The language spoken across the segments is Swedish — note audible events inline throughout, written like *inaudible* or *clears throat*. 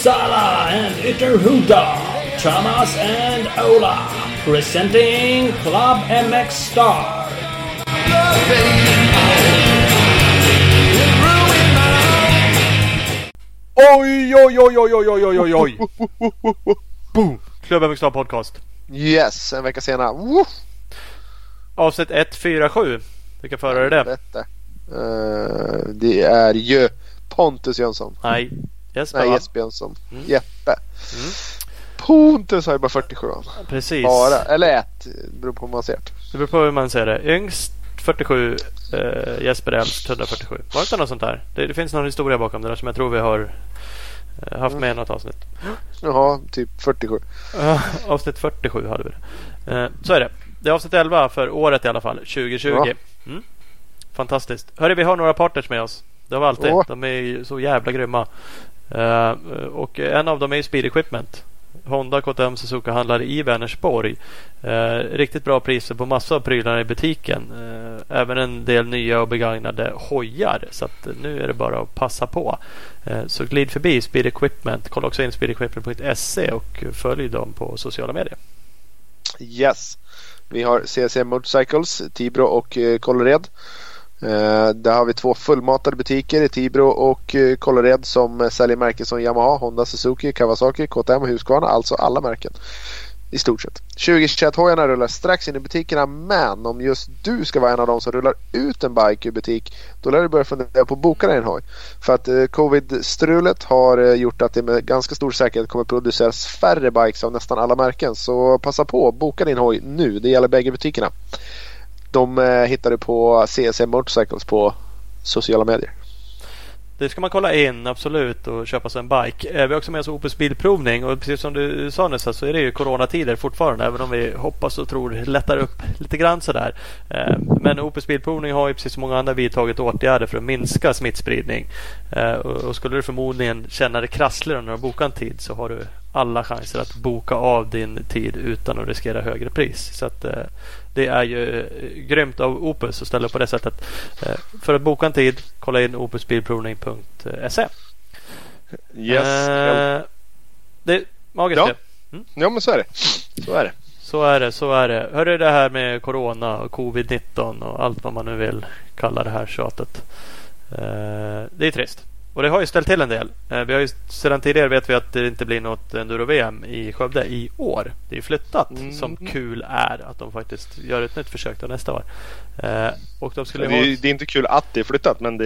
Uppsala and Ytterhuda, Thomas and Ola, presenting Club MX Star. Oj, oj, oj, oj, oj, oj, oj, oj, oj. Boom! Club MX Podcast. Yes, en vecka senare. Woo! Avsnitt 147. Vilka förare är det? Detta. Eh, det är ju Pontus Jönsson. Nej, Jesper Nej? Jesper Jönsson. Mm. Jeppe. Mm. Pontus har ju bara 47 Precis. Bara. Eller ett. Beror på hur man ser det. Det beror på hur man ser det. Yngst 47, eh, Jesper äldst 147. Var det inte något sånt där? Det, det finns någon historia bakom det där som jag tror vi har eh, haft med i något avsnitt. Jaha, typ 47. Uh, avsnitt 47 hade vi det. Eh, så är det. Det är avsnitt 11 för året i alla fall. 2020. Ja. Mm. Fantastiskt. Hörru, vi har några partners med oss. Det har vi alltid. Åh. De är ju så jävla grymma. Eh, och en av dem är Speed Equipment. Honda KTM Suzuka handlar i Vänersborg. Eh, riktigt bra priser på massa av prylarna i butiken. Eh, även en del nya och begagnade hojar. Så att nu är det bara att passa på. Eh, så glid förbi Speed Equipment. Kolla också in speedequipment.se och följ dem på sociala medier. Yes. Vi har CC Motorcycles, Tibro och Kållered. Eh, Eh, där har vi två fullmatade butiker i Tibro och eh, Kållered som säljer märken som Yamaha, Honda, Suzuki, Kawasaki, KTM och Husqvarna. Alltså alla märken. I stort sett. 2021-hojarna rullar strax in i butikerna men om just du ska vara en av dem som rullar ut en bike ur butik då lär du börja fundera på att boka dig en hoj. För att eh, covid-strulet har eh, gjort att det med ganska stor säkerhet kommer produceras färre bikes av nästan alla märken. Så passa på, boka din hoj nu. Det gäller bägge butikerna. De eh, hittar du på CSM Motorcycles på sociala medier. Det ska man kolla in absolut och köpa sig en bike. Eh, vi har också med oss Opus Bilprovning och precis som du sa nyss så är det ju coronatider fortfarande även om vi hoppas och tror lättar upp lite grann sådär. Eh, men Opus Bilprovning har ju precis som många andra vidtagit åtgärder för att minska smittspridning. Eh, och skulle du förmodligen känna dig krassligare när du bokar en tid så har du alla chanser att boka av din tid utan att riskera högre pris. Så att, det är ju eh, grymt av Opus att ställa upp på det sättet. Eh, För att boka en tid, kolla in opusbilprovning.se. Yes. Eh, det, magiskt Ja. det. ja men så är det. Så är det. Så är det, så är det. Hörru det här med Corona och Covid-19 och allt vad man nu vill kalla det här tjatet. Eh, det är trist. Och det har ju ställt till en del. Eh, vi har ju sedan tidigare vet vi att det inte blir något Enduro-VM i Skövde i år. Det är ju flyttat Mm. som kul är att de faktiskt gör ett nytt försök till nästa år. Eh, och de Det skulle är, ha... det är inte kul att det är flyttat men det,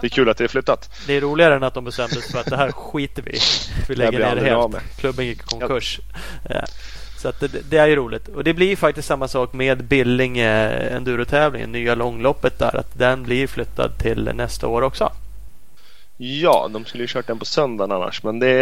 det är kul att det är flyttat. Det är roligare än att de bestämde sig för att det här skiter vi. *laughs* Vi lägger ner det helt. Klubben gick i konkurs. Eh, Så att det, det är ju roligt. Och det blir faktiskt samma sak med Billinge endurotävlingen, nya långloppet där. Att den blir flyttad till nästa år också. Ja, de skulle ju kört den på söndagen annars men det,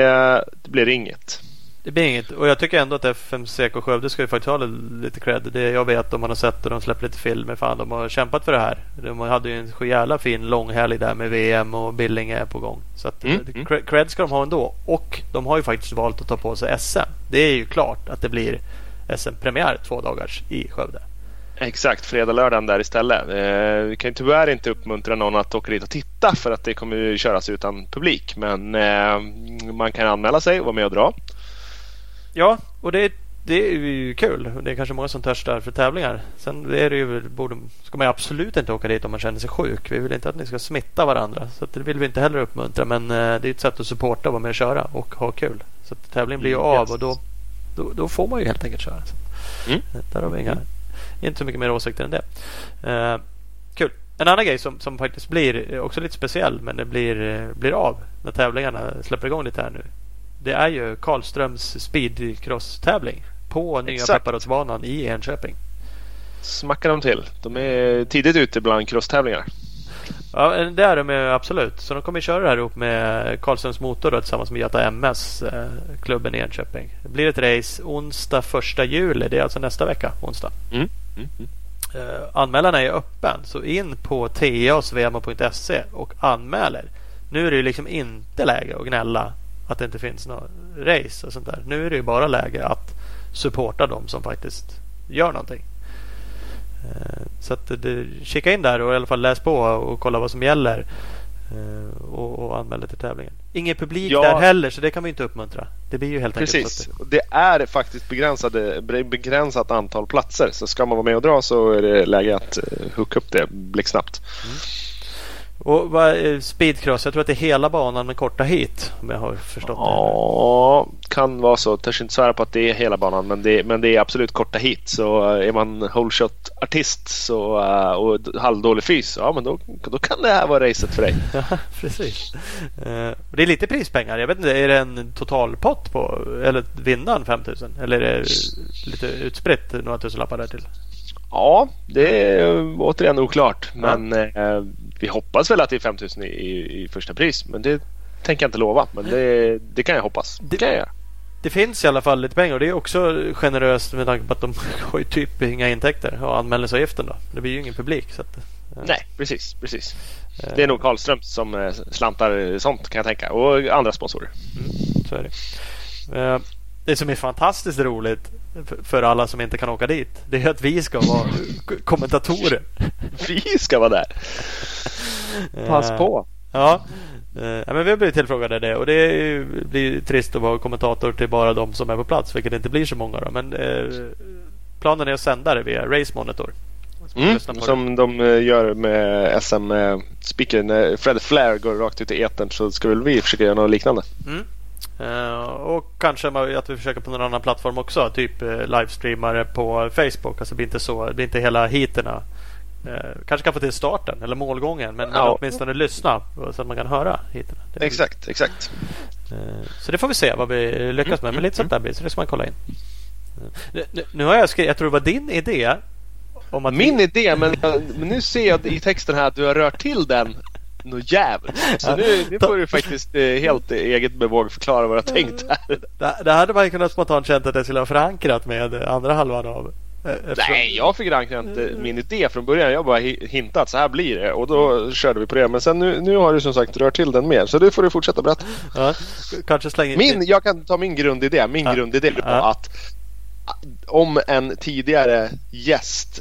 det blir inget. Det blir inget. Och jag tycker ändå att FMCK Skövde ska ju faktiskt ha lite cred. Det jag vet om man har sett och de släpper lite filmer. Fan, de har kämpat för det här. De hade ju en så jävla fin långhelg där med VM och Billinge är på gång. Så att, Mm, eh, mm. cred- cred ska de ha ändå. Och de har ju faktiskt valt att ta på sig SM. Det är ju klart att det blir SM-premiär två dagars i Skövde. Exakt, fredag, lördagen där istället. Eh, vi kan ju tyvärr inte uppmuntra någon att åka dit och titta för att det kommer ju köras utan publik. Men eh, man kan anmäla sig och vara med och dra. Ja, och det, det är ju kul. Det är kanske många som törstar för tävlingar. Sen är det ju, borde, ska man ju absolut inte åka dit om man känner sig sjuk. Vi vill inte att ni ska smitta varandra. Så det vill vi inte heller uppmuntra. Men eh, det är ett sätt att supporta, vara med och köra och ha kul. Så att tävlingen blir ju Mm, av och då, då, då får man ju helt enkelt köra. Mm. Där har vi inga, inte så mycket mer åsikter än det. Eh, kul. En annan grej som, som faktiskt blir också lite speciell men det blir, eh, blir av när tävlingarna släpper igång lite här nu. Det är ju Karlströms speedcross-tävling på nya Exakt. Pepparrotsbanan i Enköping. Smackar de till. De är tidigt ute bland crosstävlingar. Ja, det är de absolut. Så de kommer köra det här ihop med Karlströms Motor då, tillsammans med Göta MS, eh, klubben i Enköping. Det blir ett race onsdag 1 juli. Det är alltså nästa vecka, onsdag. Mm. Mm. mm. Eh, anmälan är öppen, så in på tasvema.se och anmäler. Nu är det ju liksom inte läge att gnälla att det inte finns något race och sånt där. Nu är det ju bara läge att supporta dem som faktiskt gör någonting. Eh, Så att det, kika in där och i alla fall läs på och kolla vad som gäller. eh, och, och anmäler till tävlingen. Ingen publik Ja. där heller så det kan vi inte uppmuntra. Det blir ju helt enkelt Precis. att Och Det är faktiskt begränsade, begränsat antal platser. Så ska man vara med och dra så är det läge att uh, hooka upp det blixtsnabbt. Och vad, är speedcross, jag tror att det är hela banan med korta hit om jag har förstått det. Ja, kan vara så. Törs inte svära på att det är hela banan men det, men det är absolut korta hit. Så eh, är man holeshot artist så, eh, och halvdålig fys, ja men då, då kan det här vara racet för dig. *laughs* Ja, precis. Eh, det är lite prispengar. Jag vet inte, är det en totalpott på eller vinnaren 5000? Eller är det lite utspritt några tusenlappar där till? Ja, det är återigen oklart. Men eh, vi hoppas väl att det är 5000 i, i, i första pris. Men det tänker jag inte lova. Men det, det kan jag hoppas. Det kan jag göra. Det finns i alla fall lite pengar och det är också generöst med tanke på att de *laughs* har ju typ inga intäkter och anmälningsavgiften då. Det blir ju ingen publik. Så att, eh, Nej, precis. precis. Det är nog Karlström som eh, slantar sånt kan jag tänka. Och andra sponsorer. Så är det. Eh, Det som är fantastiskt roligt för- alla som inte kan åka dit. Det är att vi ska vara kommentatorer. *laughs* Vi ska vara där. Pass Eh, på. Ja. Eh, ja, men vi har blivit tillfrågade det och det blir trist att vara kommentator till bara de som är på plats, vilket inte blir så många. Då. Men eh, planen är att sända det via Race Monitor. Mm, det. som de gör med SM-speaker. När Fred Flair går rakt ut i etern så ska väl vi försöka göra något liknande. Mm. Eh, och kanske att vi försöker på någon annan plattform också. Typ uh, livestreamare på Facebook. Alltså det blir inte, så, det blir inte hela heaterna. Eh, kanske kan få till starten eller målgången. Men, men Ja. åtminstone lyssna så att man kan höra heaterna. Exakt, exakt. Eh, Så det får vi se vad vi lyckas med. Men lite sånt där blir det. Så det ska man kolla in. Eh, Nu, nu har jag skrivit, jag tror det var din idé. Om att Min vi, idé, men, men nu ser jag i texten här att du har rört till den något jävligt. Så nu, nu får du faktiskt eh, helt eget bevåg förklara vad du har tänkt här. det, det hade man ju kunnat spontant känt att jag skulle ha förankrat med andra halvan av. eh, eftersom- Nej, jag fick inte min idé från början. Jag bara hi- hintade att så här blir det och då körde vi på det. Men sen nu, nu har du som sagt rört till den mer. Så det får du fortsätta berätta. Ja, kanske slänga in Min, jag kan ta min grundidé. Min Ja. grundidé var Ja. att om en tidigare gäst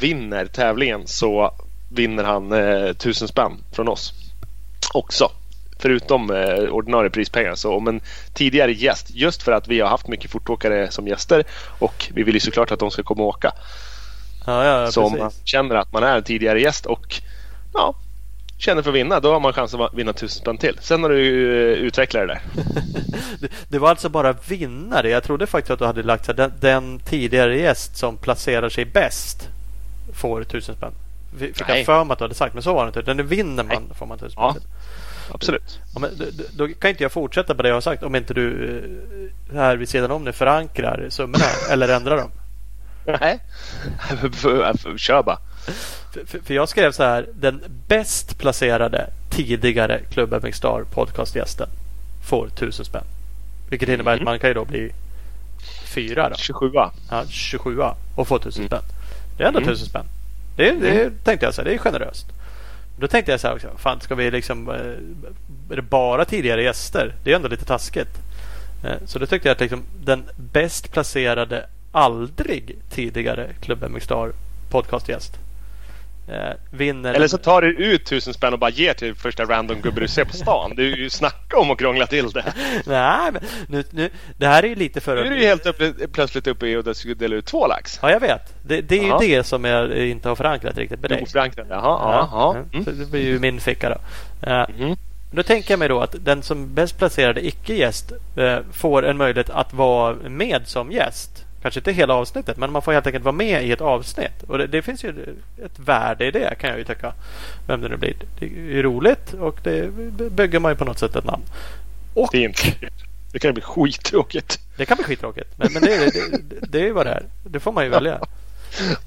vinner tävlingen så vinner han eh, tusen spänn från oss också. Förutom eh, ordinarie prispengar. Så om en tidigare gäst, just för att vi har haft mycket fortåkare som gäster och vi vill ju såklart att de ska komma och åka. Ja, ja, ja så om man precis. känner att man är en tidigare gäst och ja, känner för att vinna, då har man chans att vinna tusen spänn till. Sen har du ju eh, utvecklat det där. *laughs* Det, var alltså bara vinnare. Jag trodde faktiskt att du hade lagt den, den tidigare gäst som placerar sig bäst får tusen spänn. Fick jag Nej. för mig att du hade sagt, men så var det inte. Den vinner man får man tusen spänn Ja. Absolut. Ja, men, då, då- kan inte jag fortsätta på det jag har sagt om inte du eh, här vid sidan om det förankrar summorna *laughs* eller ändrar dem. Nej, *laughs* kör bara. För, för, för jag skrev så här. Den bäst placerade tidigare Club MX Star podcastgästen får tusen spänn. Vilket innebär att Mhm. man kan ju då bli fyra då. 27 Ja, 27 och få 1000 Mm. spänn. Det är ändå Mm. 1000 spänn. Det, det tänkte jag så här, det är generöst. Då tänkte jag så här också. Fan, ska vi liksom... eh, Är det bara tidigare gäster? Det är ändå lite taskigt. Eh, Så då tyckte jag att liksom den bäst placerade aldrig tidigare Club MX Star podcastgäst vinner... Eller så tar du ut tusen spänn och bara ger till första random gubbe du ser på stan. Du är ju snacka om att krångla till det. *laughs* Nej, men nu, nu, det här är ju lite för Nu är du ju helt uppe, plötsligt uppe i att du delar ut två lax. Ja, jag vet. Det, det är ju det som jag inte har förankrat riktigt med dig. Oförankrat. Jaha, ja. Ja, så Mm. det blir ju min ficka då. Eh, Mhm. Då tänker jag mig då att den som bäst placerade icke-gäst eh, får en möjlighet att vara med som gäst. Kanske inte hela avsnittet, men man får helt enkelt vara med i ett avsnitt. Och det, det finns ju ett värde i det kan jag ju tycka. Vem det nu blir. Det är ju roligt och det bygger man ju på något sätt ett namn. Och Fint. Det kan bli skittråkigt. det kan bli skittråkigt. Men, men det, det, det, det är ju vad det är. Det får man ju välja.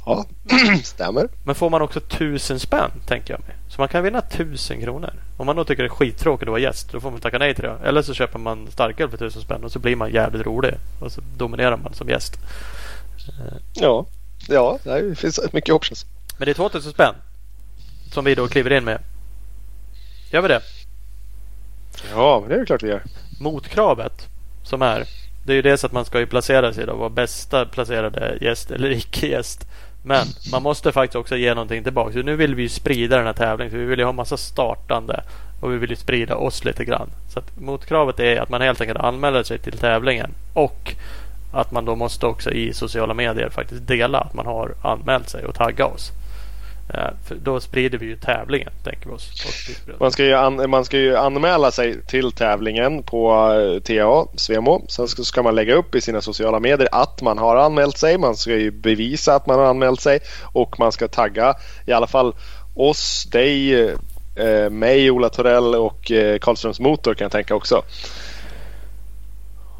Ja, *clears throat* stämmer. Men får man också tusen spänn, tänker jag mig. Så man kan vinna tusen kronor. Om man då tycker det är skittråkigt att vara gäst, då får man tacka nej till det. Eller så köper man starköl för tusen spänn och så blir man jävligt rolig. Och så dominerar man som gäst. Ja, ja det finns mycket options. Men det är 2000 spänn. Som vi då kliver in med. Gör vi det? Ja, det är klart vi gör. Motkravet som är Det är ju dels att man ska ju placera sig då, vara bästa placerade gäst eller icke-gäst. Men man måste faktiskt också ge någonting tillbaka. Så nu vill vi ju sprida den här tävlingen. Vi vill ju ha massa startande och vi vill ju sprida oss lite grann. Så att motkravet är att man helt enkelt anmäler sig till tävlingen och att man då måste också i sociala medier faktiskt dela att man har anmält sig och tagga oss. Eh, för då sprider vi ju tävlingen, tänker vi oss. Man ska, ju an, man ska ju anmäla sig till tävlingen på eh, TA, Svemo. Sen ska man lägga upp i sina sociala medier att man har anmält sig. Man ska ju bevisa att man har anmält sig och man ska tagga i alla fall oss, dig, eh, mig, Ola Torell och eh, Karlströms Motor kan jag tänka också.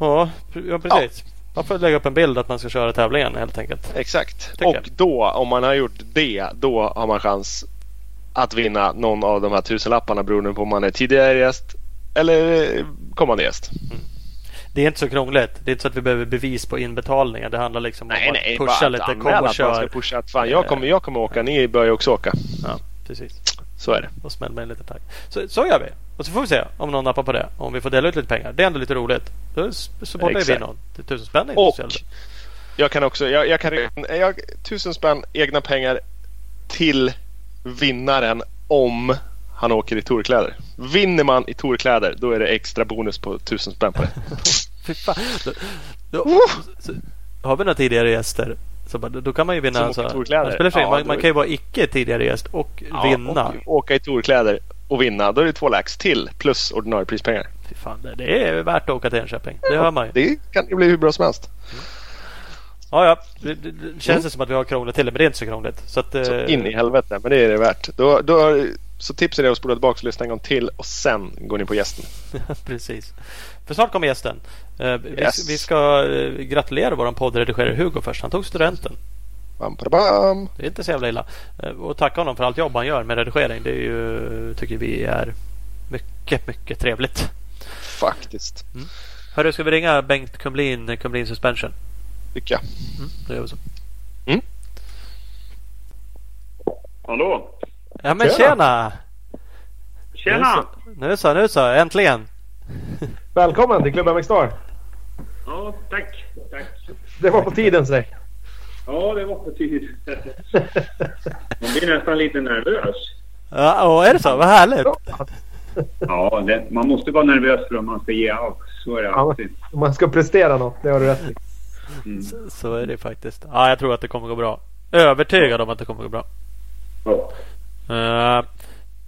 Ja, ja precis. Ja. Man får lägga upp en bild att man ska köra tävlingen helt enkelt. Exakt. och jag. då om man har gjort det då har man chans att vinna någon av de här tusenlapparna beroende på om man är tidigare gäst eller kommande gäst. Mm. Det är inte så krångligt. Det är inte så att vi behöver bevis på inbetalningar. Det handlar liksom nej, om nej, att pusha lite. Kom och kör. Ska pusha att fan, jag, kommer, jag kommer åka, ni börjar också åka. Ja, precis. Så är det. Och smäll med en liten tagg. Så, så gör vi. Och så får vi se om någon nappar på det. Om vi får dela ut lite pengar. Det är ändå lite roligt. Då supportar vi någon. Tusen spänn är Och jag kan också, jag, jag kan, jag, tusen spänn egna pengar till vinnaren om han åker i torkläder. Vinner man i torkläder då är det extra bonus på tusen spänn på det. *laughs* Fy fan. Då, då, så, har vi några tidigare gäster så bara, då kan man ju vinna. Som alltså, torkläder. Ja, man, man, kan ju vara icke tidigare gäst och ja, vinna. Och åka i torkläder och vinna. Då är det två lax till plus ordinarie prispengar. Fy fan, det är värt att åka till Enköping. Det hör man ju. Det kan ju bli hur bra som helst. Mm. Ja, ja. Det, det, det känns mm. som att vi har krånglat till det, men det är inte så krångligt. Så, att, så in i helvete, men det är det värt. Då, då, så tipset är att spola tillbaka och lyssna en gång till och sen går ni på gästen. *laughs* Precis. För snart kommer gästen. Uh, yes. vi, vi, ska uh, gratulera vår poddredigerare Hugo först. Han tog studenten. Bam, bam. Det är inte så jävla illa. Uh, och tacka honom för allt jobb han gör med redigering. Det är ju, tycker vi är mycket, mycket trevligt. Faktiskt. Mm. Hörru, ska vi ringa Bengt Kumlin, Kumlin Suspension? Tycker jag. Mm, då gör vi så. Mm. Hallå? Ja men tjena! Tjena! Nu så, nu så, äntligen! Välkommen till Klubben MX-Star! Ja, tack, tack! Det var på tiden säg! Ja, det var på tiden. Man blir nästan lite nervös. Ja, är det så? Vad härligt! Ja, det, man måste vara nervös för att man ska ge allt. Så är det alltid. Ja, man ska prestera något, det har du rätt i. Mm. Så, så, är det faktiskt. Ja, jag tror att det kommer gå bra. Övertygad om att det kommer gå bra. Ja. Uh,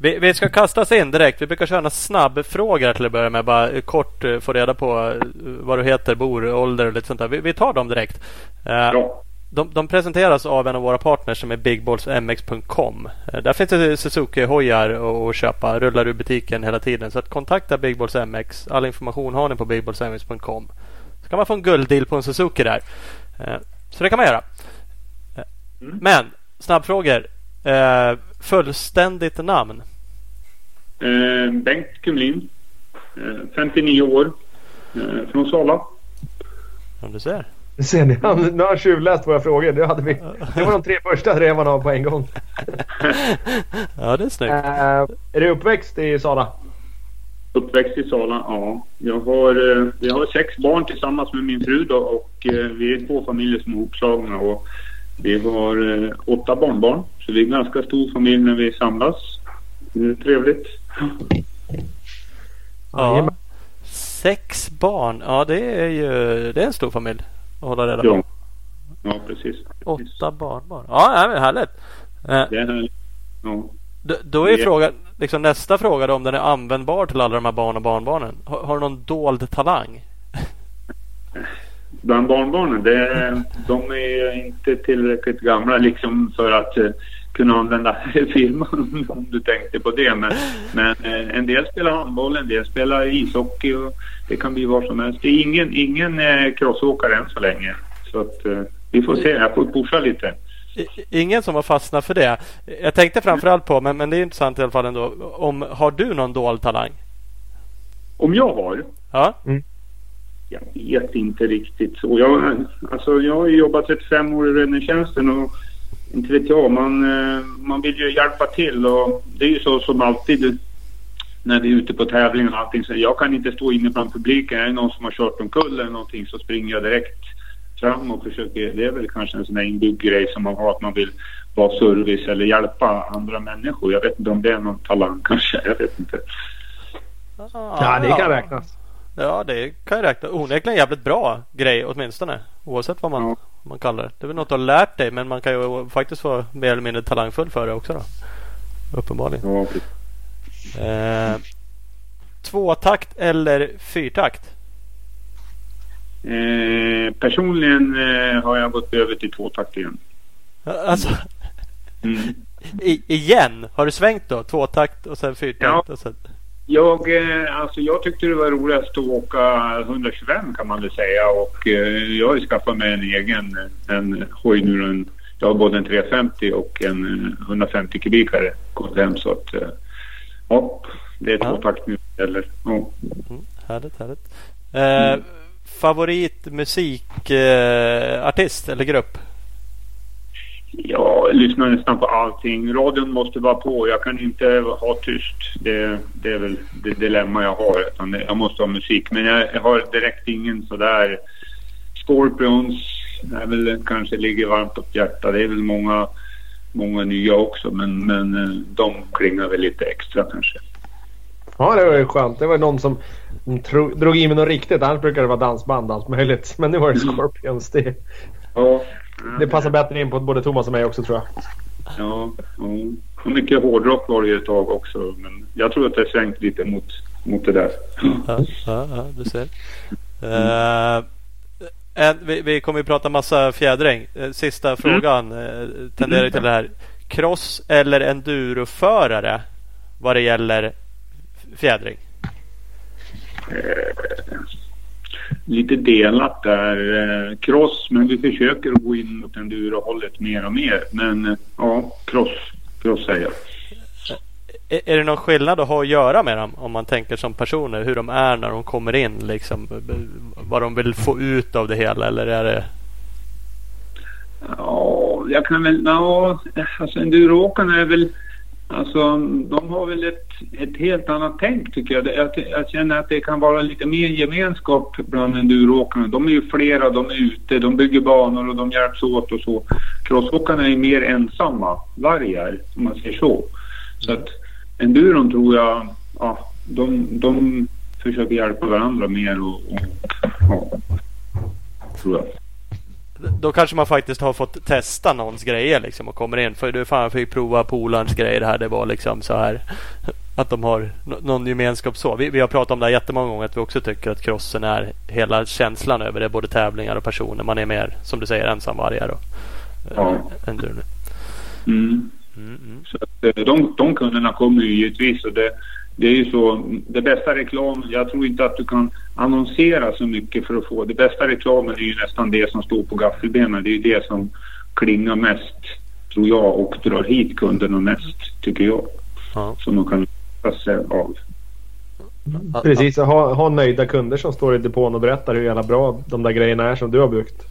vi, vi, ska kasta oss in direkt. Vi brukar köra några snabbfrågor till att börja med. Bara kort uh, få reda på uh, vad du heter, bor, ålder och lite sånt där. Vi, vi tar dem direkt. Ja. De, de, presenteras av en av våra partners som är bigballsmx.com. Där finns det Suzuki-hojar att köpa. Rullar ur butiken hela tiden. Så att kontakta Big Balls MX. All information har ni på bigballsmx.com. Så kan man få en gulddeal på en Suzuki där. Så det kan man göra. Mm. Men snabbfrågor. Eh, fullständigt namn? Eh, Bengt Kumlin. Eh, 59 år. Eh, från Sala. Som du ser. Nu ser ni, han, nu har han tjuvläst våra frågor. Det, hade vi, det var de tre första drev han av på en gång. *laughs* ja, det är snyggt. Uh, är du uppväxt i Sala? Uppväxt i Sala, ja. Jag har, uh, vi har sex barn tillsammans med min fru då, och uh, vi är två familjer som är ihopslagna. Och vi har åtta barnbarn. Så vi är en ganska stor familj när vi samlas. Det är trevligt. Ja. Sex barn. Ja, det är ju det är en stor familj att hålla reda på. Ja, ja precis. Åtta barnbarn. Ja, är härligt. Eh, det är härligt. Ja. Då, då är frågan, liksom nästa fråga då, om den är användbar till alla de här barn och barnbarnen. Har, har du någon dold talang? Bland barnbarnen, det, de är inte tillräckligt gamla liksom för att uh, kunna använda *laughs* firman om du tänkte på det. Men, men uh, en del spelar handboll, en del spelar ishockey och det kan bli vad som helst. Det är ingen, ingen uh, crossåkare än så länge. Så att vi får se, jag får pusha lite. Ingen som har fastnat för det. Jag tänkte framförallt på, men, men det är intressant i alla fall ändå. Om, har du någon dold talang? Om jag har? Ja. Mm. Jag vet inte riktigt. så. jag, alltså jag har jobbat 35 år i räddningstjänsten och inte vet jag, man, eh, man vill ju hjälpa till och det är ju så som alltid. när vi är ute på tävling och allting. Så jag kan inte stå inne bland publiken. Är det någon som har kört omkull eller någonting så springer jag direkt fram och försöker. Det är väl kanske en sån där inbyggd grej som man har att man vill vara service eller hjälpa andra människor. Jag vet inte om det är någon talang *laughs* kanske. Jag vet inte. Ja, det kan räknas. Ja, det kan jag räkna. Onekligen jävligt bra grej åtminstone. Oavsett vad man, Ja. man kallar det. Det är väl något du har lärt dig men man kan ju faktiskt vara mer eller mindre talangfull för det också då. Uppenbarligen. Ja. Eh, tvåtakt eller fyrtakt? Eh, personligen eh, har jag gått över till tvåtakt igen. Alltså, Mm. *laughs* i, igen? Har du svängt då? Tvåtakt och sen fyrtakt? Ja. Och sen... Jag, eh, alltså jag tyckte det var roligast att åka 125 kan man väl säga och eh, jag har ju skaffat mig en egen en hoj nu. En, jag har både en 350 och en eh, 150 kubikare KTM så att eh, ja, det är Ja. tvåtakt nu eller ja. Mm, härligt, härligt. Eh, Favorit musikartist eh, eller grupp? Jag lyssnar nästan på allting. Radion måste vara på. Jag kan inte ha tyst. Det, det är väl det dilemma jag har. Jag måste ha musik. Men jag, har direkt ingen sådär... Scorpions är väl, kanske ligger varmt upp hjärtat. Det är väl många, många nya också. Men, men eh, de klingar väl lite extra kanske. Ja, det var ju skönt. Det var någon som drog i mig något riktigt. Annars brukar det vara dansband allt möjligt. *laughs* Men nu var det Scorpions. Det, Ja, det passar bättre in på både Thomas och mig också tror jag. Ja, ja. Och mycket hårdrock var det ju ett tag också. Men jag tror att det har svängt lite mot, mot det där. Ja, ja, ja du ser. Eh, en, vi, vi kommer ju prata massa fjädring. Eh, Sista frågan eh, tenderar till det här. Cross eller enduroförare vad det gäller fjädring? Lite delat där. Eh, cross, men vi försöker att gå in mot enduro-hållet mer och mer. Men eh, ja, cross, cross säger jag. Är, det någon skillnad att ha att göra med dem om man tänker som personer? Hur de är när de kommer in liksom? Vad de vill få ut av det hela eller är det? Ja, jag kan väl... Ja, alltså enduroåkarna är väl... Alltså, de har väl ett, ett helt annat tänk tycker jag. Jag. Jag känner att det kan vara lite mer gemenskap bland enduroåkarna. De är ju flera, de är ute, de bygger banor och de hjälps åt och så. Crossåkarna är mer ensamma vargar, om man säger så. Så att enduron tror jag, ja, de, de försöker hjälpa varandra mer och, och ja, tror jag. Då kanske man faktiskt har fått testa någons grejer liksom och kommer in. För du fan jag fick prova polarns grejer här. Det var liksom så här. *laughs* Att de har nå- någon gemenskap så. Vi, vi har pratat om det här jättemånga gånger. Att vi också tycker att crossen är hela känslan över det. Både tävlingar och personer. Man är mer som du säger ensamvargar. Och, Ja. äh, enduro. Mm. Mm, mm. Så att, eh, de, de kunderna kommer ju givetvis och det, det är ju så, det bästa reklamen, jag tror inte att du kan annonsera så mycket för att få, det bästa reklamen är ju nästan det som står på gaffelbenen, det är ju det som klingar mest, tror jag, och drar hit kunderna mest, tycker jag, Ja. som de kan ta sig av. Precis, ha, ha nöjda kunder som står i depån och berättar hur jävla bra de där grejerna är som du har byggt.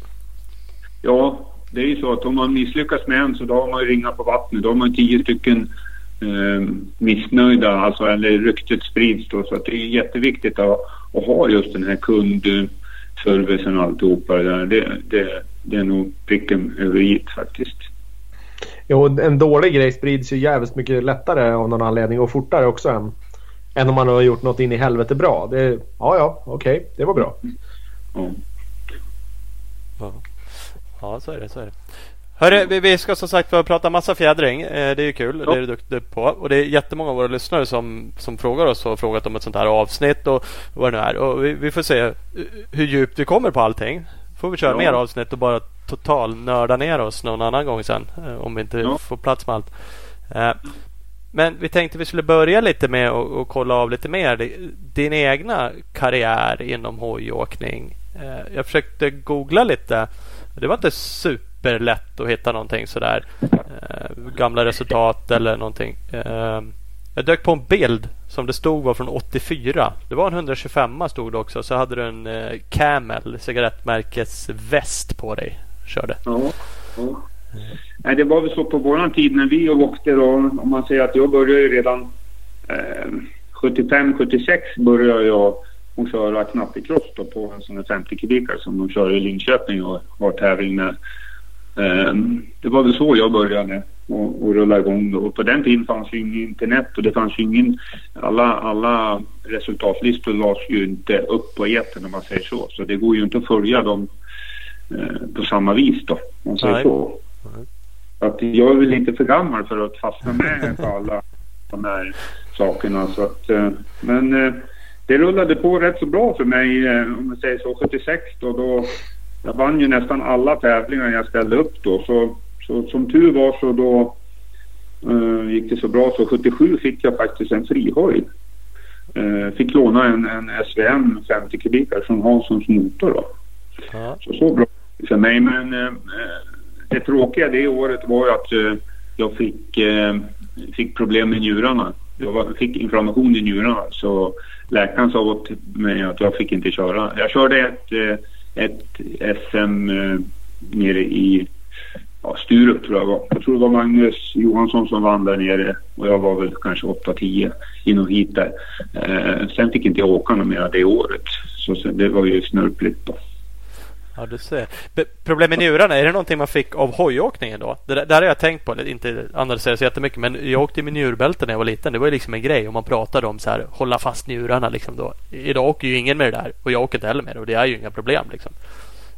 Ja, det är ju så att om man misslyckas med en så då har man ju ringat på vattnet. Då har man tio stycken eh, missnöjda, alltså, eller ryktet sprids då. Så att det är jätteviktigt att, att ha just den här kundservicen och alltihopa det där. Det, det, det är nog pricken över i faktiskt. Jo, en dålig grej sprids ju jävligt mycket lättare av någon anledning och fortare också än, än om man har gjort något in i helvete bra. Det, ja, ja, okej, det var bra. Ja. Ja. ja, så är det. Så är det. Hörru, vi, ska som sagt prata massa fjädring. Eh, det är ju kul. Det är du duktig på. Och det är jättemånga av våra lyssnare som, som frågar oss och har frågat om ett sånt här avsnitt och vad det nu är. Och vi, vi får se hur djupt vi kommer på allting. Får vi köra Ja. mer avsnitt och bara total nörda ner oss någon annan gång sen. eh, Om vi inte Ja. får plats med allt. Eh, Men vi tänkte vi skulle börja lite med att att kolla av lite mer di- din egna karriär inom hojåkning. Jag försökte googla lite. Det var inte superlätt att hitta någonting sådär. eh, Gamla resultat eller någonting. Eh, Jag dök på en bild som det stod var från 84. Det var en 125 stod det också. Så hade du en eh, Camel Cigarettmärkesväst på dig. Körde. Ja, ja. Nej, det var väl så på våran tid när vi åkte då, om man säger att jag började redan eh, 75-76 började jag att köra knappecross på en sån här 50 kubikare som de kör i Linköping och har tävling med. Ehm, det var väl så jag började och, och rulla igång då. På den tiden fanns ju inget internet och det fanns ju ingen... Alla, alla resultatlistor lades ju inte upp på etern om man säger så. Så det går ju inte att följa dem eh, på samma vis då, om man säger Nej. så. Att jag är väl lite för gammal för att fastna med *laughs* på alla de här sakerna. Så att, eh, men eh, det rullade på rätt så bra för mig eh, om man säger så 76 då. då jag vann ju nästan alla tävlingar jag ställde upp då. Så, så som tur var så då eh, gick det så bra så 77 fick jag faktiskt en frihoj. Eh, fick låna en, en SVM 50 kubikare från Hanssons motor då. Ja. Så så bra för mig. Men eh, det tråkiga det året var ju att jag fick, fick problem med njurarna. Jag fick inflammation i njurarna så läkaren sa åt mig att jag fick inte köra. Jag körde ett, ett SM eh, nere i ja, Sturup tror jag var. Jag tror det var Magnus Johansson som vann där nere och jag var väl kanske 8-10 inom hit där. Eh, sen fick inte jag åka något mer det året. Så sen, det var ju snörpligt då. Ja, du ser. Problem med njurarna, är det någonting man fick av hojåkningen då? Det där, där har jag tänkt på, inte analyserat så jättemycket, men jag åkte med njurbälte när jag var liten. Det var ju liksom en grej och man pratade om så här, hålla fast njurarna liksom då. Idag åker ju ingen med det där och jag åker inte heller med det och det är ju inga problem liksom.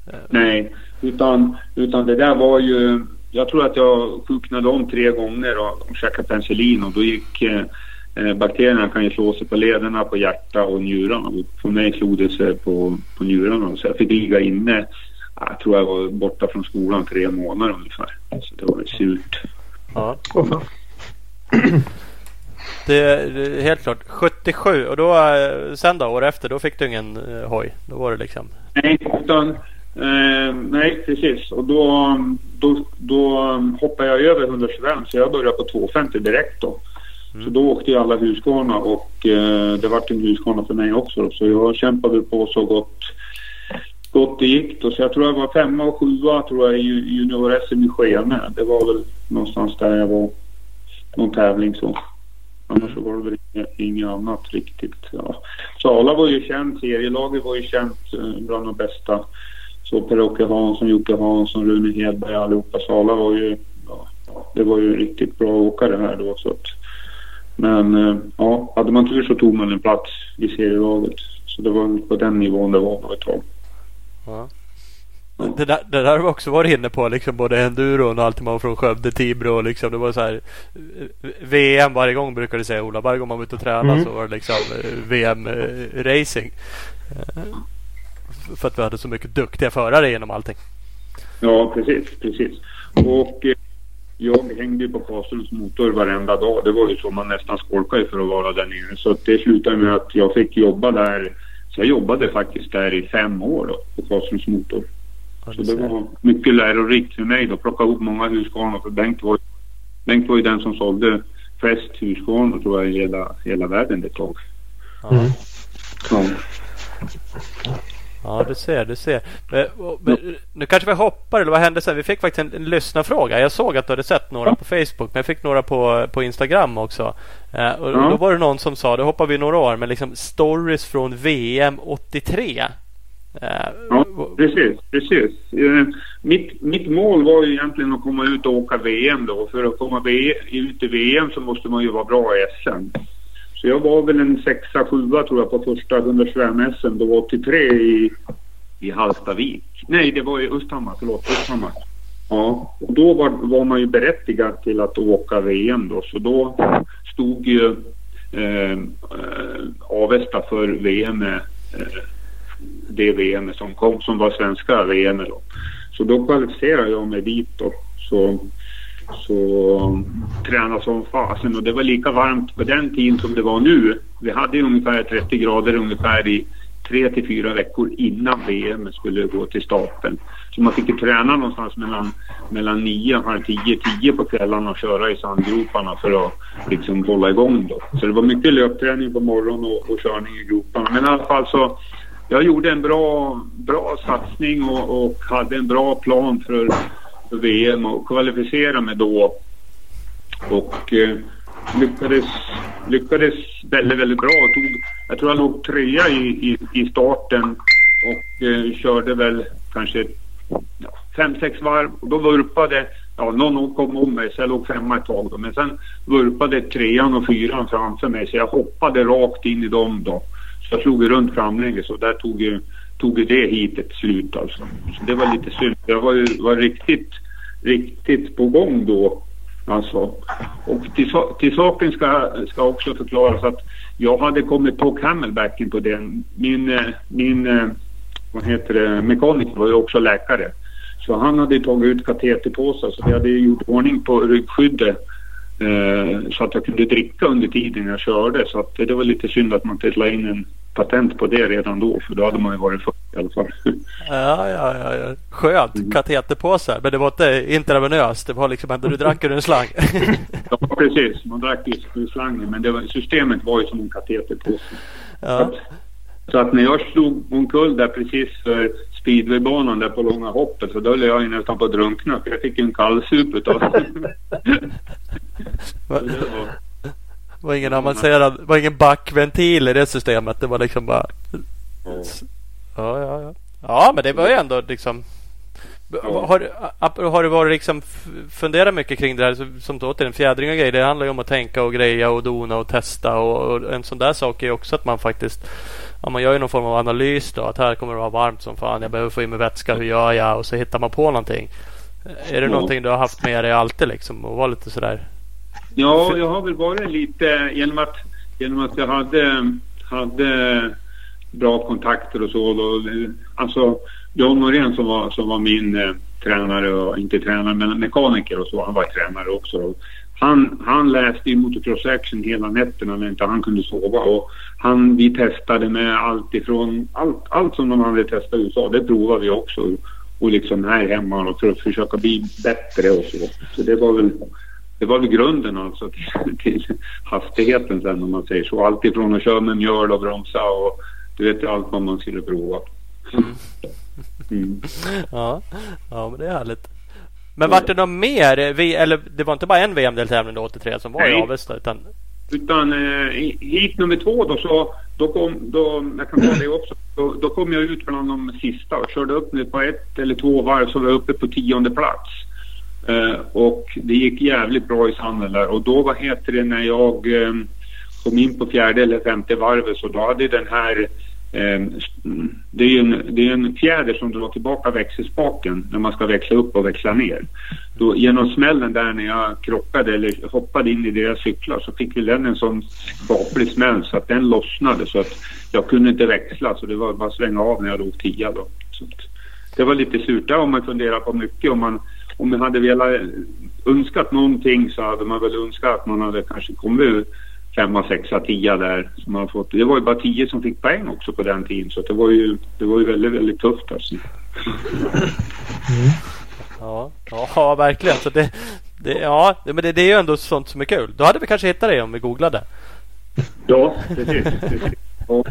Eh, Nej, utan, utan det där var ju... Jag tror att jag sjuknade om tre gånger och, och käkade penicillin och då gick eh, bakterierna kan ju slå sig på lederna, på hjärta och njurarna. Och För mig slog det sig på, på njurarna så jag fick ligga inne. Jag tror jag var borta från skolan tre månader ungefär. Så det var surt. Ja. *clears throat* Det är helt klart. 77 och då eh, sen då, år efter, då fick du ingen eh, hoj. Då var det liksom... Nej, utan, eh, nej precis. Och då, då, då hoppade jag över 125 så jag började på 250 direkt då. Så då åkte ju alla Husqvarna och eh, det vart en Husqvarna för mig också. Då. Så jag kämpade på så gott, gott det gick. Då. Så jag tror jag var femma och sjua tror jag, i junior-SM i Skene. Det var väl någonstans där jag var. Någon tävling så. Annars så var det väl inget, inget annat riktigt. Ja. Sala var ju känt, serielaget var ju känt eh, bland de bästa. Så Per-Åke Hansson, Jocke Hansson, Rune Hedberg allihopa. Sala var ju, ja, det var ju riktigt bra åkare här då. Så att, men eh, ja, hade man tur så tog man en plats i serielaget. Så det var på den nivån det var ett tag. Ja. Det där, det där har vi också varit inne på, liksom både enduron och allt man från Skövde, Tibro. Liksom, det var så här, eh, VM varje gång brukar du säga Ola. Varje gång man var ute och tränade Mm. så var det liksom VM-racing. För att vi hade så mycket duktiga förare genom allting. Ja, precis, precis. Och eh, jag hängde ju på Karlströms motor varenda dag. Det var ju så man nästan skolkade för att vara där nere. Så det slutade med att jag fick jobba där. Så jag jobbade faktiskt där i fem år då, på Karlströms motor. Ja, Så det var mycket lärorikt för mig då. Plocka ihop många Husqvarna. För Bengt var, Bengt var ju den som sålde flest Husqvarna tror jag i hela, hela världen ett tag. Mm. Ja. Ja, du ser, du ser. Men, men, nu kanske vi hoppar, eller vad hände sen? Vi fick faktiskt en, en lyssnarfråga. Jag såg att du hade sett några på Facebook, men jag fick några på, på Instagram också. Eh, och Ja. Då var det någon som sa, det hoppar vi några år, men liksom stories från VM 83. Eh, Ja, precis. precis. Eh, mitt, mitt mål var ju egentligen att komma ut och åka VM då. För att komma ut i VM så måste man ju vara bra i SM. Så jag var väl en sexa, sjua tror jag på första 125-SM. Det var 83 i, i Hallstavik. Nej, det var i Östhammar. Förlåt, Östhammar. Ja, och då var, var man ju berättigad till att åka VM då. Så då stod ju eh, eh, Avesta för VM eh, det VM som kom som var svenska VM då. Så då kvalificerade jag mig dit då. Så, så tränade som fasen och det var lika varmt på den tiden som det var nu. Vi hade ju ungefär 30 grader ungefär i tre till fyra veckor innan VM skulle gå till stapeln. Så man fick ju träna någonstans mellan, mellan nio och halv tio, tio på kvällarna och köra i sandgroparna för att liksom hålla igång då. Så det var mycket löpträning på morgonen och, och körning i groparna. Men i alla fall så jag gjorde en bra, bra satsning och, och hade en bra plan för, för VM och kvalificerade mig då. Och eh, lyckades, lyckades väldigt, väldigt bra. Tog, jag tror jag låg trea i, i, i starten och eh, körde väl kanske ja, fem, sex varv. Och då vurpade, ja någon kom om mig så jag låg femma ett tag då. Men sen vurpade trean och fyran framför mig så jag hoppade rakt in i dem då. Så jag slog runt framlänges och där tog ju, tog det hit ett slut alltså. Så det var lite synd. Jag var ju var riktigt, riktigt på gång då. Alltså. Och till, till saken ska, ska också förklaras att jag hade kommit på camelbacken på den. Min, eh, min eh, vad heter det, mekaniker var ju också läkare. Så han hade tagit ut kateterpåsar så vi hade gjort ordning på ryggskyddet eh, så att jag kunde dricka under tiden jag körde. Så att det var lite synd att man inte la in en patent på det redan då för då hade man ju varit först i alla fall. *laughs* Ja, ja, ja. ja. Skönt. Mm. Kateterpåsar. Men det var inte intravenöst. Det var liksom att du drack ur en slang. *laughs* ja, precis. Man drack ur slangen. Men det var, systemet var ju som en kateterpåse. Ja. Så att när jag slog omkull där precis för speedwaybanan där på långa hoppet så då höll jag ju nästan på att drunkna för jag fick en kallsup utav *laughs* var, var ingen avancerad, var ingen backventil i det systemet. Det var liksom bara... Ja, ja, ja. Ja, men det var ju ändå liksom... Har, har du varit liksom funderat mycket kring det här som återigen fjädring och grejer. Det handlar ju om att tänka och greja och dona och testa och, och en sån där sak är också att man faktiskt ja, man gör ju någon form av analys då. Att här kommer det vara varmt som fan. Jag behöver få in mig vätska. Hur gör jag? Och så hittar man på någonting. Är det någonting du har haft med dig alltid liksom? Och vara lite sådär? Ja, jag har väl varit lite genom att, genom att jag hade, hade bra kontakter och så. Då, alltså John Norén som var, som var min eh, tränare och inte tränare men mekaniker och så. Han var tränare också. Då. Han, han läste i motocross action hela nätterna när inte han kunde sova. Och han, vi testade med allt ifrån allt, allt som de hade testat i USA. Det provade vi också. Och liksom här hemma och för att försöka bli bättre och så. Så det var väl, det var väl grunden alltså till, *laughs* till hastigheten sen om man säger så. Allt ifrån att köra med mjöl och bromsa och du vet allt vad man skulle prova. Mm. Mm. ja, ja, men det är härligt. Men vart det något mer? Vi, eller det var inte bara en VM-deltävling 83 som var Nej. i Avesta? Utan, utan eh, hit nummer två då så då kom, då, jag kan ta det också, då, då, kom jag ut bland de sista och körde upp nu på ett eller två varv så var jag uppe på tionde plats. Eh, och det gick jävligt bra i sanden där och då vad heter det när jag eh, kom in på fjärde eller femte varvet så då hade den här ehm, det är, en, det är en fjäder som drar tillbaka växelspaken när man ska växla upp och växla ner. Då, genom smällen där när jag krockade eller hoppade in i deras cyklar så fick den en sån skaplig smäll så att den lossnade så att jag kunde inte växla så det var bara att svänga av när jag låg tia då. Så det var lite surt. Där har man funderat på mycket. Om man, om man hade velat önskat någonting så hade man väl önskat att man hade kanske kommit femma, sexa, tia där. Som har fått, det var ju bara tio som fick poäng också på den tiden så det var ju, det var ju väldigt, väldigt tufft alltså. Mm. Ja, ja, verkligen. Så det, det, ja, men det, det är ju ändå sånt som är kul. Då hade vi kanske hittat det om vi googlade. Ja, precis. precis. Och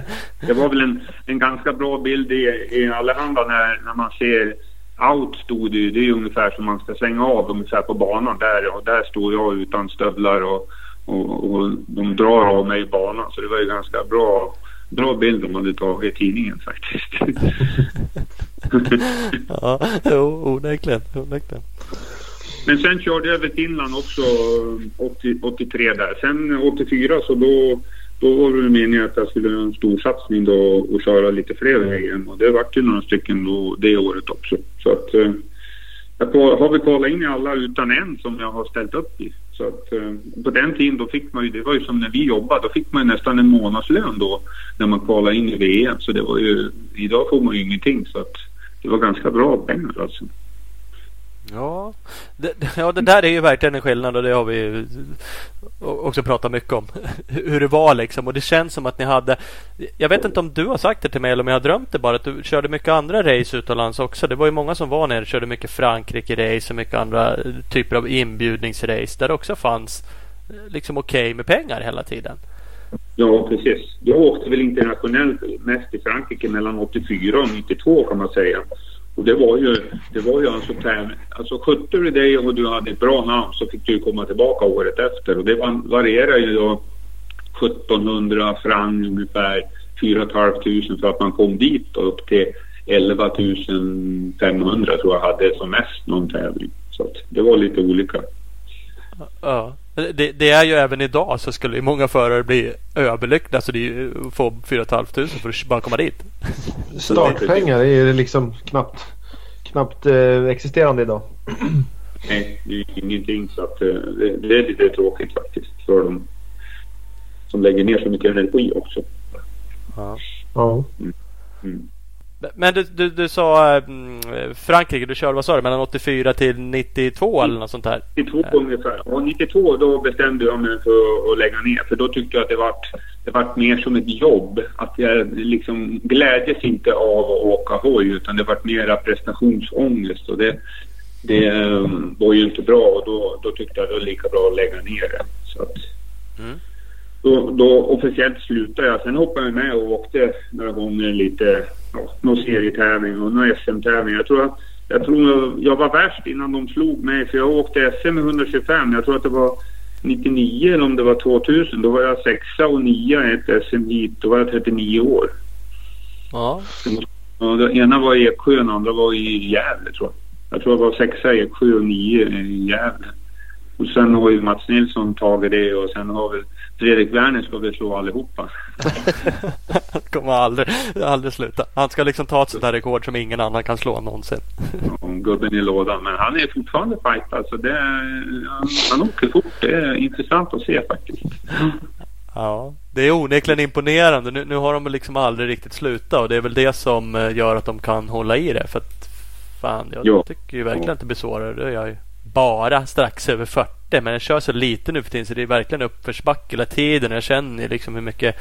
det var väl en, en ganska bra bild i, i Allehanda när, när man ser out stod det ju. Det är ungefär som man ska svänga av ungefär på banan där. Och där stod jag utan stövlar och och, och de drar av mig i banan så det var ju ganska bra, bra bild de hade tagit i tidningen faktiskt. *laughs* ja, onekligen, onekligen. Men sen körde jag över Finland också 80, 83 där. Sen 84 så då, då var det meningen att jag skulle göra en stor satsning då och köra lite fler vägen. Och det vart ju några stycken då det året också. Så att eh, jag har vi kvalat in i alla utan en som jag har ställt upp i. Så att, eh, på den tiden då fick man ju, det var ju som när vi jobbade, då fick man nästan en månadslön då när man kvalade in i VM. Så det var ju, idag får man ju ingenting så att det var ganska bra pengar alltså. Ja det, ja, det där är ju verkligen en skillnad och det har vi också pratat mycket om. *laughs* Hur det var liksom. Och det känns som att ni hade... Jag vet inte om du har sagt det till mig eller om jag har drömt det bara. Att du körde mycket andra race utomlands också. Det var ju många som var nere och körde mycket Frankrike-race och mycket andra eh, typer av inbjudningsrace. Där det också fanns eh, liksom okej okay med pengar hela tiden. Ja, precis. Jag åkte väl internationellt mest i Frankrike mellan 84 och 92 kan man säga. Och det var ju, det var ju alltså tävling. Alltså skötte du dig och du hade ett bra namn så fick du komma tillbaka året efter. Och det varierar ju då 1700 franc ungefär, 4 500 för att man kom dit och upp till 11 500 tror jag hade som mest någon tävling. Så att det var lite olika. Ja. Det, det, är ju även idag så skulle många förare bli överlyckliga. Så det är ju få 4 500 för att bara komma dit. Startpengar är ju liksom knappt, knappt eh, existerande idag. Nej, det är ingenting. Så att, eh, det, det, är lite tråkigt faktiskt för dem som lägger ner så mycket energi också. Ja. ja. Mm. Mm. Men du, du, du sa mm, Frankrike, du körde vad sa du, mellan 84 till 92 eller något sånt här? 92 ja. ungefär. Och 92 då bestämde jag mig för att lägga ner. För då tyckte jag att det vart, det vart mer som ett jobb. Att jag liksom glädjes inte av att åka hoj utan det vart mera prestationsångest. Och det, det um, var ju inte bra och då, då tyckte jag det var lika bra att lägga ner det. Så att, mm. Då, då officiellt slutade jag. Sen hoppade jag med och åkte några gånger lite ja, någon serietävling och någon SM-tävling. Jag tror, jag tror jag var värst innan de slog mig för jag åkte SM med 125. Jag tror att det var 99 eller om det var 2000. Då var jag sexa och nia i ett SM hit. Då var jag 39 år. Ja. Och det ena var i Eksjö och den andra var i Gävle tror jag. Jag tror jag var sexa i Eksjö och nio i Gävle. Och sen har ju Mats Nilsson tagit det och sen har väl Fredrik Werner ska väl slå allihopa. *laughs* kommer aldrig, aldrig sluta. Han ska liksom ta ett sånt där rekord som ingen annan kan slå någonsin. ja, gubben i lådan. Men han är fortfarande fightad. Så det är, han, han åker fort. Det är intressant att se faktiskt. Ja, det är onekligen imponerande. Nu, nu har de liksom aldrig riktigt slutat och det är väl det som eh, gör att de kan hålla i det. För att fan, jag ja. tycker ju verkligen att det blir svårare. Det är jag ju bara strax över 40 men jag kör så lite nu för tiden så det är verkligen uppförsbacke hela tiden. Jag känner liksom hur mycket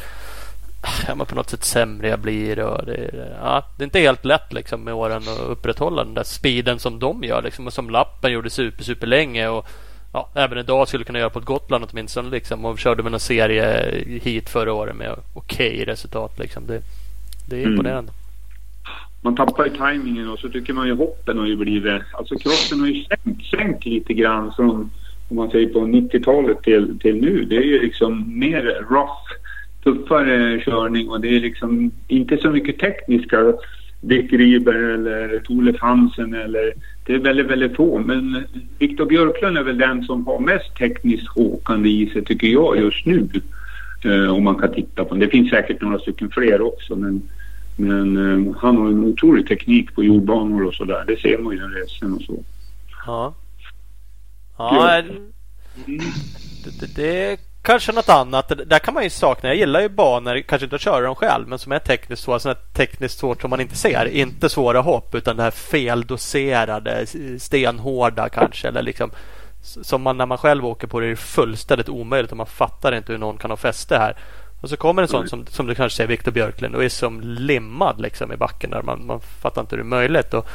ah, ja, på något sätt sämre jag blir. Och det, ja, det är inte helt lätt liksom, med åren att upprätthålla den där speeden som de gör. Liksom, och som lappen gjorde super, super länge. Och, ja, även idag skulle kunna göra på ett Gotland åtminstone. Liksom, och körde med någon serie hit förra året med okej okay resultat. Liksom. Det, det är imponerande. Mm man tappar ju tajmingen och så tycker man ju hoppen har ju blivit... Alltså kroppen har ju sänkt, sänkt lite grann från om man säger på 90-talet till, till nu. Det är ju liksom mer rough, tuffare körning och det är liksom inte så mycket tekniska Dick Riber eller Tole Hansen eller det är väldigt, väldigt få. Men Viktor Björklund är väl den som har mest tekniskt åkande i sig tycker jag just nu. Eh, om man kan titta på det. Det finns säkert några stycken fler också men men eh, han har en otrolig teknik på jordbanor och sådär. Det ser man ju i racen och så. Ja. Ja, mm. det, det, det är kanske något annat. Det, där kan man ju sakna. Jag gillar ju banor, kanske inte att köra dem själv, men som är tekniskt svåra. Sådana tekniskt svårt som man inte ser. Inte svåra hopp, utan det här feldoserade, stenhårda kanske. Eller liksom som man när man själv åker på det är fullständigt omöjligt och man fattar inte hur någon kan ha fäste här. Och så kommer en sån som, som du kanske säger Viktor Björklund och är som limmad liksom i backen där man, man fattar inte hur det är möjligt. Och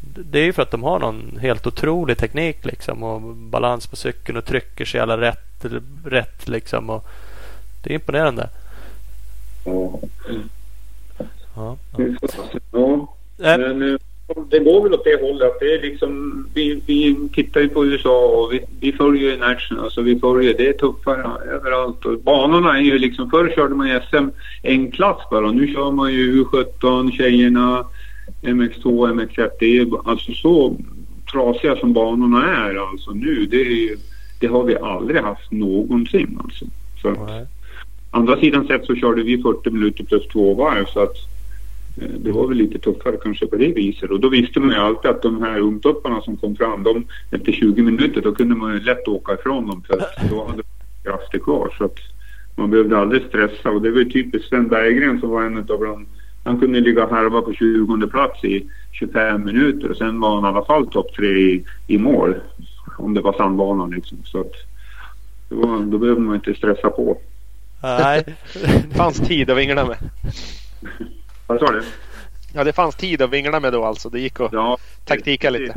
det är ju för att de har någon helt otrolig teknik liksom och balans på cykeln och trycker sig alla rätt, rätt liksom. Och det är imponerande. Ja. Ja. ja. Äh. Men, det går väl åt det hållet. Det är liksom, vi, vi tittar ju på USA och vi, vi följer ju National. Alltså vi följer, det är tuffare överallt. Och banorna är ju liksom, förr körde man ju SM en klass bara. Nu kör man ju U17, tjejerna, MX2, MX1. Det är alltså så trasiga som banorna är alltså nu. Det, är, det har vi aldrig haft någonsin alltså. Så att, andra sidan sett så körde vi 40 minuter plus två varv så att det var väl lite tuffare kanske på det viset. Och då visste man ju alltid att de här ungtupparna som kom fram, de, efter 20 minuter då kunde man ju lätt åka ifrån dem för att då hade man krafter kvar. Så att man behövde aldrig stressa och det var ju typiskt Sven Berggren som var en av de han kunde ligga och harva på 20 plats i 25 minuter och sen var han i alla fall topp tre i, i mål. Om det var sandbanan liksom. Så att, var, då behövde man inte stressa på. Nej, det *laughs* fanns tid att vingla med. *laughs* Vad sa du? Ja, det fanns tid att vingla med då alltså. Det gick att ja, taktika lite.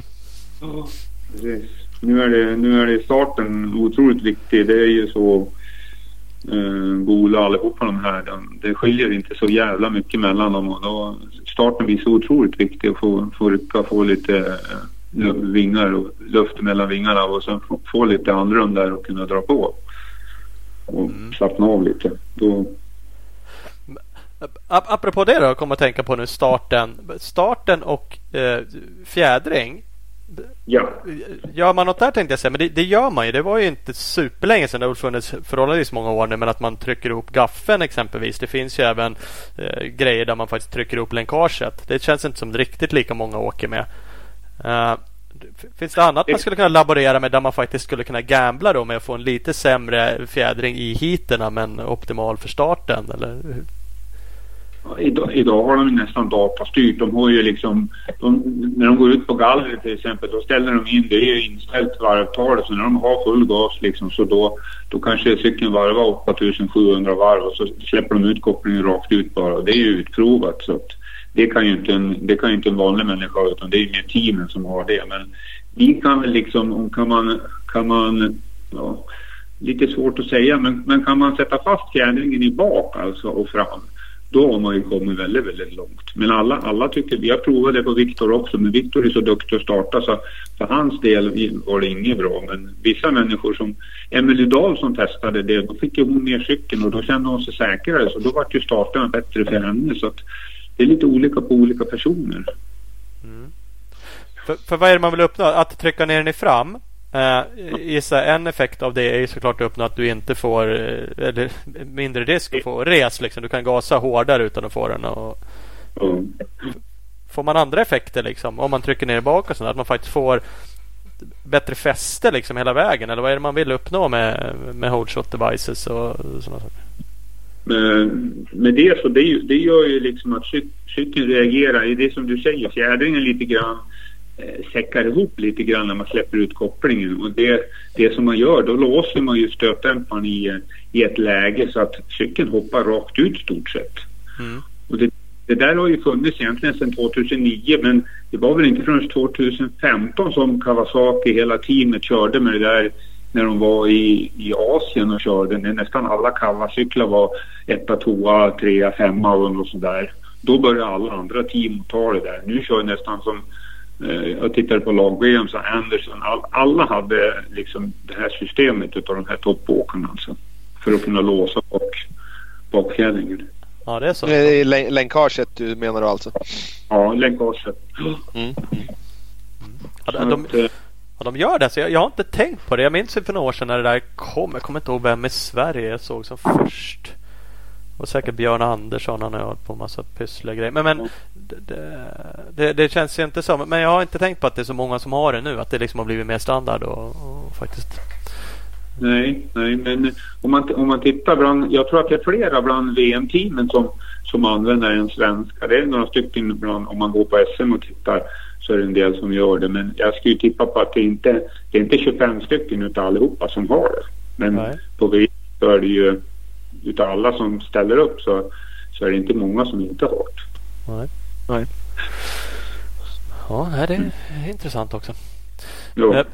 Precis. Nu är, det, nu är det starten otroligt viktig. Det är ju så eh, goda allihopa de här. De, det skiljer inte så jävla mycket mellan dem och då starten blir så otroligt viktig att få, få rycka, få lite eh, vingar och luft mellan vingarna och sen få, få lite andrum där och kunna dra på. Och Mm. slappna av lite. Då, Ap- Apropå det då, kommer att tänka på nu starten. Starten och eh, fjädring. ja. Gör man något där tänkte jag säga, men det, det gör man ju. Det var ju inte superlänge sedan. Det har funnits förhållandevis många år nu. Men att man trycker ihop gaffeln exempelvis. Det finns ju även eh, grejer där man faktiskt trycker ihop länkaget. Det känns inte som riktigt lika många åker med. Eh, finns det annat man skulle kunna laborera med där man faktiskt skulle kunna gambla då med att få en lite sämre fjädring i heaterna men optimal för starten? Eller? Idag, idag har de nästan datastyrt. De har ju liksom, de, när de går ut på gallret till exempel, då ställer de in, det är ju inställt varvtal. Så när de har full gas liksom, så då, då kanske cykeln varvar 8700 varv och så släpper de ut kopplingen rakt ut bara. Det är ju utprovat. Så att det kan ju inte en, det kan ju inte en vanlig människa utan det är ju mer teamen som har det. Men vi kan väl liksom, kan man, kan man, ja, lite svårt att säga, men, men kan man sätta fast fjädringen i bak alltså och fram då har man ju kommit väldigt, väldigt långt. Men alla, alla tycker, vi har provat det på Viktor också, men Viktor är så duktig att starta så för hans del var det inget bra. Men vissa människor som Emelie Dahl som testade det, då fick ju hon ner cykeln och då kände hon sig säkrare så då var ju starten bättre för henne. Så att det är lite olika på olika personer. Mm. För, för vad är det man vill uppnå? Att trycka ner den i fram? Eh, gissa en effekt av det är ju såklart att uppnå att du inte får eh, eller, mindre risk att få res. Liksom. Du kan gasa hårdare utan att få den. Och, Ja. får man andra effekter liksom? Om man trycker ner bak och sånt. Att man faktiskt får bättre fäste liksom hela vägen. Eller vad är det man vill uppnå med, med hold shot devices och sådana saker? Men med det så det, det gör ju liksom att cy- cykeln reagerar. Det är det som du säger, fjädringen lite grann säckar ihop lite grann när man släpper ut kopplingen. Och det, det som man gör, då låser man ju stötdämparen i, eh, i ett läge så att cykeln hoppar rakt ut stort sett. Mm. Och det, det där har ju funnits egentligen sedan 2009 men det var väl inte förrän 2015 som Kawasaki hela teamet körde med det där när de var i, i Asien och körde. När nästan alla Kawacyklar var etta, tvåa, trea, femma och sådär. Då började alla andra team ta det där. Nu kör nästan som eh, jag tittade på lag-VM så Anderson, all, alla hade liksom det här systemet utav de här toppåkarna alltså. För att kunna låsa bak, bakfjädringen. Ja, det är så. Det är län- länkaget du menar du alltså? Ja, länkaget. Mm. De, att, eh, ja, de gör det. Så jag, jag har inte tänkt på det. Jag minns för några år sedan när det där kom. Jag kommer inte ihåg vem i Sverige jag såg som först. Och säkert Björn Andersson. Han har hållit på med massa pyssliga grejer. Men, men det, det, det, känns ju inte så. Men jag har inte tänkt på att det är så många som har det nu. Att det liksom har blivit mer standard och, och faktiskt. Nej, nej, men om man, om man tittar bland, jag tror att det är flera bland VM-teamen som, som använder en svenska. Det är några stycken ibland, om man går på SM och tittar så är det en del som gör det. Men jag skulle tippa på att det inte det är inte 25 stycken utav allihopa som har det. Men Nej. på VM så är det ju utav alla som ställer upp så, så är det inte många som inte har det. Nej. Nej. Ja, det är intressant också. Ja. Eh,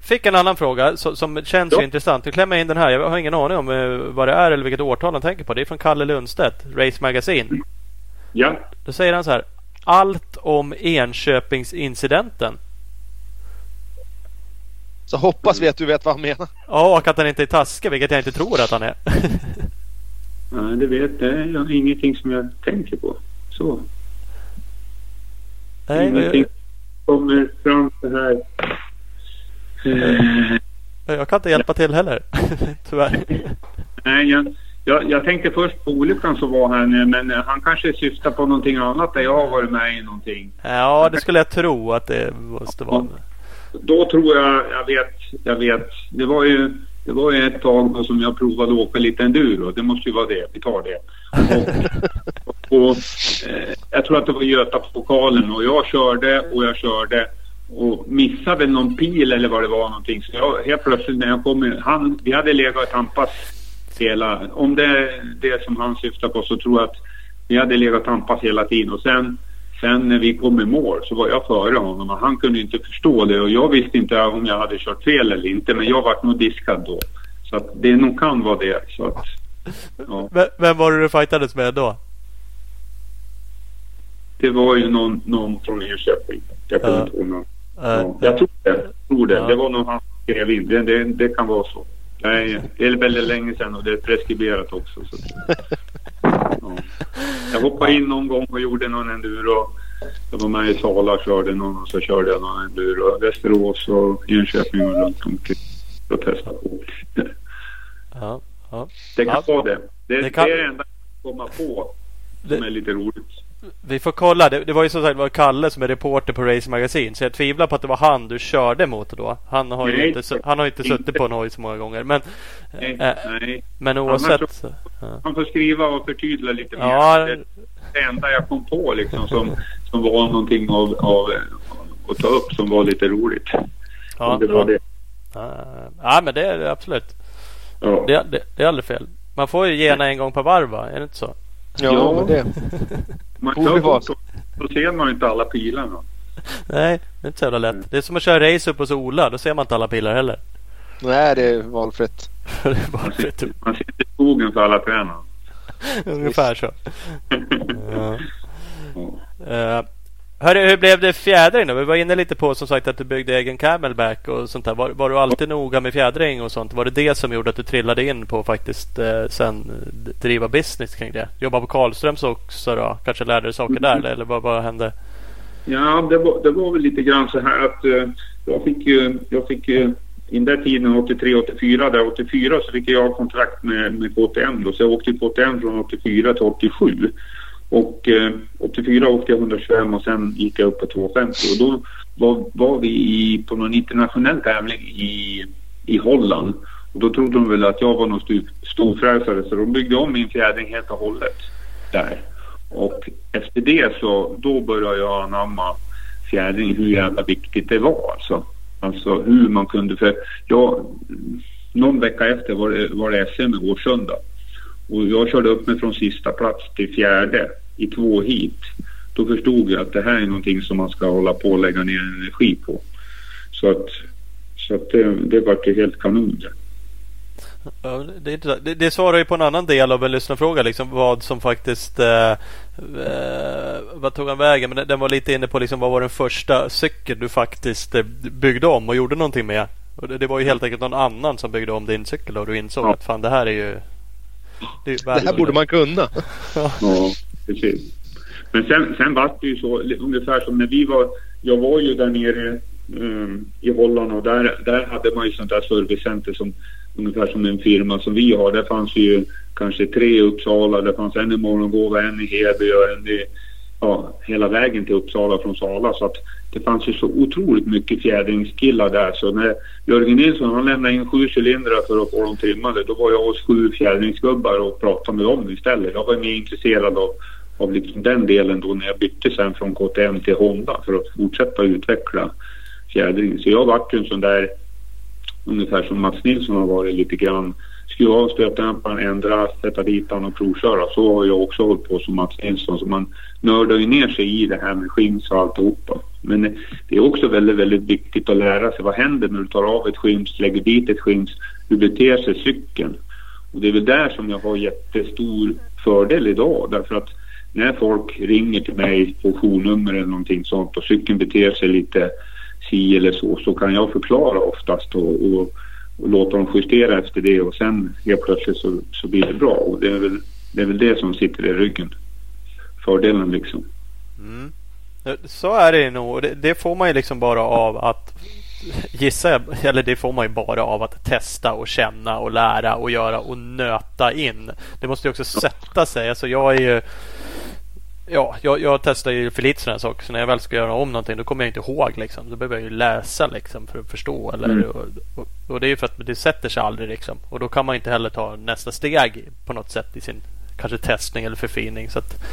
Fick en annan fråga som, känns ju intressant. Vi klämmer in den här. Jag har ingen aning om eh, vad det är eller vilket årtal han tänker på. Det är från Kalle Lundstedt, Race Magazine. ja. Då säger han så här. Allt om Enköpingsincidenten. Så hoppas vi att du vet vad han menar. Ja, och att han inte är taskig, vilket jag inte tror att han är. *laughs* Nej, det vet jag. Det är ingenting som jag tänker på. Så. Nej, Ingenting men kommer fram så här. Eh, jag, kan inte hjälpa till heller. *laughs* Tyvärr. Nej, jag, jag, jag tänkte först på olyckan som var här nu, men han kanske syftar på någonting annat där jag har varit med i någonting. Ja, det skulle jag tro att det måste vara. Då tror jag, jag vet, jag vet. Det var ju, det var ju ett tag som jag provade att åka lite enduro. Det måste ju vara det. Vi tar det. Och, och, eh, jag tror att det var Götapokalen och jag körde och jag körde och missade någon pil eller vad det var någonting. Så jag, helt plötsligt när jag kom, han, vi hade legat och tampats hela, om det är det som han syftar på så tror jag att vi hade legat och tampats hela tiden och sen Sen när vi kom i mål så var jag före honom och han kunde inte förstå det och jag visste inte om jag hade kört fel eller inte men jag var nog diskad då. Så att det nog kan vara det. Så att, ja. Vem- Vem var det du fightades med då? det var ju någon, någon från Enköping. Jag kommer inte ihåg någon. Ja, jag tror det. Tror det. Ja. det var nog han skrev in. Det, det, det kan vara så. Nej, det är väldigt länge sedan och det är preskriberat också. *laughs* Jag hoppade in någon gång och gjorde någon enduro. Jag var med i Sala och körde någon och så körde jag någon enduro. Västerås och Enköping och runt omkring. Och testade på. ja, ja. Det kan Ja. vara det. Det, Det det, kan- är det enda jag kommer på som Det- är lite roligt. Vi får kolla. Det, det var ju som sagt var Kalle som är reporter på Race Magazine. Så jag tvivlar på att det var han du körde mot då. Han har ju Nej, inte, su- han har ju inte inte. suttit på en hoj så många gånger. Men, Nej, eh, nej. men oavsett. så-. Man får skriva och förtydliga lite mer. Ja. Det, det enda jag kom på liksom som, som var någonting av, av att ta upp som var lite roligt. Ja, det var det. Ja, ja, men det är det absolut. Ja. Det, det, det är aldrig fel. Man får ju gena en gång per varv va? Är det inte så? Ja, Ja. men det. *laughs* Man borde vara så, så ser man inte alla pilarna. Nej, det är inte så jävla lätt. Det är som att köra race upp hos Ola. Då ser man inte alla pilar heller. Nej, det är valfritt. *laughs* det är Man för ser, man ser inte skogen för alla träna. *laughs* Ungefär så. Ja. Ja. Uh, hörru, hur blev det fjädring då? Vi var inne lite på som sagt att du byggde egen camelback och sånt där. Var, var du alltid noga med fjädring och sånt? Var det det som gjorde att du trillade in på faktiskt eh, sen driva business kring det? Jobba på Karlströms också då? Kanske lärde dig saker där eller vad, vad hände? Ja, det var, det var väl lite grann så här att eh, jag fick ju, jag fick ju i den där tiden 83, 84, där 84 så fick jag kontrakt med, med KTM då. Så jag åkte ju KTM från 84 till 87. Och eh, 84 åkte jag 125 och sen gick jag upp på 250 och då var, var vi i, på någon internationell tävling i, i Holland. Och då trodde de väl att jag var någon stor, storfräsare så de byggde om min fjädring helt och hållet där. Och efter det så då började jag anamma fjädring hur jävla viktigt det var alltså. Alltså hur man kunde för jag någon vecka efter var det, var det SM i Årsunda. Och jag körde upp mig från sista plats till fjärde i två hit. Då förstod jag att det här är någonting som man ska hålla på och lägga ner energi på. Så att, så att det, det var ju helt kanon det. Ja, det, det, det svarar ju på en annan del av en lyssnarfråga. Liksom vad som faktiskt... Eh, eh, vad tog han vägen? Men den- var lite inne på liksom, vad var den första cykeln du faktiskt eh, byggde om och gjorde någonting med? Och det, det var ju helt enkelt någon annan som byggde om din cykel och du insåg Ja. att fan det här är ju... Det, är ju Det här borde man kunna. Ja, precis. Men sen, sen var det ju så ungefär som när vi var, jag var ju där nere um, i Holland och där, där hade man ju sånt där servicecenter som ungefär som en firma som vi har. Där fanns ju kanske tre i Uppsala, det fanns en i Morgongåva, en i Heby och en i, ja, hela vägen till Uppsala från Sala. Så att det fanns ju så otroligt mycket fjädringskillar där. Så när Jörgen Nilsson han lämnade in sju cylindrar för att få dem trimmade, då var jag hos sju fjädringsgubbar och pratade med dem istället. Jag var mer intresserad av, av liksom den delen då när jag bytte sen från KTM till Honda för att fortsätta utveckla fjädring. Så jag vart ju en sån där, ungefär som Mats Nilsson har varit lite grann, skruva av stötdämparen, ändra, sätta dit den och provköra. Så har jag också hållit på som Mats Nilsson. Så man nördar ju ner sig i det här med skims och alltihopa. Men det är också väldigt, väldigt viktigt att lära sig vad händer när du tar av ett skims, lägger dit ett skims, hur beter sig cykeln? Och det är väl där som jag har jättestor fördel idag därför att när folk ringer till mig på journummer eller någonting sånt och cykeln beter sig lite si eller så så kan jag förklara oftast och, och, och låta dem justera efter det och sen helt plötsligt så, så blir det bra och det är, väl, det är väl det som sitter i ryggen. Fördelen liksom. Mm. Så är det nog. Det, det får man ju liksom bara av att gissar jag, eller det får man ju bara av att testa och känna och lära och göra och nöta in. Det måste ju också sätta sig. Alltså jag är ju Ja, jag, jag testar ju för lite sådana saker. Så när jag väl ska göra om någonting då kommer jag inte ihåg. Liksom. Då behöver jag ju läsa liksom, för att förstå. Eller, Mm. och, och, och det är ju för att det sätter sig aldrig. Liksom. Och då kan man inte heller ta nästa steg på något sätt i sin kanske testning eller förfining. Så att,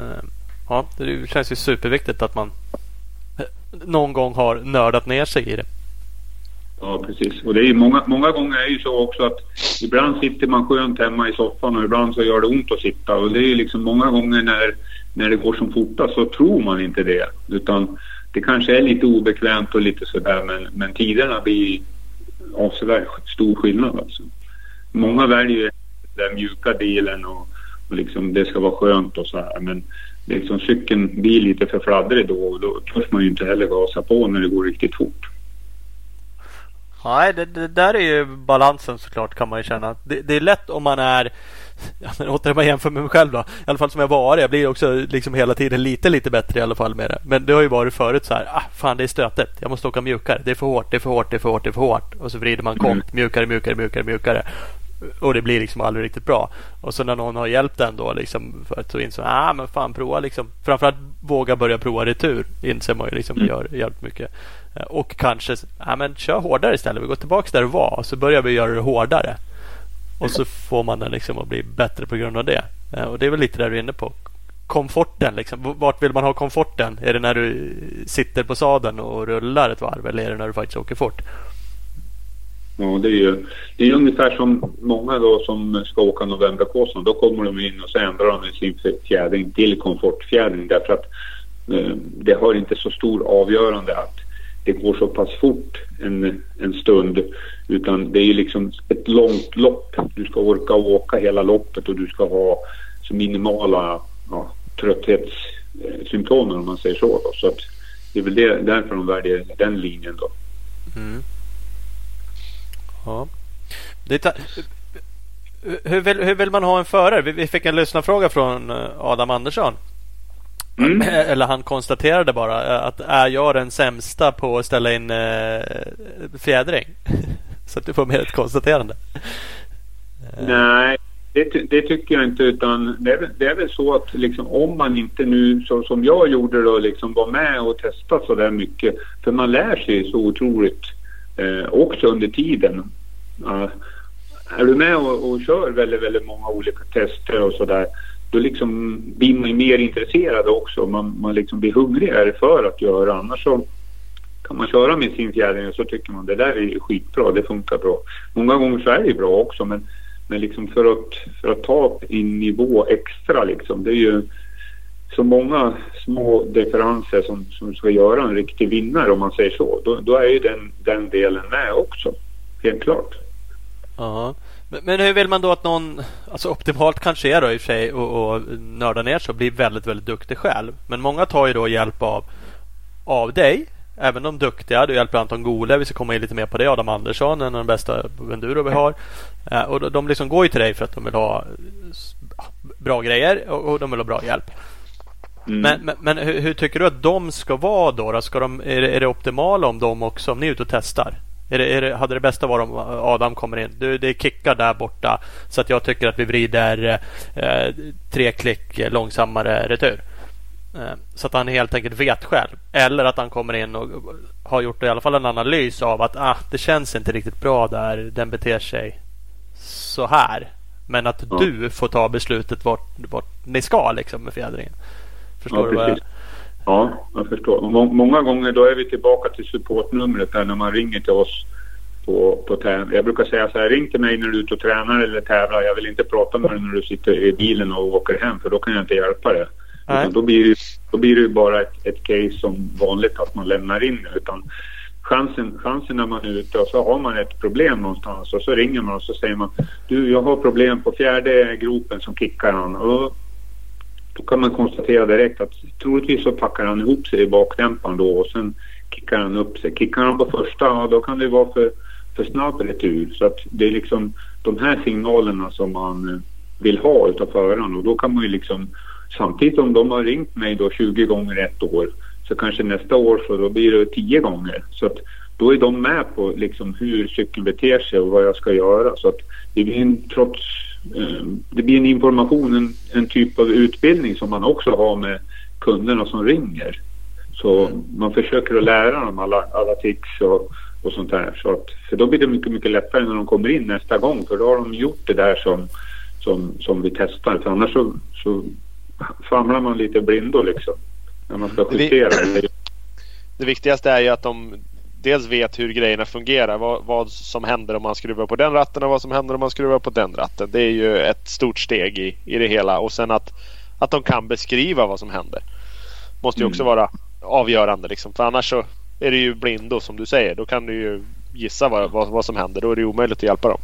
eh, ja, det känns ju superviktigt att man eh, någon gång har nördat ner sig i det. Ja, precis. Och det är ju många, många gånger är det ju så också att ibland sitter man skönt hemma i soffan och ibland så gör det ont att sitta. Och det är ju liksom många gånger när, när det går som fortast så tror man inte det. Utan det kanske är lite obekvämt och lite sådär men, men tiderna blir avsevärt stor skillnad alltså. Många väljer den mjuka delen och, och liksom, det ska vara skönt och så här. Men liksom, cykeln blir lite för fladdrig då och då törs man ju inte heller gasa på när det går riktigt fort. Nej, det, det, där är ju balansen såklart kan man ju känna. Det, det är lätt om man är *laughs* Ja, men återigen man jämför med mig själv då. I alla fall som jag var. Jag blir också liksom hela tiden lite lite bättre i alla fall med det. Men det har ju varit förut så här. Ah, fan det är stötet. Jag måste åka mjukare. Det är för hårt, det är för hårt, det är för hårt, det är för hårt. Och så vrider man mm. kont mjukare, mjukare, mjukare, mjukare. Och det blir liksom aldrig riktigt bra. Och så när någon har hjälpt en då liksom för att så in så ah, men fan prova liksom. Framförallt våga börja prova retur. Inser man ju liksom mm. gör jävligt mycket. Eh, och kanske, ah, men kör hårdare istället. Vi går tillbaka där det var. Och så börjar vi göra det hårdare. Och så får man den liksom att bli bättre på grund av det. Eh, och det är väl lite där du är inne på. Komforten liksom. Vart vill man ha komforten? Är det när du sitter på sadeln och rullar ett varv eller är det när du faktiskt åker fort? Ja, det är ju det är ungefär som många då som ska åka Novemberkåsan. Då kommer de in och så ändrar de sin fjädring till komfortfjädring därför att eh, det har inte så stor avgörande att det går så pass fort en, en stund. Utan det är liksom ett långt lopp. Du ska orka åka hela loppet och du ska ha så minimala ja, trötthetssymptom om man säger så. Då. Så att det är väl det, därför de väljer den linjen då. Mm. Ja. Det hur, vill, hur vill man ha en förare? Vi fick en lyssnarfråga från eh, Adam Andersson. Mm. *laughs* Eller han konstaterade bara eh, att är jag den sämsta på att ställa in äh, fjädring? *laughs* Så att du får mer ett konstaterande. Nej, det, det, tycker jag inte. Utan det är, det är väl så att liksom, om man inte nu, så, som jag gjorde, då, liksom, var med och testade så där mycket. För man lär sig så otroligt eh, också under tiden. Uh, är du med och, och kör väldigt, väldigt många olika tester och sådär då liksom blir man mer intresserad också. Man, man liksom blir hungrigare för att göra. Annars så kan man köra med sin fjädring så tycker man det där är skitbra, det funkar bra. Många gånger så är det bra också men, men liksom för, att, för att ta en nivå extra liksom, det är ju så många små differenser som, som ska göra en riktig vinnare om man säger så. Då, då är ju den, den delen med också, helt klart. Ja men, hur vill man då att någon, alltså optimalt kanske är då i och för sig och, och nörda ner sig och bli väldigt, väldigt duktig själv. Men många tar ju då hjälp av, av dig. Även de duktiga. Du hjälper Anton Gole. Vi ska komma in lite mer på det. Adam Andersson, en av de bästa enduro vi har. Eh, och de liksom går ju till dig för att de vill ha bra grejer och, och de vill ha bra hjälp. Mm. Men, men, men hur, hur, tycker du att de ska vara då? då? Ska de, är, det, är det optimala om de också, om ni är ute och testar? Är det, är det, hade det bästa varit om Adam kommer in? Du, det är kickar där borta så att jag tycker att vi vrider eh, tre klick långsammare retur. Eh, så att han helt enkelt vet själv. Eller att han kommer in och har gjort i alla fall en analys av att ah, det känns inte riktigt bra där. Den beter sig så här. Men att ja. du får ta beslutet vart, vart ni ska liksom med fjädringen. Förstår ja, du vad jag... Ja, jag förstår. Många gånger då är vi tillbaka till supportnumret här när man ringer till oss på, på tävling. Jag brukar säga så här, ring till mig när du är ute och tränar eller tävlar. Jag vill inte prata med dig när du sitter i bilen och åker hem för då kan jag inte hjälpa dig. Då blir, det, då blir det bara ett, ett case som vanligt att man lämnar in. Utan chansen, chansen när man är ute och så har man ett problem någonstans och så ringer man och så säger man du jag har problem på fjärde gropen som kickar han. Och då kan man konstatera direkt att troligtvis så packar han ihop sig i bakdämparen då och sen kickar han upp sig. Kickar han på första, ja, då kan det vara för, för snabb retur. Så att det är liksom de här signalerna som man eh, vill ha utav föraren och då kan man ju liksom samtidigt om de har ringt mig då 20 gånger ett år så kanske nästa år så då blir det 10 gånger. Så att då är de med på liksom hur cykeln beter sig och vad jag ska göra. Så att det blir en, trots det blir en information, en, en, typ av utbildning som man också har med kunderna som ringer. Så mm. man försöker att lära dem alla, alla tics och, och sånt där. Så att, för då blir det mycket, mycket lättare när de kommer in nästa gång. För då har de gjort det där som, som, som vi testar. För annars så, så famlar man lite blindo liksom. När man ska justera. Det, *clears throat* det viktigaste är ju att de dels vet hur grejerna fungerar. Vad, vad, som händer om man skruvar på den ratten och vad som händer om man skruvar på den ratten. Det är ju ett stort steg i, i det hela. Och sen att, att de kan beskriva vad som händer. Måste ju också mm. vara avgörande. Liksom. För annars så är det ju blindo som du säger. Då kan du ju gissa vad, vad, vad som händer. Då är det omöjligt att hjälpa dem.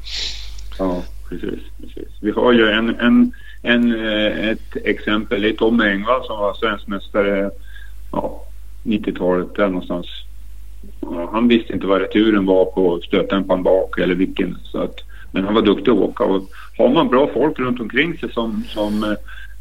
Ja, precis, precis. Vi har ju en, en, en, eh, ett exempel. Är Tommy Engvall som var svensk mästare ja, 90-talet där någonstans. Ja, han visste inte vad returen var på stötdämparen bak eller vilken. Så att, men han var duktig att åka. Och har man bra folk runt omkring sig som, som, eh,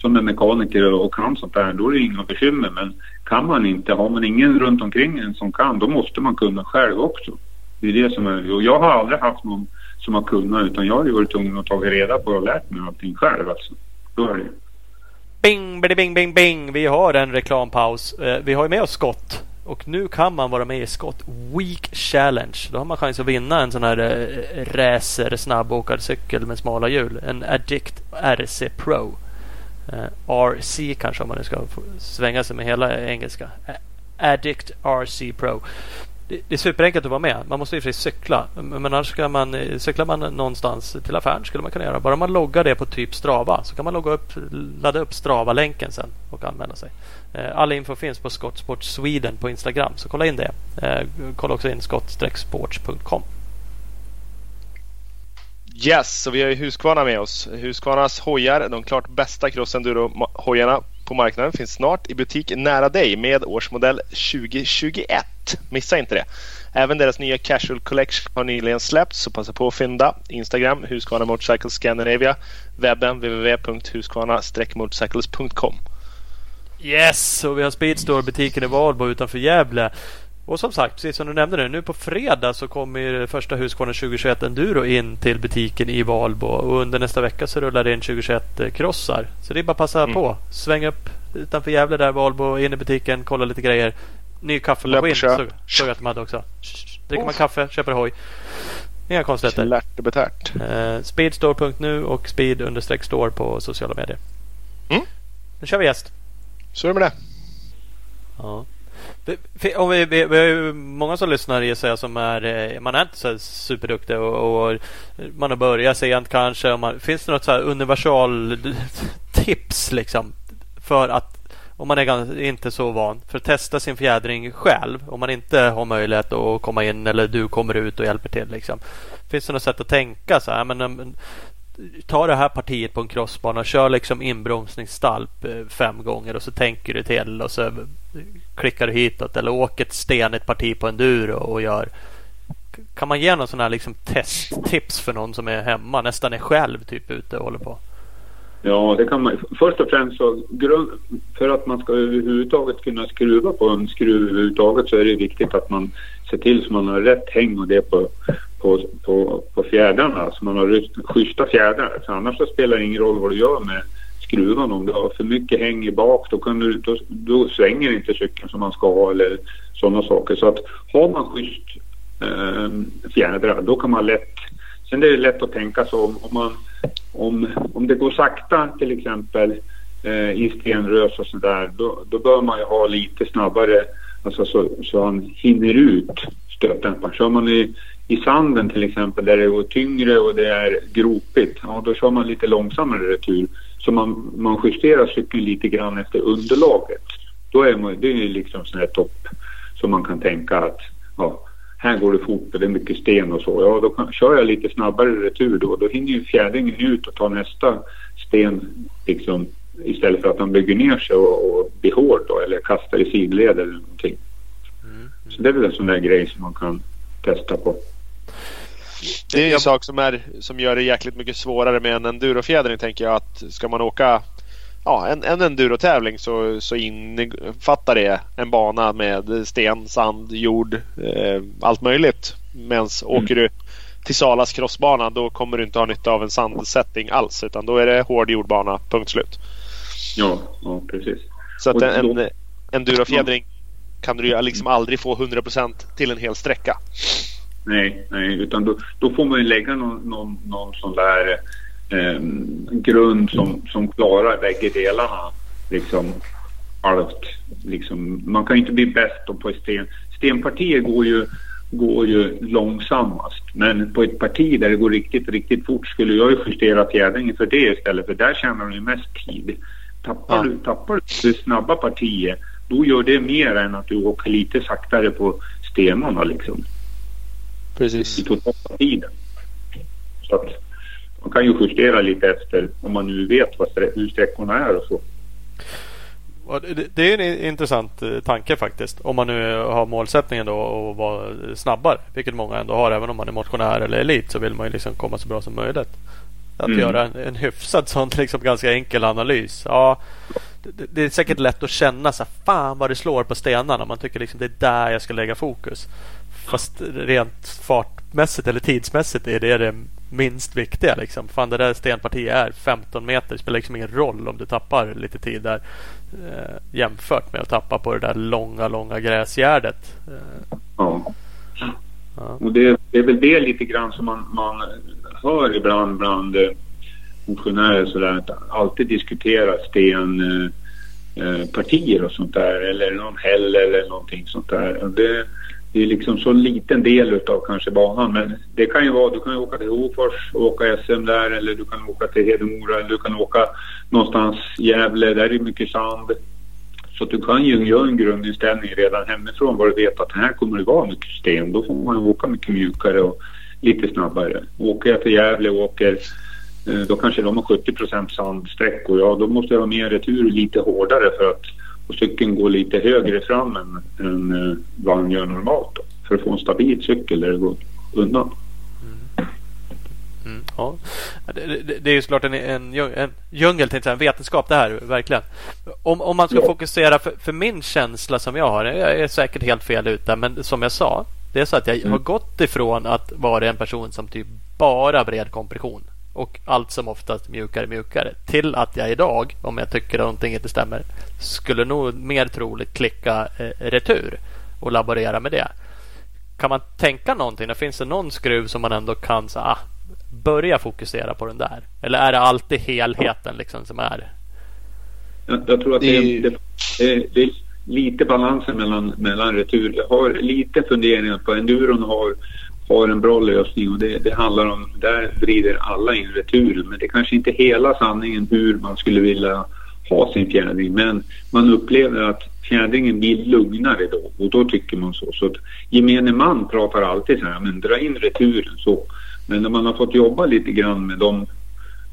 som är mekaniker och kan sånt där, då är det inga bekymmer. Men kan man inte, har man ingen runt omkring en som kan, då måste man kunna själv också. Det är det som är, och jag har aldrig haft någon som har kunnat utan jag har ju varit tvungen att ta reda på och lärt mig allting själv alltså. Då är det. Bing, bing, bing, bing, bing. Vi har en reklampaus. Eh, vi har ju med oss Scott. Och nu kan man vara med i Scott Week Challenge. Då har man chans att vinna en sån här äh, racer snabbåkarcykel med smala hjul. En Addict RC Pro. Eh, RC kanske om man nu ska svänga sig med hela engelska. Addict RC Pro det är superenkelt att vara med. Man måste i och för sig cykla. Men annars ska man, eh, cyklar man någonstans till affären skulle man kunna göra. Bara man loggar det på typ Strava så kan man logga upp, ladda upp Strava-länken sen och anmäla sig. Eh, all info finns på Skottsport Sweden på Instagram så kolla in det. Eh, kolla också in skott-sports.com. Yes, så vi har ju Husqvarna med oss. Husqvarnas hojar, de klart bästa crossenduro-hojarna på marknaden finns snart i butik nära dig med årsmodell 2021. Missa inte det. Även deras nya Casual Collection har nyligen släppts så passa på att fynda. Instagram Husqvarna Motorcycles Scandinavia. Webben www.husqvarna-motorcycles.com Yes, och vi har Speedstore-butiken i Valbo utanför Gävle. Och som sagt, precis som du nämnde nu, nu på fredag så kommer första Husqvarna 2021 Enduro in till butiken i Valbo. Och under nästa vecka så rullar det in 2021 krossar. Så det är bara att passa mm. på. Sväng upp utanför Gävle där, Valbo, in i butiken, kolla lite grejer. Ny kaffemaskin så, såg jag att de hade också. Dricker man kaffe, köper hoj. Inga konstigheter. Lärt och betärt. Eh, speedstore.nu och speed-store på sociala medier. Mm. Nu kör vi gäst. Så är det med det. Ja. Om vi, vi, vi har ju många som lyssnar gissar jag som är eh, Man är inte så superduktig och, och man har börjat sent kanske. Man, finns det något så här universal tips liksom för att om man är inte så van för att testa sin fjädring själv. Om man inte har möjlighet att komma in eller du kommer ut och hjälper till. Liksom. Finns det något sätt att tänka så här? Men, ta det här partiet på en crossbana. Kör liksom inbromsningsstalp eh, fem gånger och så tänker du till och så klickar du hitåt. Eller åker ett stenigt parti på enduro och gör. Kan man ge någon sån här liksom testtips för någon som är hemma? Nästan är själv typ ute och håller på. Ja, det kan man. Först och främst så för att man ska överhuvudtaget kunna skruva på en skruv överhuvudtaget så är det viktigt att man ser till så man har rätt häng och det på, på, på, på fjädrarna. Så man har schyssta fjädrar. För annars så spelar det ingen roll vad du gör med skruvan. Om du har för mycket häng i bak då, kan du, då, då svänger inte cykeln som man ska ha eller sådana saker. Så att har man schysst eh, fjädrar då kan man lätt Sen är det lätt att tänka så om, om, man, om, om det går sakta till exempel eh, i stenrös och sådär då, då bör man ju ha lite snabbare alltså så, så han hinner ut stötdämparen. Kör man i, i sanden till exempel där det går tyngre och det är gropigt, ja då kör man lite långsammare retur. Så man, man justerar cykeln lite grann efter underlaget. Då är man, det är liksom sån här topp som man kan tänka att ja, här går det fort och det är mycket sten och så. Ja, då kan, kör jag lite snabbare retur då. Då hinner ju fjädringen ut och ta nästa sten liksom istället för att han bygger ner sig och, och blir hård då, eller kastar i sidled eller någonting. Mm, mm. Så det är väl en sån där grej som man kan testa på. Det är en sak som, är, som gör det jäkligt mycket svårare med en endurofjädring tänker jag att ska man åka ja, en, en endurotävling så, så innefattar det en bana med sten, sand, jord, eh, allt möjligt. Men mm. åker du till Salas crossbana då kommer du inte ha nytta av en sandsättning alls utan då är det hård jordbana, punkt slut. Ja, ja precis. Så att en, en endurofjädring kan du liksom aldrig få 100% till en hel sträcka. Nej, nej utan då, då får man ju lägga någon, någon, någon sån där eh, grund som, som klarar bägge delarna. Liksom halvt. Liksom, man kan ju inte bli bäst på sten. Stenpartier går ju, går ju långsammast. Men på ett parti där det går riktigt, riktigt fort skulle jag ju justera fjädringen för det istället. För där tjänar du mest tid. Tappar, ja. du, tappar du snabba partiet då gör det mer än att du åker lite saktare på stenarna liksom. Precis. I totala tiden. Så att, man kan ju justera lite efter om man nu vet vad, hur sträckorna är och så. Det är en intressant eh, tanke faktiskt. Om man nu har målsättningen då att vara snabbare. Vilket många ändå har. Även om man är motionär eller elit så vill man ju liksom komma så bra som möjligt. Att mm. göra en, en hyfsad sån liksom ganska enkel analys. Ja, det, det, är säkert lätt att känna så här, fan vad det slår på stenarna. Man tycker liksom det är där jag ska lägga fokus. Fast rent fartmässigt eller tidsmässigt är det det minst viktiga. Liksom. Fan det där stenpartiet är 15 meter. Det spelar liksom ingen roll om du tappar lite tid där. Eh, jämfört med att tappa på det där långa, långa gräsgärdet. Eh. Ja. ja. Och det, det, är väl det lite grann som man, man hör ibland bland eh, motionärer sådär att alltid diskutera stenpartier eh, och sånt där eller någon häll eller någonting sånt där. Det, det är liksom så liten del utav kanske banan men det kan ju vara, du kan ju åka till Hofors och åka SM där eller du kan åka till Hedemora eller du kan åka någonstans Gävle, där är det mycket sand. Så du kan ju göra en grundinställning redan hemifrån vad du vet att här kommer det vara mycket sten. Då får man åka mycket mjukare och lite snabbare. Åker jag till Gävle och åker eh, då kanske de har 70% sandsträckor. Ja, då måste jag ha mer retur lite hårdare för att och cykeln går lite högre fram än, än eh, vad han gör normalt. Då, för att få en stabil cykel där det går undan. Mm. Mm, ja. Det, det, det, är ju såklart en, en, en djungel, tänkte jag, en vetenskap det här, verkligen. Om, om man ska ja. fokusera, för, för, min känsla som jag har, jag är säkert helt fel ute, men som jag sa, det är så att jag mm. har gått ifrån att vara en person som typ bara bred kompression och allt som oftast mjukare mjukare till att jag idag, om jag tycker att någonting inte stämmer, skulle nog mer troligt klicka eh, retur och laborera med det. Kan man tänka någonting? Det finns det någon skruv som man ändå kan så, ah, börja fokusera på den där? Eller är det alltid helheten liksom som är? Jag, jag tror att det, det, det, det, är lite balansen mellan, mellan retur. Jag har lite funderingar på enduron har har en bra lösning. Och det, det handlar om, där vrider alla in returen men det är kanske inte hela sanningen hur man skulle vilja ha sin fjädring. Men man upplever att fjädringen blir lugnare då. Och då tycker man så. Så att gemene man pratar alltid så här, men dra in returen så. Men när man har fått jobba lite grann med de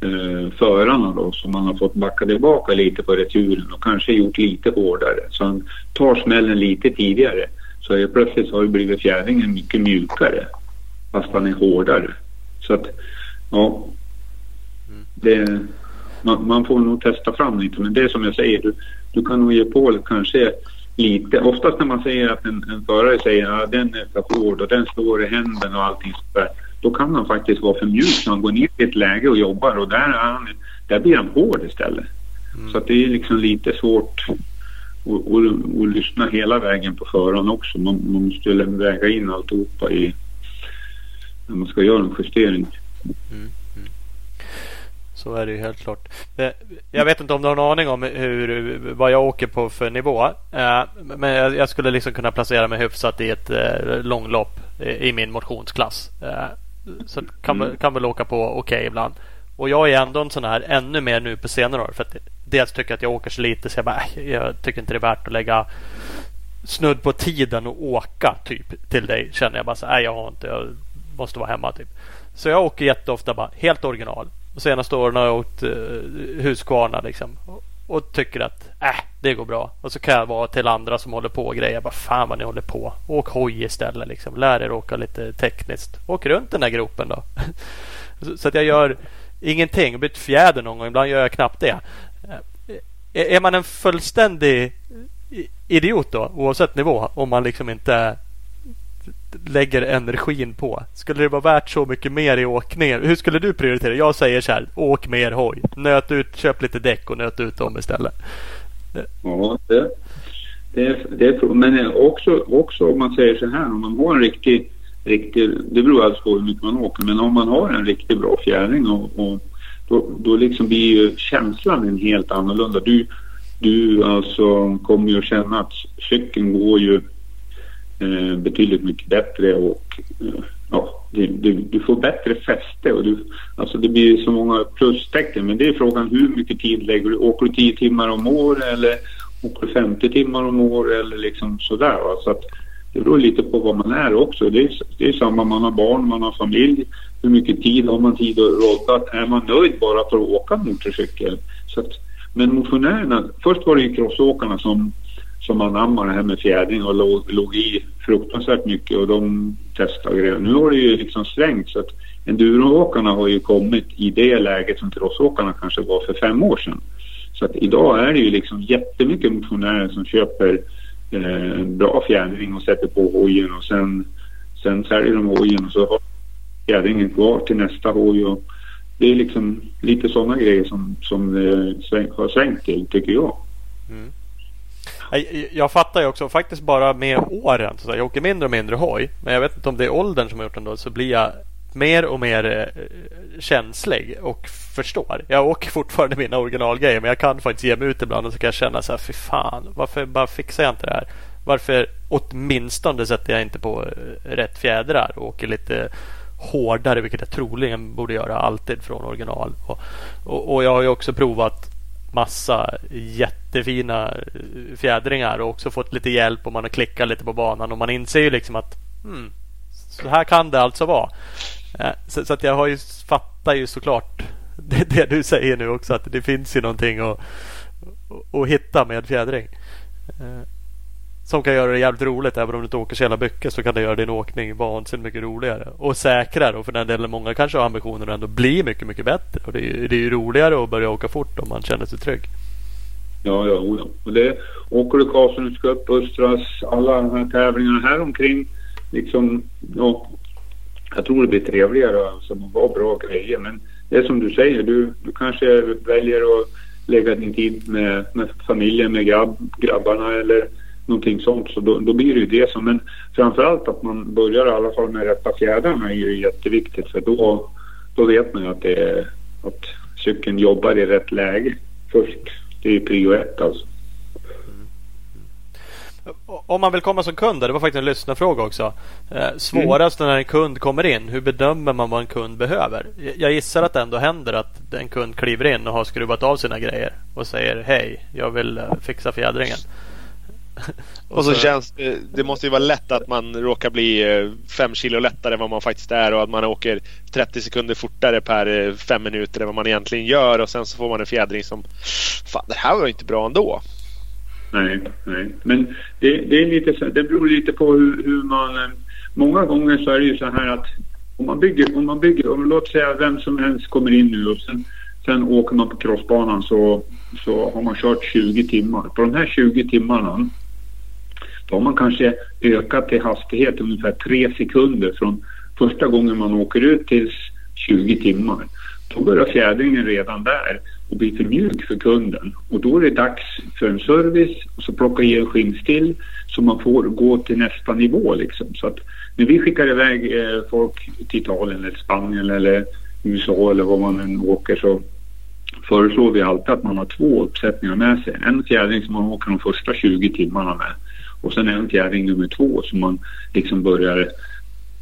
eh, förarna då så man har fått backa tillbaka lite på returen och kanske gjort lite hårdare. Så han tar smällen lite tidigare. Så plötsligt har det blivit fjädringen mycket mjukare fast han är hårdare. Så att, ja. Det, man, man, får nog testa fram lite. Men det är som jag säger, du, du kan nog ge på kanske lite. Oftast när man säger att en, en förare säger att ja, den är för hård och den står i händerna och allting sådär. Då kan han faktiskt vara för mjuk när han går ner i ett läge och jobbar och där, är han, där blir han hård istället. Mm. Så att det är liksom lite svårt att lyssna hela vägen på föraren också. Man, man måste väga in alltihopa i, när man ska göra en justering. Mm, mm. Så är det ju helt klart. Eh, jag vet inte om du har en aning om hur, vad jag åker på för nivå. Eh, men jag skulle liksom kunna placera mig hyfsat i ett eh, långlopp i min motionsklass. Så kan, mm. kan väl åka på okej okay ibland. Och jag är ändå en sån här ännu mer nu på senare år. För att dels tycker jag att jag åker så lite så jag bara, jag tycker inte det är värt att lägga snudd på tiden och åka typ till dig. Känner jag bara så nej jag har inte, jag måste vara hemma typ. Så jag åker jätteofta bara helt original. Och senaste åren har jag åkt eh, Husqvarna liksom. Och, och, tycker att äh, det går bra. Och så kan jag vara till andra som håller på och grejer. Bara fan vad ni håller på. Åk hoj istället liksom. Lär er åka lite tekniskt. Åk runt den här gropen då. *laughs* så, så, att jag gör ingenting. Bytt fjäder någon gång. Ibland gör jag knappt det. Är, är man en fullständig idiot då oavsett nivå om man liksom inte lägger energin på. Skulle det vara värt så mycket mer i åkningen? Hur skulle du prioritera? Jag säger så här, åk mer hoj. Nöt ut, köp lite däck och nöt ut dem istället. Ja, det, det, det men också, också om man säger så här, om man har en riktig, riktig det beror alltså på hur mycket man åker, men om man har en riktigt bra fjärring och, och då, då liksom blir ju känslan en helt annorlunda. Du, du alltså kommer ju att känna att cykeln går ju eh, betydligt mycket bättre och eh, ja, du, du, du, får bättre fäste och du, alltså det blir så många plustecken men det är frågan hur mycket tid lägger du? Åker du 10 timmar om året eller åker du 50 timmar om året eller liksom sådär va? Så att det beror lite på vad man är också. Det är, det är samma, man har barn, man har familj. Hur mycket tid har man tid att rodda? Är man nöjd bara för att åka motorcykel? Så att, men motionärerna, först var det ju crossåkarna som, som anammade det här med fjädring och låg, låg i fruktansvärt mycket och de testade grejer. Nu har det ju liksom svängt så att enduroåkarna har ju kommit i det läget som crossåkarna kanske var för fem år sedan. Så att idag är det ju liksom jättemycket motionärer som köper eh, bra fjädring och sätter på hojen och sen, sen säljer de hojen och så har fjädringen kvar till nästa hoj. Och det är liksom lite sådana grejer som, som eh, sväng, har svängt till tycker jag. Mm. Jag, fattar ju också faktiskt bara med åren. Så jag åker mindre och mindre hoj. Men jag vet inte om det är åldern som har gjort det så blir jag mer och mer eh, känslig och förstår. Jag åker fortfarande mina originalgrejer men jag kan faktiskt ge mig ut ibland och så kan jag känna så här, fy fan, varför bara fixar jag inte det här? Varför åtminstone sätter jag inte på eh, rätt fjädrar och åker lite hårdare, vilket jag troligen borde göra alltid från original. Och, och, och jag har ju också provat massa jättefina eh, fjädringar och också fått lite hjälp och man har klickat lite på banan och man inser ju liksom att hmm, så här kan det alltså vara. Eh, så, så, att jag har ju, fattar ju såklart *laughs* det, det, du säger nu också att det finns ju någonting att, att hitta med fjädring. Eh, som kan göra det jävligt roligt. Även om du inte åker så jävla mycket så kan det göra din åkning vansinnigt mycket roligare. Och säkrare. Och för den delen många kanske har ambitionen att ändå bli mycket, mycket bättre. Och det är, ju, det är ju roligare att börja åka fort om man känner sig trygg. Ja, ja, ja. Och det, åker du Karlsruhes Cup, Östras, alla de här tävlingarna här omkring. Liksom, ja, jag tror det blir trevligare alltså, att bra grejer. Men det är som du säger, du, du kanske väljer att lägga din tid med, med familjen, med grabb, grabbarna eller någonting sånt. Så då, då, blir det ju det som, men framförallt att man börjar i alla fall med rätta fjädrarna är ju jätteviktigt för då, då vet man ju att, det är, att cykeln jobbar i rätt läge först. Det är ju prio ett alltså. Mm. Om man vill komma som kund, det var faktiskt en lyssnarfråga också. Eh, svårast mm. när en kund kommer in, hur bedömer man vad en kund behöver? Jag gissar att det ändå händer att en kund kliver in och har skruvat av sina grejer och säger Hej, jag vill eh, fixa fjädringen och så, känns det, det måste ju vara lätt att man råkar bli eh, fem kilo lättare än vad man faktiskt är och att man åker 30 sekunder fortare per eh, fem minuter än vad man egentligen gör och sen så får man en fjädring som Fan, det här var ju inte bra ändå. Nej, nej. Men det, det, är lite så, det beror lite på hur, hur, man... Eh, många gånger så är det ju så här att om man bygger, om man bygger, om låt säga vem som helst kommer in nu och sen, sen åker man på crossbanan så, så har man kört 20 timmar. På de här 20 timmarna då har man kanske ökat till hastighet ungefär tre sekunder från första gången man åker ut tills 20 timmar. Då börjar fjädringen redan där och blir för mjuk för kunden. Och då är det dags för en service och så plocka i en skinnstill så man får gå till nästa nivå liksom. Så att när vi skickar iväg eh, folk till Italien eller Spanien eller USA eller var man än åker så föreslår vi alltid att man har två uppsättningar med sig. En fjädring som man åker de första 20 timmarna med och sen är en fjärding nummer två som man liksom börjar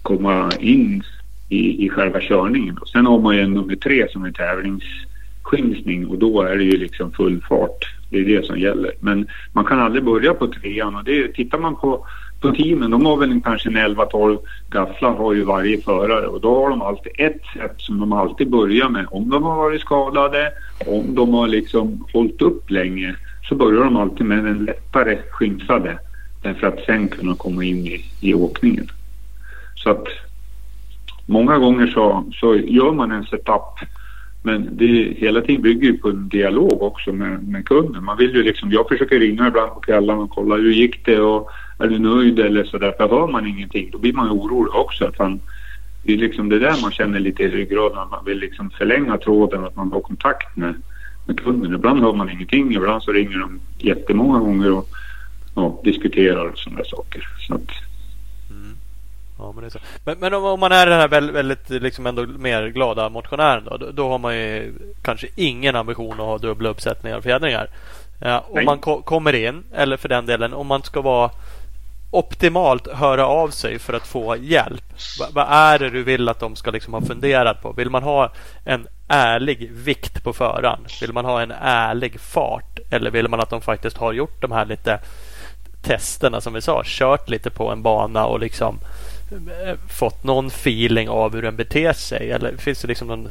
komma in i, i själva körningen. Och sen har man ju en nummer tre som är tävlingsskinsning och då är det ju liksom full fart. Det är det som gäller. Men man kan aldrig börja på trean och det tittar man på på teamen, de har väl kanske en 11-12 gafflar har ju varje förare och då har de alltid ett sätt som de alltid börjar med. Om de har varit skadade, om de har liksom hållit upp länge så börjar de alltid med den lättare skinsade för att sen kunna komma in i, i åkningen. Så att många gånger så, så gör man en setup men det hela tiden bygger ju på en dialog också med, med kunden. Man vill ju liksom, jag försöker ringa ibland på kvällarna och kolla hur gick det och är du nöjd eller sådär. För hör man ingenting då blir man ju orolig också. Att man, det är liksom det där man känner lite i ryggraden att man vill liksom förlänga tråden att man har kontakt med, med kunden. Ibland hör man ingenting, ibland så ringer de jättemånga gånger och ja, diskuterar sådana saker. Så att, Ja, men, så. men, men om, om, man är den här väldigt, väldigt liksom ändå mer glada motionären då, då, då, har man ju kanske ingen ambition att ha dubbla uppsättningar fjädringar. Ja, om man ko kommer in, eller för den delen om man ska vara optimalt höra av sig för att få hjälp. Va, vad är det du vill att de ska liksom ha funderat på? Vill man ha en ärlig vikt på föraren? Vill man ha en ärlig fart? Eller vill man att de faktiskt har gjort de här lite testerna som vi sa. Kört lite på en bana och liksom eh, fått någon feeling av hur den beter sig? Eller finns det liksom någon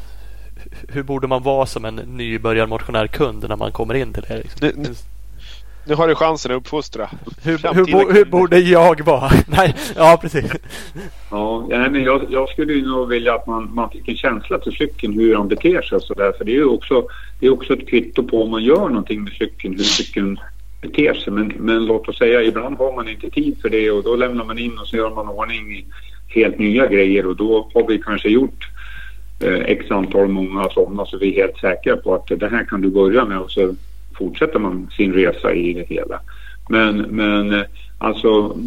hur borde man vara som en nybörjarmotionär kund när man kommer in till det? Liksom? Nu, nu har du chansen att uppfostra. Hur, hur, bo, hur, borde jag vara? *laughs* Nej, ja precis. Ja, men jag, jag skulle ju nog vilja att man, man fick en känsla för cykeln hur han beter sig och sådär. För det är ju också, det är också ett kvitto på om man gör någonting med cykeln, hur cykeln beter sig. Men, men låt oss säga, ibland har man inte tid för det och då lämnar man in och så gör man ordning helt nya grejer och då har vi kanske gjort eh, x antal många sådana så vi är helt säkra på att det här kan du börja med och så fortsätter man sin resa i det hela. Men, men eh, alltså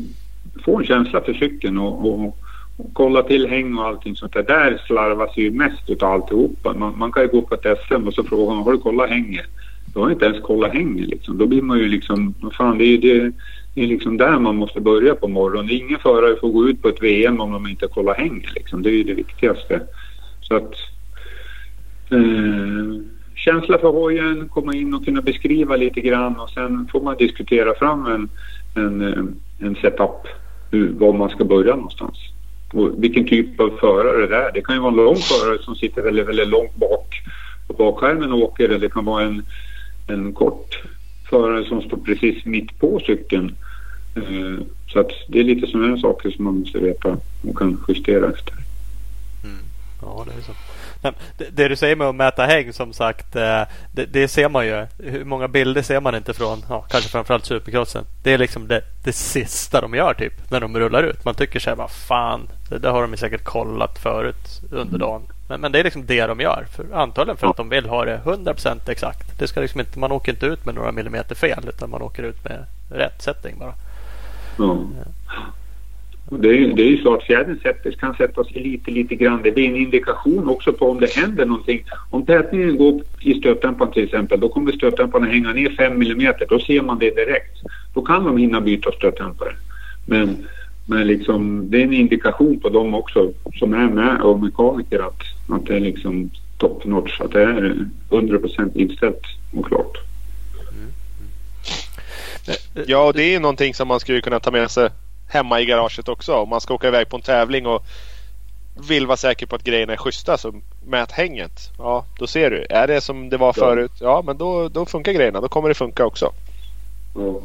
få en känsla för cykeln och, och, och kolla till häng och allting sånt där. Där slarvas ju mest utav alltihopa. Man, man kan ju gå på ett SM och så frågar man har du kollat hänget? Då har inte ens kollat häng liksom. Då blir man ju liksom, fan det är ju det, det är liksom där man måste börja på morgonen. Ingen förare får gå ut på ett VM om de inte kollar häng liksom. Det är ju det viktigaste. Så att eh, känsla för hojen, komma in och kunna beskriva lite grann och sen får man diskutera fram en, en, eh, en setup, hur, var man ska börja någonstans. Och vilken typ av förare det är. Det kan ju vara en lång förare som sitter väldigt, väldigt långt bak på bakskärmen och åker eller det kan vara en, en kort förare som står precis mitt på cykeln. Eh, så att det är lite sådana saker som man måste veta och kan justera efter. Mm. Ja, det är så. Det, du säger med att mäta häng som sagt. Eh, det, det, ser man ju. Hur många bilder ser man inte från ja, kanske framförallt supercrossen. Det är liksom det, det sista de gör typ när de rullar ut. Man tycker sig bara fan. Det där har de säkert kollat förut under dagen. Men, men det är liksom det de gör. För, antagligen för att de vill ha det 100% exakt. Det ska liksom inte, man åker inte ut med några millimeter fel utan man åker ut med rätt setting bara. Mm. Det är, det är ju så att fjädern sätter, kan sätta sig lite, lite grann. Det blir en indikation också på om det händer någonting. Om tätningen går i stötdämparen till exempel, då kommer stötdämparen hänga ner 5 mm. Då ser man det direkt. Då kan de hinna byta stötdämpare. Men, men liksom, det är en indikation på dem också som är med och mekaniker att, att det är liksom top notch. Att det är 100% inställt och klart. Ja, och det är någonting som man skulle kunna ta med sig hemma i garaget också. Om man ska åka iväg på en tävling och vill vara säker på att grejerna är schyssta så mät hänget. Ja, då ser du. Är det som det var förut, ja men då, då funkar grejerna. Då kommer det funka också. Ja.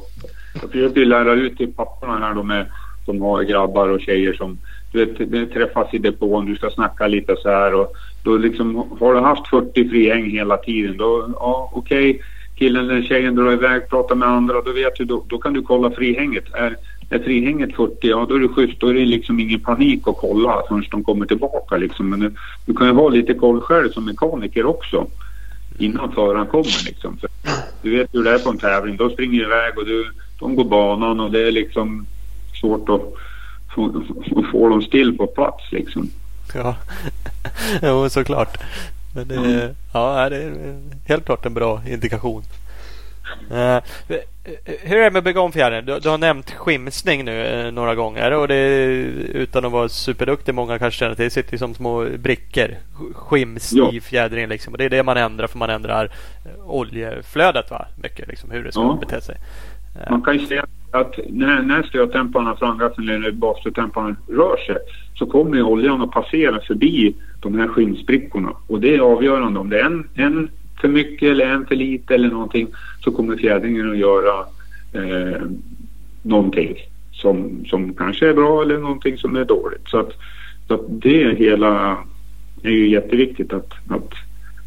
Jag försöker lära ut till papporna här då med, som har grabbar och tjejer som du vet, träffas i depån, du ska snacka lite så här och då liksom har du haft 40 frihäng hela tiden då, ja okej, okay. killen eller tjejen drar iväg, pratar med andra, då vet du, då, då kan du kolla frihänget. Är, är frihänget 40, ja då är det schysst. Då är det liksom ingen panik att kolla förrän de kommer tillbaka liksom. Men du kan ju ha lite koll själv som mekaniker också. Innan föraren kommer liksom. För du vet hur det är på en tävling. De springer iväg och du, de går banan och det är liksom svårt att få, få dem still på plats liksom. Ja, *laughs* jo såklart. Men det, mm. ja, det är helt klart en bra indikation. Uh, hur är det med begångfjädern? Du, du, har nämnt skimsning nu eh, några gånger och det utan att vara superduktig. Många kanske känner till det sitter som små brickor. Skims ja. i fjädringen liksom. Och det är det man ändrar för man ändrar eh, oljeflödet va? Mycket liksom hur det ska ja. bete sig. Uh. Man kan ju säga att när, när stötdämparna, framgassen eller basstötdämparna rör sig så kommer oljan att passera förbi de här skimsprickorna. Och det är avgörande om det är en, en för mycket eller en för lite eller någonting så kommer fjädringen att göra eh, någonting som, som kanske är bra eller någonting som är dåligt. Så att, så att det hela är ju jätteviktigt att, att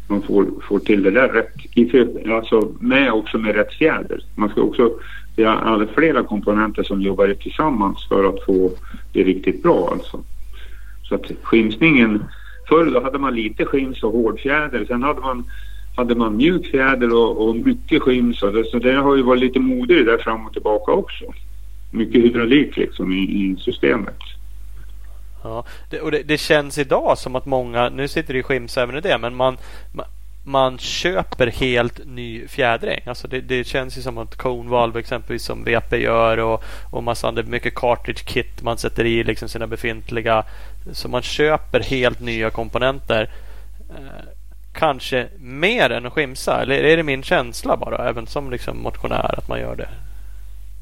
man får, får till det där rätt. Alltså med också med rätt fjäder. Man ska också vi har flera komponenter som jobbar tillsammans för att få det riktigt bra alltså. Så att skimsningen, förr då hade man lite skims och hårdfjäder. Sen hade man hade man mjuk fjäder och, och mycket skinn så det, så det har ju varit lite modigt där fram och tillbaka också. Mycket hydraulik liksom i, i systemet. Ja, det, och det, det, känns idag som att många, nu sitter det i skims även i det, men man, man, man köper helt ny fjädring. Alltså det, det känns ju som att Cone exempelvis som VP gör och, och massa andra, mycket cartridge kit man sätter i liksom sina befintliga. Så man köper helt nya komponenter. Eh, Kanske mer än att skimsa? Eller är det min känsla bara, även som liksom motionär, att man gör det?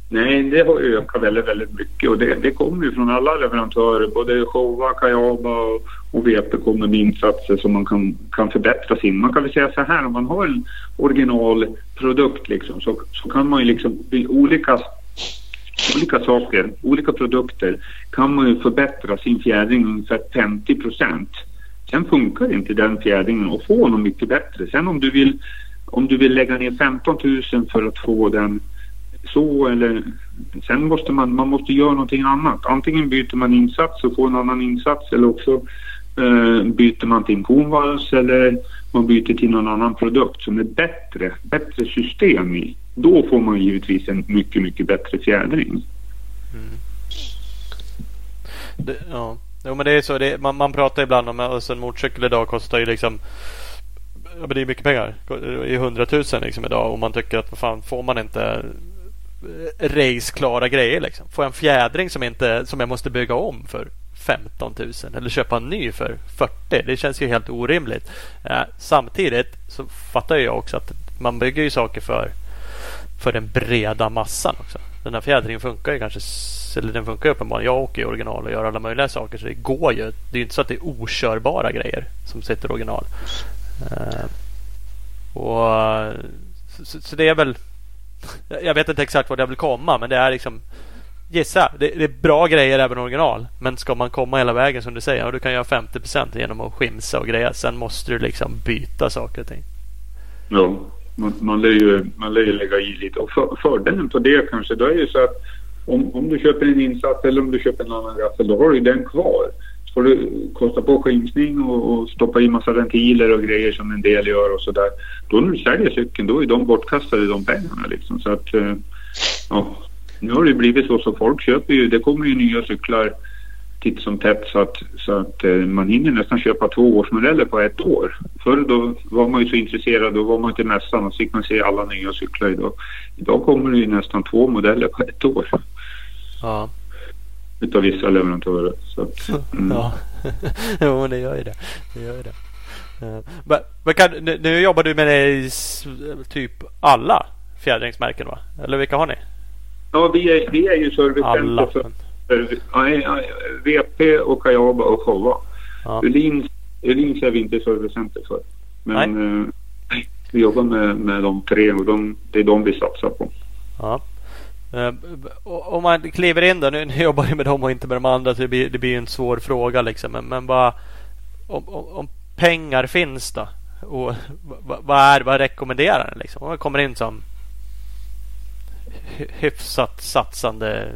Nej, det har ökat väldigt, väldigt mycket och det, det kommer ju från alla leverantörer. Både Showa, Kayaba och, och VP kommer med insatser som man kan, kan förbättra sin. Man kan väl säga så här, om man har en originalprodukt liksom, så, så kan man ju liksom olika, olika saker, olika produkter kan man ju förbättra sin fjädring ungefär 50 procent. Sen funkar inte den fjädringen och få något mycket bättre. Sen om du vill, om du vill lägga ner 15 000 för att få den så eller sen måste man, man måste göra någonting annat. Antingen byter man insats och får en annan insats eller också eh, byter man till en konvals eller man byter till någon annan produkt som är bättre, bättre system i. Då får man givetvis en mycket, mycket bättre fjädring. Mm. Det, ja. Jo men det är så. Det, man, man pratar ibland om att alltså en motorcykel idag kostar ju liksom Ja, men det är mycket pengar. I hundratusen liksom idag och man tycker att vad fan får man inte eh, raceklara grejer. Liksom. Får jag en fjädring som, inte, som jag måste bygga om för 15 000 eller köpa en ny för 40. Det känns ju helt orimligt. Eh, samtidigt så fattar jag också att man bygger ju saker för, för den breda massan också. Den här fjädringen funkar ju kanske eller den funkar uppenbarligen. Jag åker i original och gör alla möjliga saker så det går ju. Det är inte så att det är okörbara grejer som sitter original. Uh, och, så, så, det är väl *laughs* jag vet inte exakt vad jag vill komma men det är liksom Gissa, det, det, är bra grejer även original. Men ska man komma hela vägen som du säger, och du kan göra 50% genom att skimsa och greja. Sen måste du liksom byta saker och ting. Ja, man, man, lär, ju, man lär ju lägga i lite. Och för, fördelen på det kanske, då är ju så att om, om du köper en insats eller om du köper en annan gaffel, då har du den kvar. Så får du kosta på skimsning och, och, stoppa i massa ventiler och grejer som en del gör och sådär. Då när du säljer cykeln, då är de bortkastade de pengarna liksom. Så att, eh, ja, nu har det blivit så så folk köper ju, det kommer ju nya cyklar titt som tätt så att, så att eh, man hinner nästan köpa två årsmodeller på ett år. Förr då var man ju så intresserad, då var man till mässan och så fick man se alla nya cyklar idag. Idag kommer det ju nästan två modeller på ett år. Ja. Utav vissa leverantörer. Så att, mm. Ja, *laughs* jo det gör ju det. det, gör det. Men, men kan, nu, jobbar du med det i typ alla fjädringsmärken va? Eller vilka har ni? Ja, vi är, vi är ju servicecenter för, VP och Kayaba och Showa. Ja. Öhlins, Öhlins är vi inte servicecenter för. Men eh, vi jobbar med, med de tre och de, det är de vi satsar på. Ja. Uh, om man kliver in då, nu, nu jobbar jag med dem och inte med de andra så det blir, det blir en svår fråga liksom. Men, men bara om, om, pengar finns då? Och vad, vad, är, vad rekommenderar den liksom? Om man kommer in som hyfsat satsande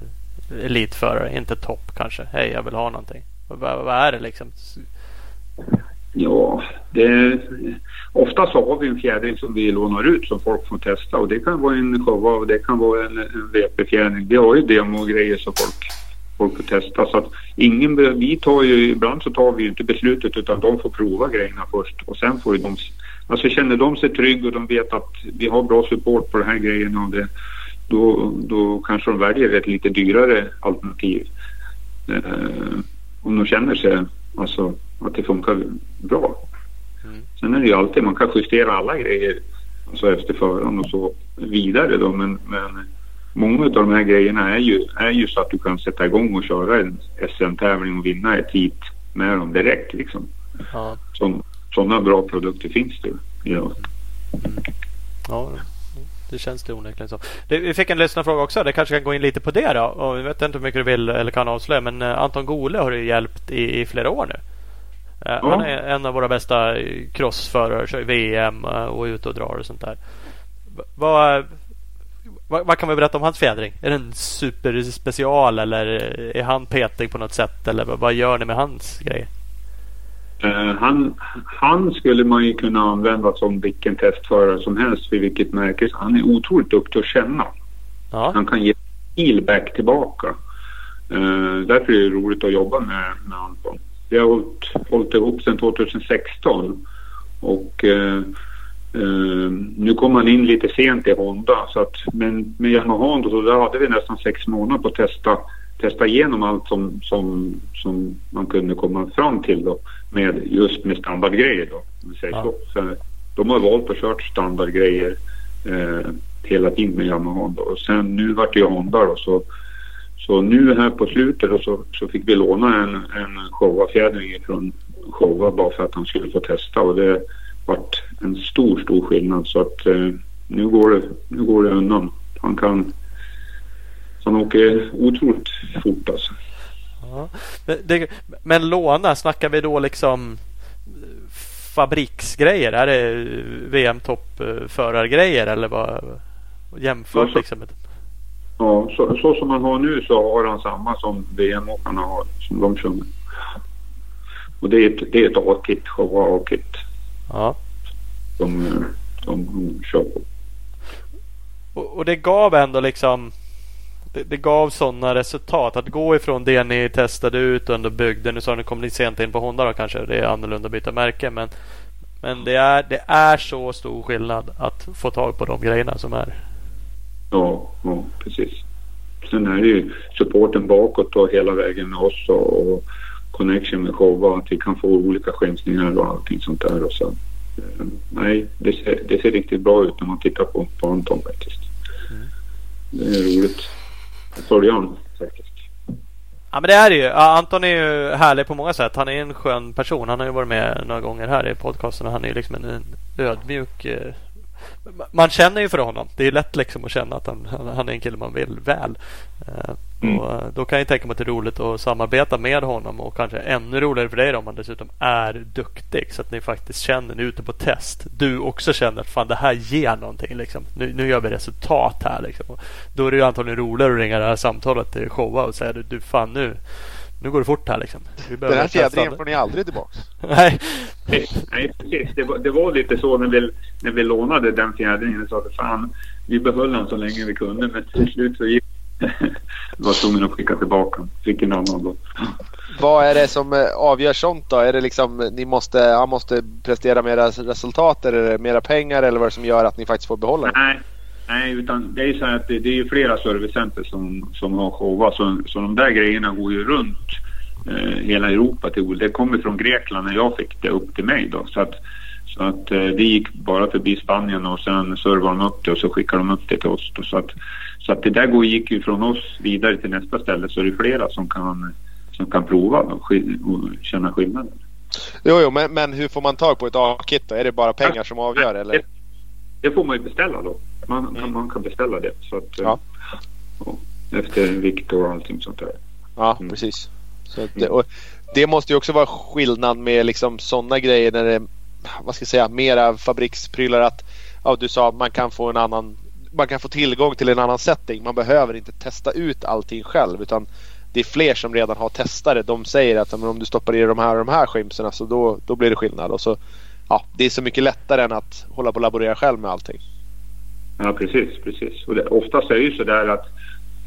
elitförare. Inte topp kanske. Hej, jag vill ha någonting. Vad, vad är det liksom? Ja, det, Oftast har vi en fjädring som vi lånar ut som folk får testa och det kan vara en showa och det kan vara en, en VP-fjädring. Vi har ju demogrejer som folk, folk får testa. Så att ingen, vi tar ju, ibland så tar vi ju inte beslutet utan de får prova grejerna först och sen får ju de Alltså känner de sig trygga och de vet att vi har bra support på den här grejen och det, då, då kanske de väljer ett lite dyrare alternativ. Eh, om de känner sig alltså, att det funkar bra. Mm. Sen är det ju alltid, man kan justera alla grejer alltså efter förhand och så vidare då men, men många av de här grejerna är ju, är ju så att du kan sätta igång och köra en SM-tävling och vinna ett hit med dem direkt liksom. Ja. sådana bra produkter finns det idag. Mm. Ja, det känns det onekligen så. Det, vi fick en lyssnarfråga också. Det kanske kan gå in lite på det då. Och jag vet inte hur mycket du vill eller kan avslöja. Men eh, Anton Gole har du hjälpt i, i flera år nu. Eh, ja. Han är en av våra bästa crossförare. Kör VM eh, och är ute och drar och sånt där. Vad, vad, vad, kan vi berätta om hans fjädring? Är den superspecial eller är han petig på något sätt? Eller vad gör ni med hans grejer? Uh, han, han skulle man ju kunna använda som vilken testförare som helst för vilket märke. Han är otroligt duktig att känna. Ja. Han kan ge feedback tillbaka. Uh, därför är det roligt att jobba med, med Anton. Vi har hållit, hållit ihop sedan 2016 och uh, nu kom han in lite sent i Honda så att, men med Yamaha så där hade vi nästan sex månader på att testa testa igenom allt som, som, som man kunde komma fram till då med just med standardgrejer då. Om vi säger ja. så. så. De har valt och kört standardgrejer eh, hela tiden med Yamaha. Då. Och sen nu vart det Honda då, så, så nu här på slutet då, så, så fick vi låna en, en Showa-fjädring från Showa bara för att han skulle få testa och det vart en stor, stor skillnad så att eh, nu, går det, nu går det undan. Han kan han åker otroligt fort alltså. Ja. Men, det, men låna, snackar vi då liksom fabriksgrejer? Är det VM-toppförargrejer eller vad? Jämfört Ja, så- liksom? med- Ja, så, så som han har nu så har han samma som VM-åkarna har, som de kör med. Och det är ett, det är ett A-kit, Showa A-kit Ja. som eh, de, de kör på. Och, och det gav ändå liksom det, det gav sådana resultat. Att gå ifrån det ni testade ut under byggde. Nu sa ni kom ni sent in på Honda då kanske. Det är annorlunda att byta märke. Men, men det, är, det är så stor skillnad att få tag på de grejerna som är. Ja, ja, precis. Sen är det ju supporten bakåt och hela vägen med oss och, och connection med Showa. Att vi kan få olika skymsningar och allting sånt där. Och så, eh, nej, det ser, det ser riktigt bra ut när man tittar på, på Anton faktiskt. Det är roligt att följa. Ja men det är det ju. Anton är ju härlig på många sätt. Han är en skön person. Han har ju varit med några gånger här i podcasten. och Han är ju liksom en, en ödmjuk... Eh, man känner ju för honom. Det är lätt liksom att känna att han, han, är en kille man vill väl. Eh, Mm. och, eh, då kan jag tänka mig att det är roligt att samarbeta med honom och kanske ännu roligare för dig då, om han dessutom är duktig. Så att ni faktiskt känner, ni är ute på test. Du också känner att fan det här ger någonting. Liksom. Nu, nu gör vi resultat här. Liksom. Och Då är det ju antagligen roligare att ringa det här samtalet till showa och säga du, du fan nu, nu går det fort här liksom. Vi Den här fjädringen det." får ni aldrig tillbaka. *laughs* Nej, Nej, precis. Det var, det var lite så när vi, när vi lånade den fjädringen. Så att fan, vi behöll den så länge vi kunde. Men till slut så gick *laughs* Vi var tvungna att skicka tillbaka. Fick en annan då. *laughs* Vad är det som eh, avgör sånt då? Är det liksom ni måste, han måste prestera mera resultat eller det mera pengar eller vad är det som gör att ni faktiskt får behålla den? Nej, nej utan det är så att det, det är flera servicecenter som, som har showa. Så, så de där grejerna går ju runt eh, hela Europa. Till, det kommer från Grekland när jag fick det upp till mig då. Så att, så att eh, det gick bara förbi Spanien och sen servade de upp det och så skickade de upp det till oss. Då. Så, att, så att det där går, gick ju från oss vidare till nästa ställe så det är flera som kan, som kan prova och, och känna skillnaden. Jo, jo men, men hur får man tag på ett A-kit då? Är det bara pengar som avgör eller? Det, det får man ju beställa då. Man, man, man kan beställa det. Så att, eh, Ja. ja, efter vikt och allting sånt där. Ja, Mm. precis. Så att, det- och det måste ju också vara skillnad med liksom sådana grejer när det är, vad ska jag säga, mera fabriksprylar att ja, du sa att man kan få en annan man kan få tillgång till en annan setting. Man behöver inte testa ut allting själv utan det är fler som redan har testat det. De säger att om du stoppar i de här och de här skimserna så då, då blir det skillnad. Och så, ja, det är så mycket lättare än att hålla på och laborera själv med allting. Ja, precis. precis. Och det, oftast är det ju så där att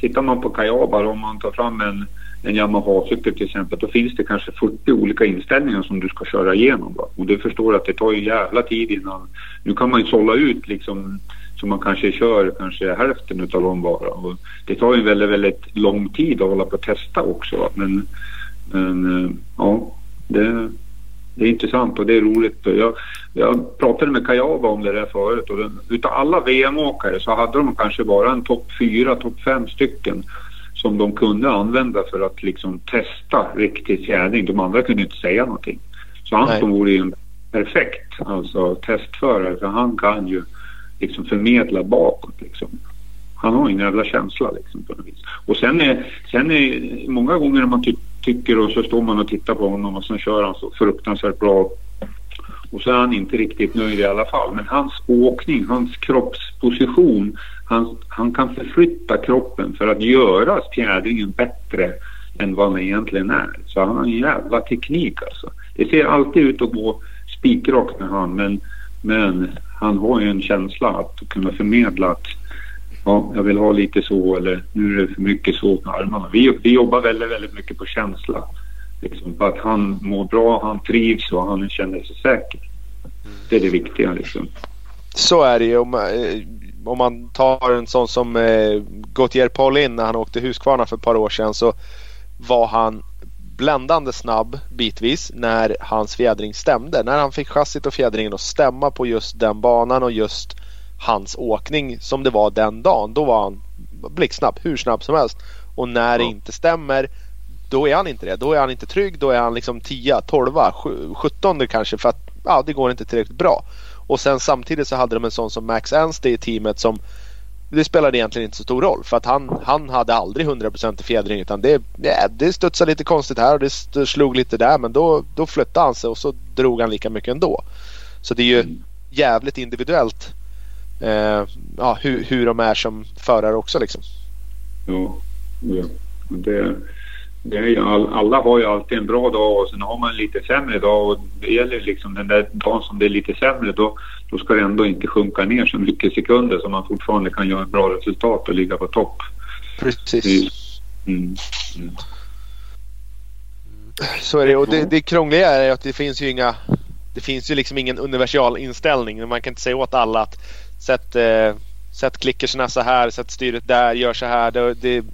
tittar man på kajabar, om man tar fram en, en Yamaha-cykel till exempel då finns det kanske 40 olika inställningar som du ska köra igenom. Va? Och du förstår att det tar ju jävla tid innan... Nu kan man ju sålla ut liksom så man kanske kör kanske hälften av dem bara. Och det tar ju väldigt, väldigt lång tid att hålla på och testa också. Va? Men, men eh, ja, det, det är intressant och det är roligt. Jag, jag pratade med Kayaba om det där förut och den, utav alla VM-åkare så hade de kanske bara en topp fyra, topp fem stycken som de kunde använda för att liksom testa riktig fjädring. De andra kunde inte säga någonting. Så. Anton vore ju en perfekt alltså, testförare för han kan ju liksom förmedla bakåt liksom. Han har en jävla känsla liksom på något vis. Och sen är, sen är många gånger när man ty- tycker och så står man och tittar på honom och sen kör han så fruktansvärt bra och så är han inte riktigt nöjd i alla fall. Men hans åkning, hans kroppsposition, han, han kan förflytta kroppen för att göra fjädringen bättre än vad den egentligen är. Så han har en jävla teknik alltså. Det ser alltid ut att gå spikrakt med han men, men han har ju en känsla att kunna förmedla att ja, jag vill ha lite så eller nu är det för mycket så med armarna. Vi, vi jobbar väldigt, väldigt mycket på känsla. Liksom, på att han mår bra, han trivs och han känner sig säker. Det är det viktiga liksom. Så är det ju. Om, eh, om man tar en sån som eh, Gautier Paulin när han åkte Husqvarna för ett par år sedan så var han bländande snabb bitvis när hans fjädring stämde. När han fick chassit och fjädringen att stämma på just den banan och just hans åkning som det var den dagen. Då var han blixtsnabb, hur snabb som helst. Och när det inte stämmer då är han inte det. Då är han inte trygg. Då är han liksom 10, 12, 17 kanske för att ja, det går inte tillräckligt bra. Och sen samtidigt så hade de en sån som Max Ernst i teamet som det spelade egentligen inte så stor roll för att han, han hade aldrig 100% i fjädring utan det, ja, det studsade lite konstigt här och det slog lite där men då, då flyttade han sig och så drog han lika mycket ändå. Så det är ju jävligt individuellt eh, ja, hur, hur de är som förare också liksom. Ja, ja. Det, det är ju all, alla har ju alltid en bra dag och sen har man en lite sämre dag och det gäller liksom den där dagen som det är lite sämre då, då ska det ändå inte sjunka ner så mycket sekunder så man fortfarande kan göra ett bra resultat och ligga på topp. Precis. Mm. Mm. Så är det och det, det krångliga är att det finns ju inga det finns ju liksom ingen universal inställning. Man kan inte säga åt alla att sätt, eh, sätt klickerserna så här, sätt styret där, gör så här. Det, det,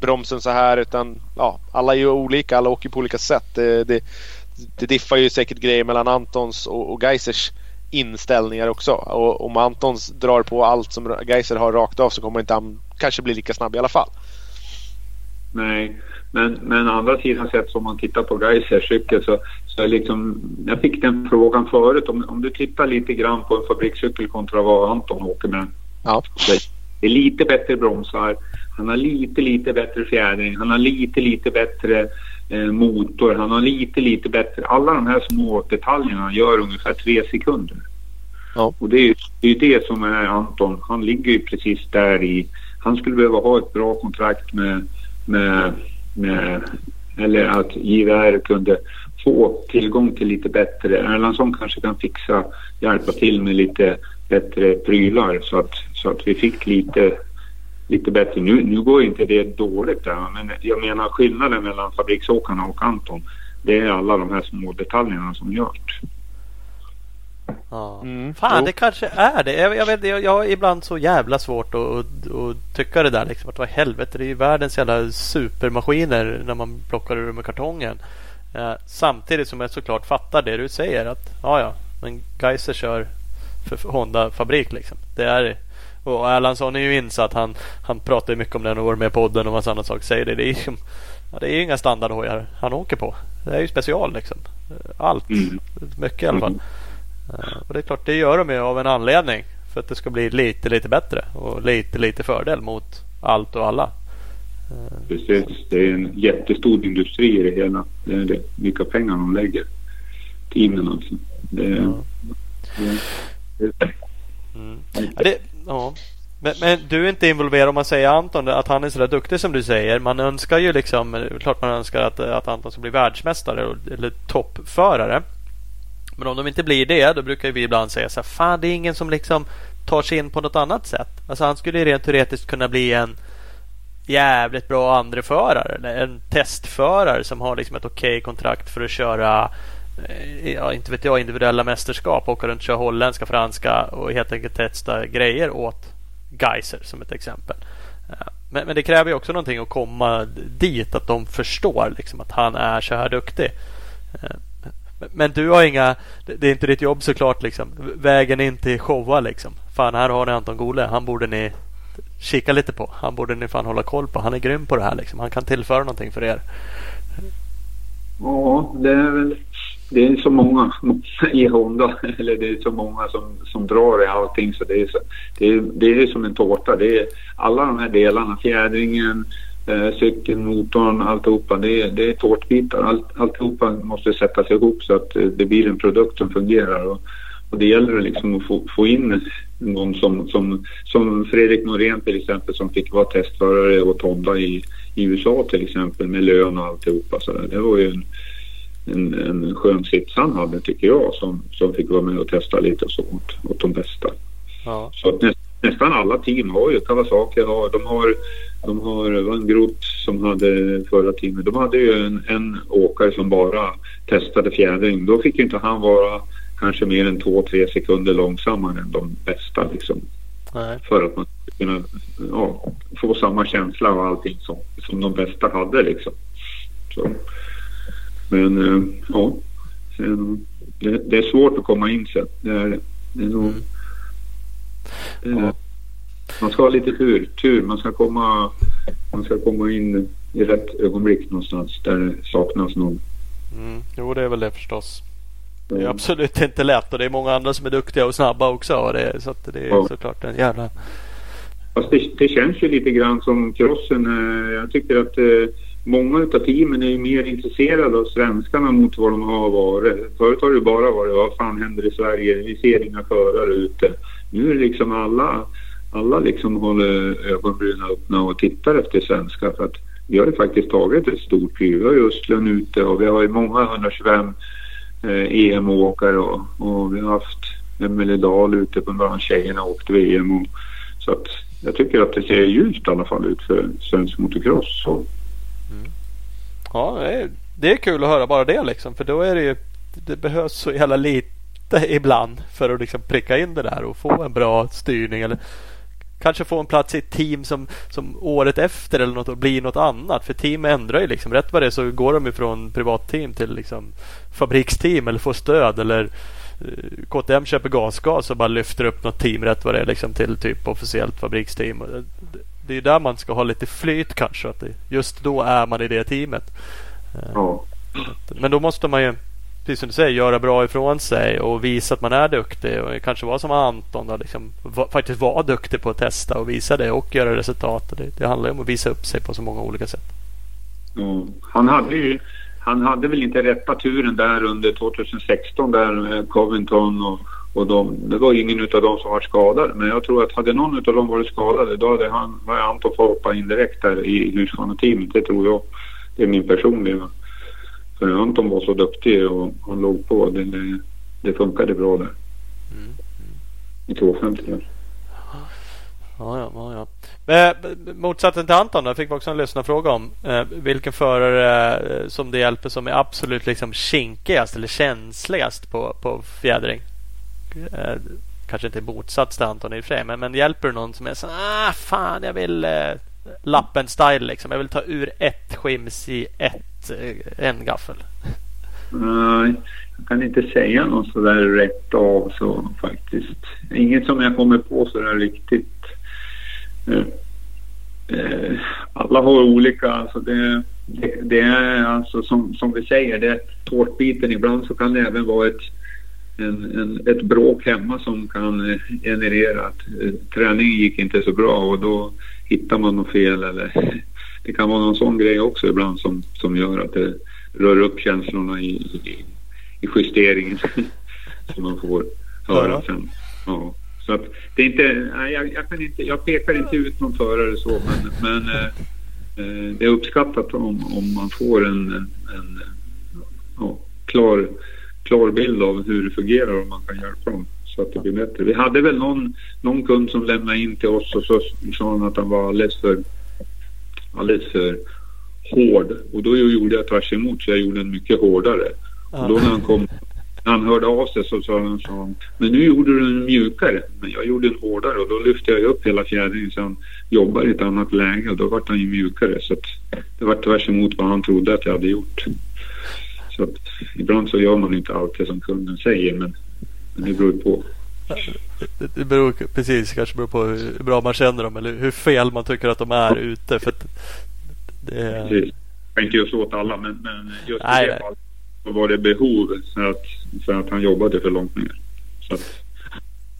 bromsen så här utan ja, alla är ju olika, alla åker på olika sätt. Det, det, det diffar ju säkert grejer mellan Antons och, och Geisers inställningar också. Och om Antons drar på allt som Geiser har rakt av så kommer inte han kanske bli lika snabb i alla fall. Nej, men, men andra sidan sett om man tittar på Geisers cykel så, så är liksom, jag fick den frågan förut om, om du tittar lite grann på en fabrikscykel kontra vad Anton åker med. Ja. Det är lite bättre bromsar, han har lite, lite bättre fjädring, han har lite, lite bättre eh, motor, han har lite, lite bättre... Alla de här små detaljerna gör ungefär tre sekunder. Ja. Och det är ju det, det som är Anton. Han ligger ju precis där i... Han skulle behöva ha ett bra kontrakt med, med eller att JVR kunde få tillgång till lite bättre. Erlandsson kanske kan fixa, hjälpa till med lite bättre prylar så att, så att vi fick lite lite bättre. Nu, nu går inte det dåligt där, men jag menar skillnaden mellan fabriksåkarna och Anton det är alla de här små detaljerna som görs. Ja. Mm. Fan, det kanske är det. Jag, jag, vet, jag, jag har ibland så jävla svårt att, att, att tycka det där. Liksom, att vad helvete, det är ju världens jävla supermaskiner när man plockar ur med kartongen. Eh, samtidigt som jag såklart fattar det du säger. att ja, ja, men Geiser kör för Honda-fabrik. Liksom. Det är och Erlandsson är ju insatt. Han, han pratar ju mycket om den och går med podden och massa andra saker. Säger det. Det är ju ja, det är inga standardhojar han åker på. Det är ju special liksom. Allt. Mm. Mycket i alla fall. Och det är klart, det gör de ju av en anledning. För att det ska bli lite, lite bättre. Och lite, lite fördel mot allt och alla. Precis. Det är en jättestor industri i det hela. Det är det. Vilka pengar de lägger. Teamen alltså. Det, ja. det, det, mm. ja, det, Ja. Men, men, du är inte involverad om man säger Anton att han är så där duktig som du säger. Man önskar ju liksom, klart man önskar att, att Anton ska bli världsmästare eller toppförare. Men om de inte blir det, då brukar vi ibland säga så här, fan det är ingen som liksom tar sig in på något annat sätt. Alltså han skulle rent teoretiskt kunna bli en jävligt bra andreförare eller en testförare som har liksom ett okej okay kontrakt för att köra eh, ja, inte vet jag, individuella mästerskap. Åka runt och köra holländska, franska och helt enkelt testa grejer åt Geiser som ett exempel. Eh, men, men, det kräver ju också någonting att komma dit, att de förstår liksom, att han är så här duktig. Eh, men du har inga, det är inte ditt jobb såklart liksom. Vägen in till showa liksom. Fan här har ni Anton Gole, han borde ni kika lite på. Han borde ni fan hålla koll på. Han är grym på det här liksom. Han kan tillföra någonting för er. Ja, det är väl det är så många *laughs* i Honda, eller det är så många som, som drar i allting så det är, så, det är, det är som en tårta. Det är alla de här delarna, fjädringen, eh, cykeln, motorn, alltihopa. Det är, det är tårtbitar. Allt, alltihopa måste sättas ihop så att eh, det blir en produkt som fungerar. Och, och det gäller liksom att få, få in någon som, som, som Fredrik Norén till exempel som fick vara testförare åt Honda i, i USA till exempel med lön och alltihopa. Så där. Det var ju en, en, en skön sits han hade tycker jag som, som fick vara med och testa lite och så åt, åt de bästa. Ja. Så att nä, nästan alla team har ju Kawasaki har, de har de har Vangrot som hade förra teamet. De hade ju en, en åkare som bara testade fjädring. Då fick ju inte han vara kanske mer än två, tre sekunder långsammare än de bästa liksom. Nej. För att man skulle kunna ja, få samma känsla och allting som, som de bästa hade liksom. Så. Men eh, ja, det, det, är svårt att komma in sen. Det är, det är nog... mm. Det, Man ska ha lite tur. tur. Man, ska komma, man ska komma in i rätt ögonblick någonstans där det saknas någon. Mm. Jo, det är väl det förstås. Det är Mm. absolut inte lätt och det är många andra som är duktiga och snabba också. Och det, så det är Ja. såklart en jävla... Fast det, det känns ju lite grann som crossen. eh, Jag tycker att eh, många av teamen är mer intresserade av svenskarna mot vad de har varit. Förut har det bara varit vad fan händer i Sverige? Vi ser inga förare ute. Nu är det liksom alla, alla liksom håller ögonbrynen öppna och tittar efter svenskar. För att vi har ju faktiskt tagit ett stort kliv. Vi har ju Östlund ute och vi har ju många 125 eh, EM-åkare och, och vi har haft Emelie Dahl ute på bland tjejerna och åkte VM. Och, så att jag tycker att det ser ljust i alla fall ut för svensk motocross. Så, mm. Ja, det är, det är kul att höra bara det liksom. För då är det ju... Det behövs så jävla lite ibland för att liksom pricka in det där och få en bra styrning. Eller kanske få en plats i ett team som, som året efter eller något och blir något annat. För team ändrar ju liksom. Rätt vad det är så går de ifrån privatteam till liksom fabriksteam eller får stöd. Eller eh, KTM köper gasgas och bara lyfter upp något team rätt vad det är liksom till typ officiellt fabriksteam. Det- är där man ska ha lite flyt kanske. Att just då är man i det teamet. Eh. Men då måste man ju, precis som du säger, göra bra ifrån sig och visa att man är duktig. Och kanske vara som Anton då, liksom, va, faktiskt vara duktig på att testa och visa det och göra resultat. Det, det handlar ju om att visa upp sig på så många olika sätt. Mm. han hade ju han hade väl inte rätta turen där under 2016 där Covington och, och de. Det var ingen av dem som var skadade. Men jag tror att hade någon av dem varit skadade då hade han, var Anton fått hoppa in direkt där i Husqvarna-teamet. Det tror jag. Det är min personliga. För Anton var så duktig och han låg på. Det, det, funkade bra där. I 250 där. Ja, ja, ja. Eh, motsatsen till Anton då, fick vi också en lyssnarfråga om. Eh, vilken förare eh, som det hjälper som är absolut liksom kinkigast eller känsligast på, på fjädring? Eh, kanske inte motsats till Anton i och för sig, men, men hjälper det någon som är så ah fan jag vill lappen style liksom. Jag vill ta ur ett skims i ett, eh, en gaffel. Nej, jag kan inte säga något sådär rätt av så faktiskt. Inget som jag kommer på sådär riktigt. Eh, eh, alla har olika, alltså det, det, det är alltså som, som vi säger, det är tårtbiten. Ibland så kan det även vara ett, en, en, ett bråk hemma som kan generera att eh, träningen gick inte så bra och då hittar man något fel eller det kan vara någon sån grej också ibland som, som gör att det rör upp känslorna i, i, i justeringen *laughs* som man får höra Ja. sen. Ja. Så att det är inte, nej, jag, jag, kan inte, jag pekar inte ut någon förare så men, men eh, eh, det är uppskattat om, om man får en, en, en ja, klar, klar bild av hur det fungerar och man kan hjälpa dem så att det blir bättre. Vi hade väl någon, någon kund som lämnade in till oss och så sa han att han var alldeles för, alldeles för hård och då gjorde jag tvärs emot så jag gjorde den mycket hårdare. Och då när han kom när han hörde av sig så sa han, så, men nu gjorde du den mjukare. Men jag gjorde den hårdare och då lyfte jag upp hela fjädringen så han jobbar i ett annat läge och då vart han ju mjukare. Så att det var tvärs emot vad han trodde att jag hade gjort. Så att ibland så gör man inte alltid som kunden säger men, men det beror på. Det, beror precis kanske beror på hur bra man känner dem eller hur fel man tycker att de är ute. För det, är- Precis. Jag inte så åt alla men, men just Nej, i det fallet så var det behov för att, för att han jobbade för långt ner. Så att,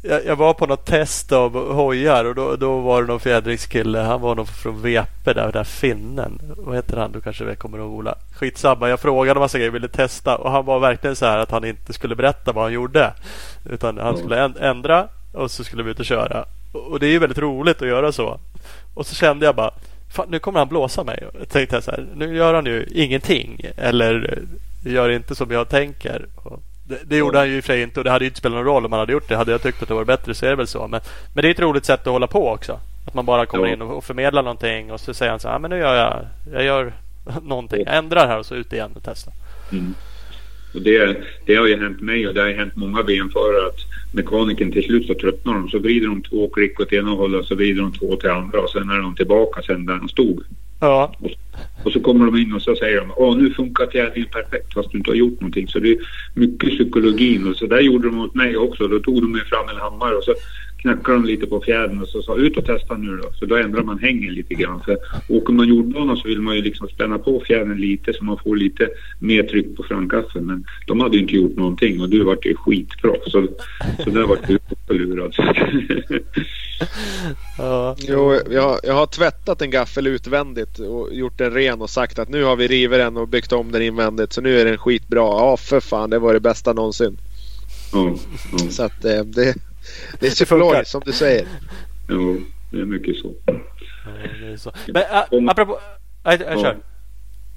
jag, jag var på något test av hojar och då, då var det någon fjädringskille. Han var nog från Vepe där, där finnen. Vad heter han? Du kanske kommer ihåg Ola. Skitsamma. Jag frågade massa grejer. Ville testa och han var verkligen så här att han inte skulle berätta vad han gjorde. Utan han skulle änd- ändra och så skulle vi ut och köra. Och det är ju väldigt roligt att göra så. Och så kände jag bara Fan, nu kommer han blåsa mig. Och tänkte jag så här, nu gör han ju ingenting. Eller gör inte som jag tänker. Och det, det gjorde han ju i och för sig inte och det hade ju inte spelat någon roll om han hade gjort det. Hade jag tyckt att det var bättre så är det väl så. Men, men det är ett roligt sätt att hålla på också. Att man bara kommer Ja. in och, och förmedlar någonting och så säger han så här, "Ah, men nu gör jag, jag gör *laughs* någonting. Jag ändrar här och så ut igen och testa. Mm. Och det, det har ju hänt mig och det har hänt många VM-förare att mekaniken till slut så tröttnar de. Så vrider de två klick åt ena hållet och så vrider de två till andra och sen är de tillbaka sen där de stod. Ja, Och så kommer de in och så säger de Åh nu funkar fjädringen perfekt fast du inte har gjort någonting. Så det är mycket psykologin och så där gjorde de mot mig också. Då tog de mig fram en hammare och så knackade de lite på fjädern och så sa ut och testa nu då. Så då ändrar man hängen lite grann. För åker man jordbana så vill man ju liksom spänna på fjädern lite så man får lite mer tryck på framkassan. Men de hade ju inte gjort någonting och du vart ju skitbra. Så, så där vart du också lurad. *laughs* Ja. Jo, jag, jag har tvättat en gaffel utvändigt och gjort den ren och sagt att nu har vi rivit den och byggt om den invändigt så nu är den skitbra. Ja för fan det var det bästa någonsin. ja, ja, Så att eh, det, det är psykologiskt som du säger. ja, det är mycket så. Ja, det är så. Men ä, apropå... Jag kör.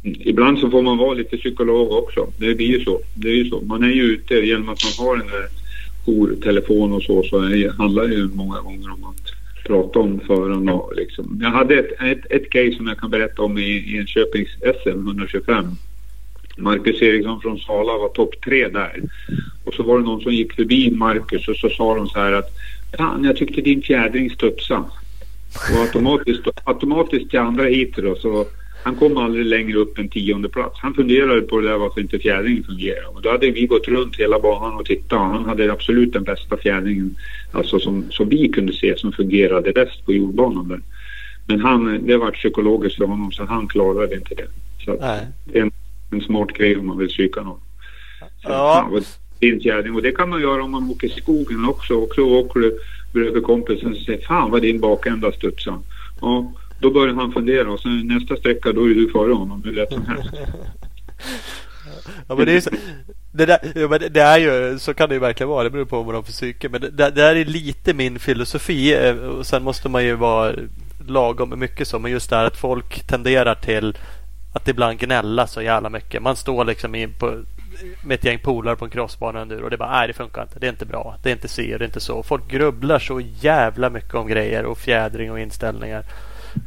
Ibland så får man vara lite psykolog också. Det blir ju så. Det är ju så. Man är ju ute genom att man har den där jourtelefon och så. Så är, handlar det ju många gånger om att prata om förarna. och Liksom. Jag hade ett, ett, ett case som jag kan berätta om i, i Enköpings SM 125. Marcus Eriksson från Sala var topp tre där. Och så var det någon som gick förbi Marcus och så sa de så här att Fan, jag tyckte din fjädring studsade. Och automatiskt, automatiskt till andra heatet då så han kom aldrig längre upp än tionde plats. Han funderade på det där varför inte fjädringen fungerar. Och då hade vi gått runt hela banan och tittat. Han hade absolut den bästa fjädringen alltså som, som vi kunde se som fungerade bäst på jordbanan där. Men han, det var psykologiskt för honom så han klarade inte det. Så att en, en smart grej om man vill psyka någon. Så, Ja. Och det kan man göra om man åker i skogen också. Och så åker du bredvid kompisen och säger fan vad din bakända studsar. Ja, då börjar han fundera och sen nästa sträcka då är du före honom hur lätt som helst. *laughs* Ja, men det, är så, det, där, ja, men det- är ju, så kan det ju verkligen vara. Det beror på vad man har för psyke. Men det, det där är lite min filosofi. eh, Och sen måste man ju vara lagom mycket så. Men just det här att folk tenderar till att ibland gnälla så jävla mycket. Man står liksom in på, med ett gäng polare på en crossbana nu och det bara nej det funkar inte. Det är inte bra. Det är inte si och det är inte så. Folk grubblar så jävla mycket om grejer och fjädring och inställningar.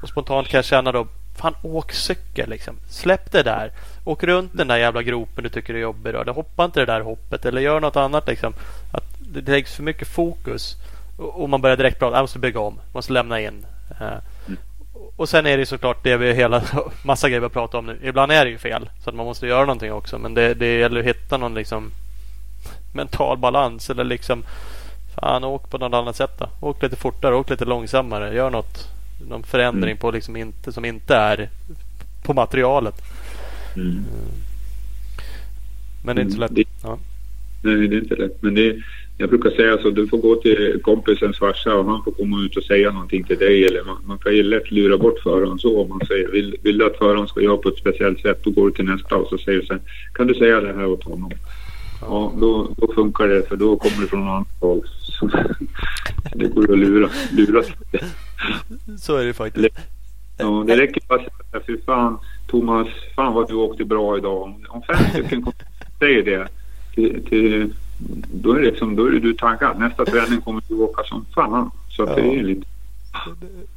Och spontant kan jag känna då Fan åk cykel liksom. Släpp det där. Åk runt den där jävla gropen du tycker är jobbig. Då. Hoppa inte det där hoppet eller gör något annat liksom. Att det läggs för mycket fokus. Och man börjar direkt prata. Jag måste bygga om. Jag Måste lämna in. Eh, och sen är det såklart det vi hela *laughs* massa grejer vi pratar om nu. Ibland är det ju fel. Så att man måste göra någonting också. Men det, det gäller att hitta någon liksom *laughs* mental balans. Eller liksom Fan åk på något annat sätt då. Åk lite fortare, åk lite långsammare. Gör något. Någon förändring Mm. på liksom inte, som inte är på materialet. Mm. Men det är inte så lätt. Det- Ja. Nej, det är inte lätt. Men det, jag brukar säga så, du får gå till kompisens farsa och han får komma ut och säga någonting till dig. Eller man, man kan ju lätt lura bort föraren så om man säger vill, vill du att föraren ska göra på ett speciellt sätt då går du till nästa och så säger du sen kan du säga det här åt honom? Ja, då, då funkar det för då kommer det från någon annan håll. *laughs* Det går att lura. lura. Så är det faktiskt. Ja, det räcker bara att säga fy fan Thomas, fan vad du åkte bra idag. Om, om fem stycken säger det till, till, då är det liksom, då är du taggad. Nästa träning kommer du åka som fan. Så att det är lite,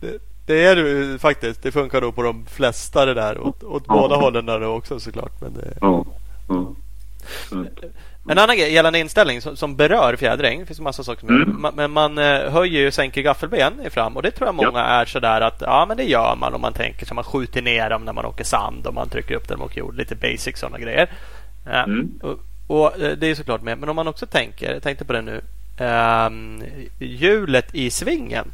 Det, det är det faktiskt. Det funkar nog på de flesta det där. Åt, åt Ja. båda hållen där också såklart. Men det... ja. ja. En annan grej gällande inställning som, som berör fjädring. Det finns en massa saker som Mm. ma- Men man eh, höjer ju och sänker gaffelben i fram. Och det tror jag många är sådär att ja men det gör man om man tänker sig. Man skjuter ner dem när man åker sand och man trycker upp dem och jord. Lite basic sådana grejer. Eh, Mm. Och, eh, det är såklart med. Men om man också tänker, jag tänkte på det nu. ehm, hjulet i svingen.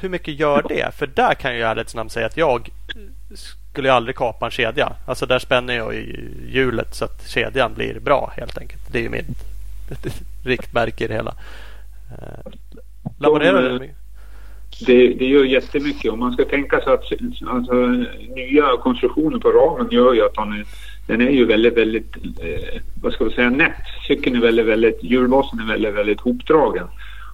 Hur mycket gör det? För där kan jag ärligt snabbt säga att jag skulle aldrig kapa en kedja. Alltså där spänner jag i hjulet så att kedjan blir bra helt enkelt. Det är ju mitt *laughs* riktmärke i det hela. Eh, Laborerar du? Det, det gör jättemycket. Om man ska tänka sig att alltså, nya konstruktioner på ramen gör ju att den är, den är ju väldigt, väldigt, eh, vad ska vi säga, nätt. Cykeln är väldigt, väldigt, hjulbasen är väldigt, väldigt hopdragen.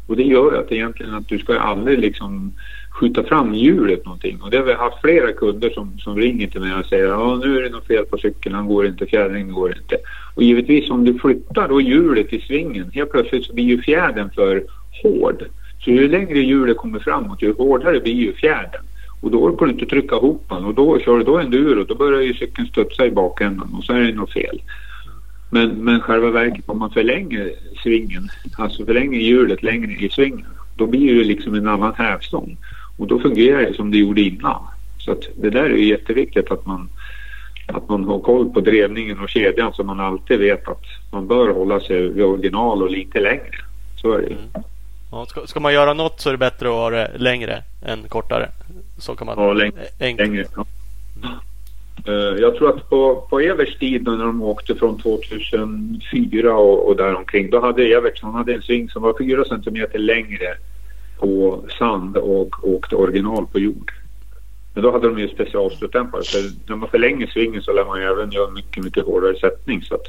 Och det gör ju att egentligen att du ska aldrig liksom skjuta fram hjulet någonting. Och det har vi haft flera kunder som, som ringer till mig och säger ja nu är det något fel på cykeln, han går inte, fjädringen går inte. Och givetvis om du flyttar då hjulet i svingen, helt plötsligt så blir ju fjädern för hård. Så ju längre hjulet kommer framåt, ju hårdare blir ju fjärden Och då orkar du inte trycka ihop den och då kör du då enduro, då börjar ju cykeln studsa i bakändan och så är det något fel. Men, men själva verket, om man förlänger svingen, alltså förlänger hjulet längre i svingen, då blir det liksom en annan hävstång. Och då fungerar det som det gjorde innan. Så att det där är ju jätteviktigt att man, att man har koll på drevningen och kedjan så man alltid vet att man bör hålla sig vid original och lite längre. Så är det ju. Mm. Ja, ska, ska, man göra något så är det bättre att ha det längre än kortare. Så kan man... Ja, längre. Längre ja. Uh, jag tror att på, på Evers tid när de åkte från 2004 och, och däromkring. Då hade han hade en sving som var 4 centimeter längre på sand och åkte original på jord. Men då hade de ju specialslutdämpare så när man förlänger svingen så lär man ju även göra mycket, mycket hårdare sättning. Så att,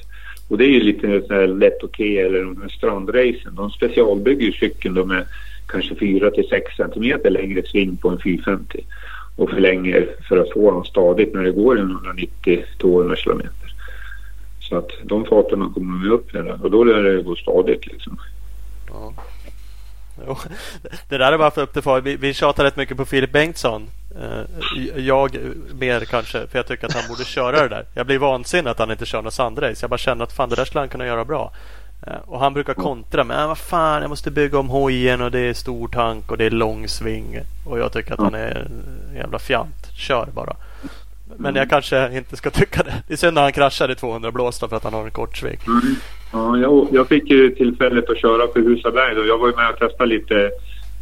och det är ju lite så här lätt okej eller de här strandracen. De specialbygger ju cykeln då med kanske 4 till 6 centimeter längre sving på en 450 och förlänger för att få dem stadigt när det går 190-200 kilometer. Så att de farterna kommer vi upp med och då lär det gå stadigt liksom. Ja. *laughs* Det där är bara för upp till far. Vi, vi tjatar rätt mycket på Filip Bengtsson. Eh, jag mer kanske, för jag tycker att han borde köra det där. Jag blir vansinnig att han inte kör något sandrace. Jag bara känner att fan, det där skulle han kunna göra bra. Eh, och han brukar kontra med äh, vad fan, jag måste bygga om hojen och det är stor tank och det är lång sving. Och jag tycker att han är en jävla fjant. Kör bara. Men jag kanske inte ska tycka det. Det är synd när han kraschar i 200 blåsta för att han har en kort sving. Mm. Ja, jag, jag, fick ju tillfället att köra för Husaberg och jag var ju med och testade lite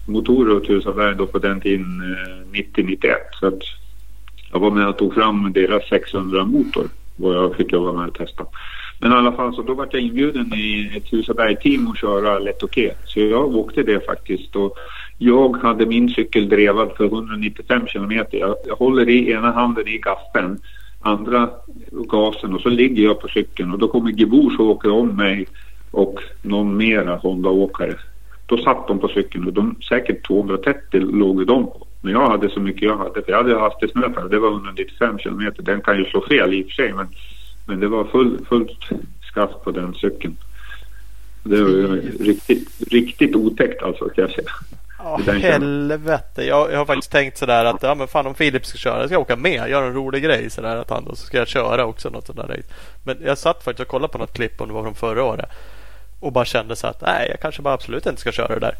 motorer åt Husaberg då på den tiden eh, 90-91. Så att jag var med och tog fram deras 600 motor och jag fick jag vara med och testa. Men i alla fall så då var jag inbjuden i ett Husaberg-team att köra lätt okej. Så jag åkte det faktiskt. Och jag hade min cykel drevad för 195 kilometer. Jag, jag håller i ena handen i gaffeln, andra gasen och så ligger jag på cykeln och då kommer Gibors och åker om mig och någon mera Honda-åkare. Då satt de på cykeln och de, säkert 230 låg de på. Men jag hade så mycket jag hade. För jag hade hastighetsmätare. Det var 195 kilometer. Den kan ju slå fel i och för sig. Men, men det var full, fullt skaft på den cykeln. Det var riktigt, riktigt otäckt alltså kan jag säga. Ja, helvete. Jag, jag har faktiskt tänkt sådär att ja, men fan om Filip ska köra, jag ska åka med. Göra en rolig grej sådär att han då så ska jag köra också något sådär race. Men jag satt faktiskt och kollade på något klipp om det var från förra året. Och bara kände så att nej, jag kanske bara absolut inte ska köra det där.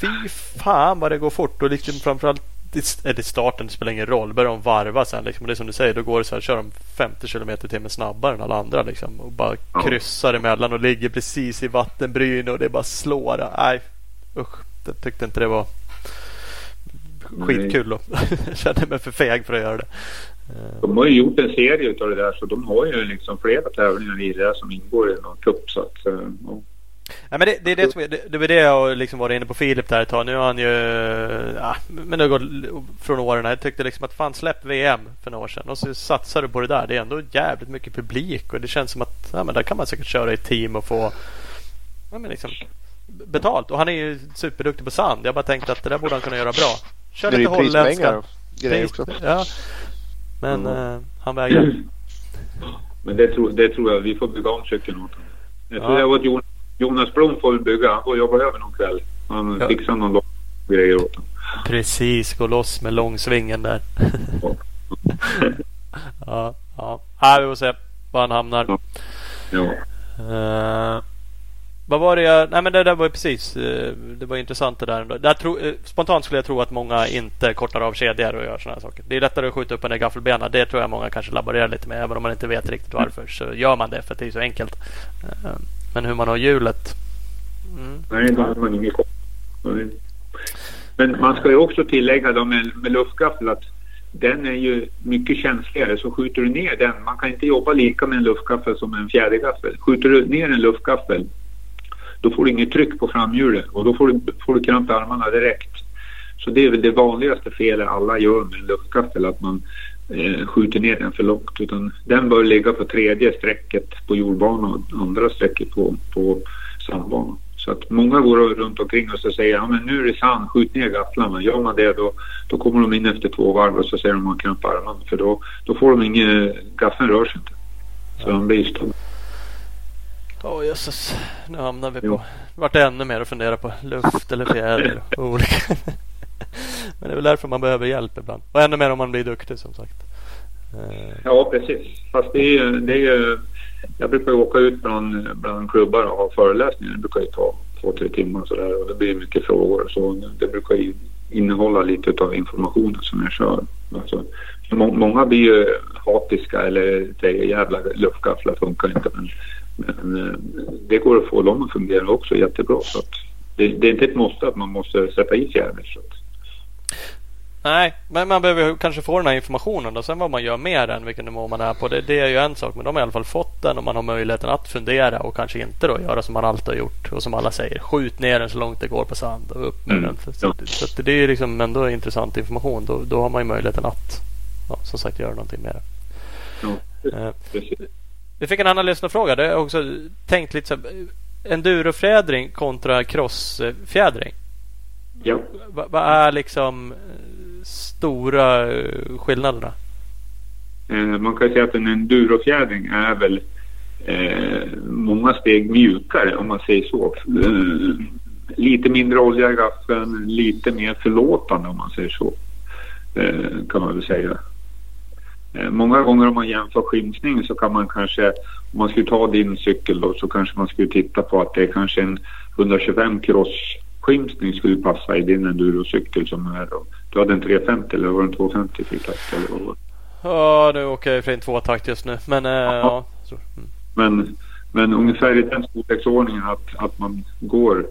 Fy fan vad det går fort och liksom framförallt i starten det spelar ingen roll. Börjar de varva sen liksom. Det är som du säger, då går det så här, kör de 50 km i timmen snabbare än alla andra liksom. Och bara kryssar emellan och ligger precis i vattenbryn och det bara slår. Nej, usch. Jag tyckte inte det var skitkul. Jag *laughs* kände mig för feg för att göra det. De har ju gjort en serie av det där så de har ju liksom flera tävlingar i det där som ingår i någon cup. Så att, eh, ja. Ja, men det, det, är det, som, det, det var det jag liksom var inne på Filip där ett tag. Nu har han ju... Ja, men det har gått från åren. Jag tyckte liksom att fan släpp VM för några år sedan och så satsar du på det där. Det är ändå jävligt mycket publik och det känns som att ja, men där kan man säkert köra i team och få ja, men liksom, betalt. Och han är ju superduktig på sand. Jag bara tänkte att det där borde han kunna göra bra. Kör lite holländska. Pris, ja. Men mm. uh, han vägrar. Men det tror, det tror jag. Vi får bygga om honom. Jag tror ja. Jonas Blom får bygga. Han får jobba över någon kväll. Han ja. fixar någon lång grejer åt honom. Precis. Gå loss med långsvingen där. ja, *laughs* ja. Här, vi får se var han hamnar. Ja. ja. Uh, vad var det jag... Nej men det där var ju precis. Eh, det var intressant det där. där tro, eh, spontant skulle jag tro att många inte kortar av kedjor och gör sådana saker. Det är lättare att skjuta upp en gaffelbena. Det tror jag många kanske laborerar lite med. Även om man inte vet riktigt varför så gör man det för att det är så enkelt. Eh, men hur man har hjulet. Mm. Nej, då har man ingen koll. Men man ska ju också tillägga då med, med luftgaffel att den är ju mycket känsligare så skjuter du ner den, man kan inte jobba lika med en luftgaffel som en fjädergaffel. Skjuter du ner en luftgaffel då får du inget tryck på framhjulet och då får du, får du kramp i armarna direkt. Så det är väl det vanligaste felet alla gör med en luftgaffel, att man eh, skjuter ner den för långt. Utan den bör ligga på tredje strecket på jordbanan och andra strecket på, på sandbanan. Så att många går runt omkring och så säger ja men nu är det sand, skjut ner gafflarna. Gör man det då, då kommer de in efter två varv och så säger de att man kramp armarna för då, då får de inget, gaffeln rör sig inte. Så de blir stånd. Åh oh, jösses, nu hamnar vi på... Vart ännu mer att fundera på luft eller fjäder och *laughs* olika. Men det är väl därför man behöver hjälp ibland. Och ännu mer om man blir duktig som sagt. Eh. Ja precis. Fast det är ju... Det är ju jag brukar åka ut bland, bland klubbar och ha föreläsningar. Det brukar ju ta två, tre timmar sådär och det blir mycket frågor. Så det brukar ju innehålla lite av informationen som jag kör. Alltså, må, många blir ju hatiska eller säger jävla luftgafflar funkar inte. Men men eh, det går att få dem att fungera också jättebra. Så det, det, är inte ett måste att man måste sätta i. Så. Nej, men man behöver kanske få den här informationen och sen vad man gör med den, vilken nivå man är på. Det, det är ju en sak, men de har i alla fall fått den och man har möjligheten att fundera och kanske inte då göra som man alltid har gjort och som alla säger. Skjut ner den så långt det går på sand och upp med mm. den. Så, ja. så, det är ju liksom ändå intressant information. Då, då har man ju möjligheten att ja, som sagt göra någonting med det. Ja, eh, vi fick en annan lyssnarfråga. Det har också tänkt lite så här, endurofjädring kontra crossfjädring. Ja. Vad är liksom stora eh, skillnaderna? Eh, man kan säga att en endurofjädring är väl eh, många steg mjukare om man säger så. Eh, lite mindre olja i gaffeln, lite mer förlåtande om man säger så. Eh, kan man väl säga. Eh, många gånger om man jämför skimsning så kan man kanske, om man skulle ta din cykel då, så kanske man skulle titta på att det är kanske en 125 cross skimsning skulle passa i din endurocykel som är då. Du hade en 350 eller var det en 250 fyrtakt eller vad var? Ja, nu åker jag för en tvåtakt just nu. Men äh, ja. ja mm. men, men ungefär i den storleksordningen att, att man går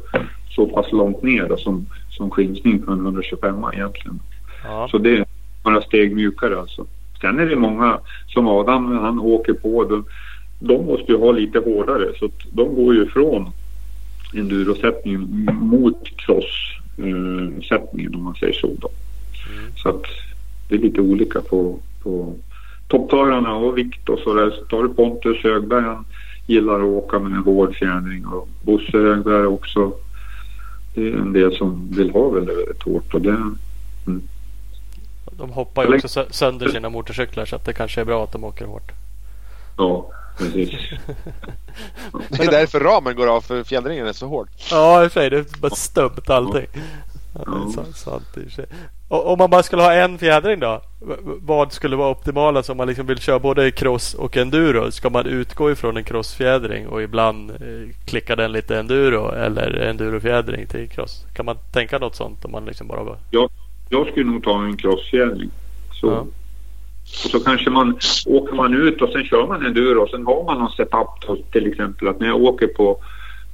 så pass långt ner då, som, som skimsning på en 125 egentligen. Ja. Så det är några steg mjukare alltså. Sen är det många som Adam, han åker på. De, de måste ju ha lite hårdare så de går ju från endurosättningen mot cross-sättningen om man säger så. Då. Mm. Så att det är lite olika på, på toppförarna och vikt och sådär. Så tar du Pontus Högberg, han gillar att åka med en hård fjädring och Bosse Högberg också. Det är en del som vill ha väldigt, väldigt hårt och det, mm. De hoppar ju också sönder sina motorcyklar så att det kanske är bra att de åker hårt. Ja, precis. det är därför ramen går av för fjädringen är så hård. Ja, i och för sig. Det är bara stumt allting. Ja. sant, sant, om man bara skulle ha en fjädring då? Vad skulle vara optimalast om man liksom vill köra både cross och enduro? Ska man utgå ifrån en crossfjädring och ibland eh, klicka den lite enduro eller endurofjädring till cross? Kan man tänka något sånt om man liksom bara... Var... Ja, jag skulle nog ta en crossfjädring. Så. Ja. Och så kanske man åker man ut och sen kör man enduro och sen har man någon setup till exempel att när jag åker på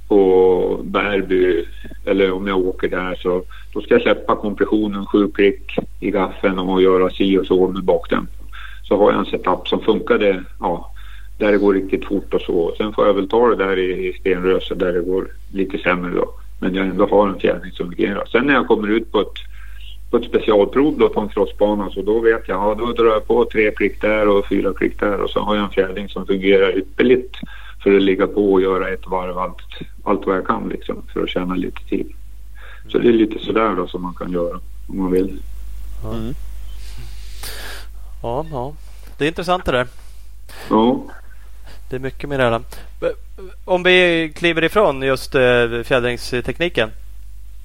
på Bärby eller om jag åker där så då ska jag släppa kompressionen sju klick i gaffeln och göra si och så med bakdämparen. Så har jag en setup som funkade ja, där det går riktigt fort och så. Sen får jag väl ta det där i, i Stenröse där det går lite sämre då. Men jag ändå har en fjädring som fungerar. Sen när jag kommer ut på ett, på ett specialprov då på en crossbana så då vet jag, ja då drar jag på tre klick där och fyra klick där och så har jag en fjädring som fungerar ypperligt för att ligga på och göra ett varv allt, allt vad jag kan liksom för att tjäna lite tid. Så det är lite sådär då som man kan göra om man vill. Mm. Ja, ja, det är intressant det där. Ja. Det är mycket med det här. Om vi kliver ifrån just uh, fjädringstekniken.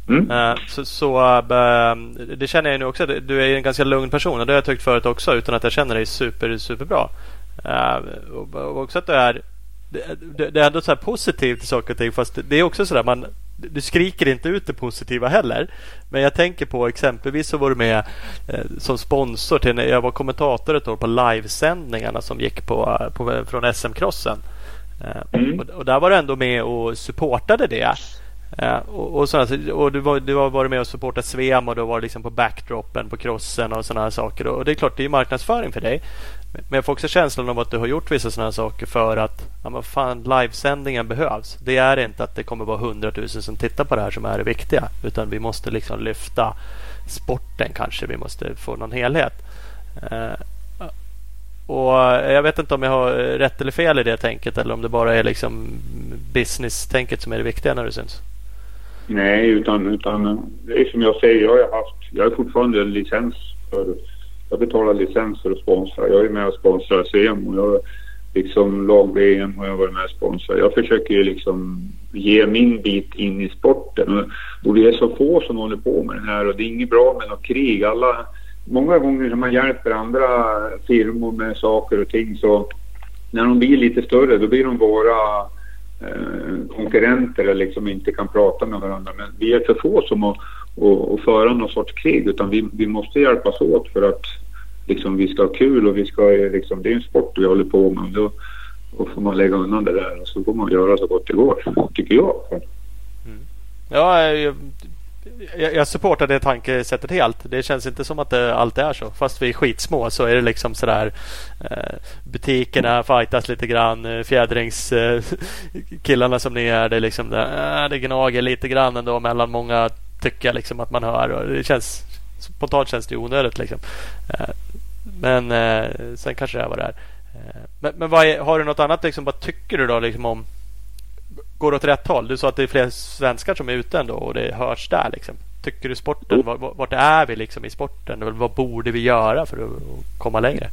Mm. Uh, så, så uh, det känner jag nu också. Du är en ganska lugn person och det har jag tyckt förut också utan att jag känner dig super, superbra. Uh, och, också att du är det, är ändå så här positivt till saker och ting fast det är också så där man du skriker inte ut det positiva heller. Men jag tänker på exempelvis så var du med eh, som sponsor till när jag var kommentator ett år på livesändningarna som gick på, på från SM-crossen. Eh, mm. och, och, där var du ändå med och supportade det. Eh, och, och, sådana, och du, var, du har varit med och supportat Svem och du var liksom på backdropen på crossen och sådana saker. Och det är klart, det är marknadsföring för dig. Men jag får också känslan av att du har gjort vissa sådana saker för att ja, men fan, livesändningen behövs. Det är inte att det kommer vara hundratusen som tittar på det här som är det viktiga. Utan vi måste liksom lyfta sporten kanske. Vi måste få någon helhet. Eh, och Jag vet inte om jag har rätt eller fel i det tänket eller om det bara är liksom business-tänket som är det viktiga när du syns. Nej, utan, utan det är som jag säger. Jag har haft, jag har fortfarande licens för jag betalar licens för att sponsra. Jag är med och sponsrar CM liksom och jag liksom lag-VM har jag varit med och sponsrat. Jag försöker ju liksom ge min bit in i sporten och, och vi är så få som håller på med det här och det är inget bra med något krig. Alla, många gånger när man hjälper andra firmor med saker och ting så när de blir lite större då blir de våra Eh, konkurrenter eller liksom inte kan prata med varandra. Men vi är för få som att att, att föra någon sorts krig utan vi, vi måste hjälpas åt för att liksom, vi ska ha kul och vi ska liksom, det är en sport vi håller på med. Då, då får man lägga undan det där och så får man göra så gott det går, tycker jag. Mm. Ja, jag, jag supportar det tankesättet helt. Det känns inte som att det alltid är så. Fast vi är skitsmå så är det liksom sådär eh, Butikerna fightas lite grann. Eh, fjädringskillarna eh, *laughs* som ni är. Det, är liksom där, eh, det gnager lite grann ändå mellan många tycker jag liksom att man hör. Och det känns Spontant känns det onödigt liksom. Eh, men eh, sen kanske det är vad det är. Men, men är, har du något annat liksom? Vad tycker du då liksom om Går åt rätt håll? Du sa att det är fler svenskar som är ute ändå och det hörs där liksom. Tycker du sporten, vart, vart är vi liksom i sporten? Vad borde vi göra för att komma längre?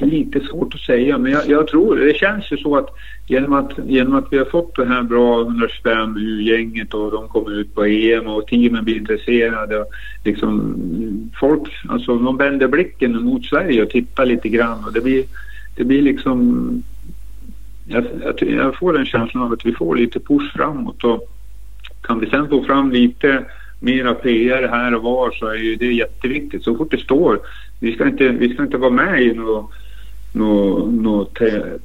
Lite svårt att säga, men jag, jag, tror det känns ju så att genom, att genom att vi har fått det här bra 125 U-gänget och de kommer ut på EM och teamen blir intresserade. Och liksom, folk, alltså de vänder blicken mot Sverige och tittar lite grann och det blir, det blir liksom jag, jag, jag får den känslan av att vi får lite push framåt och kan vi sen få fram lite mera PR här och var så är ju det jätteviktigt. Så fort det står, vi ska inte, vi ska inte vara med i något nå, nå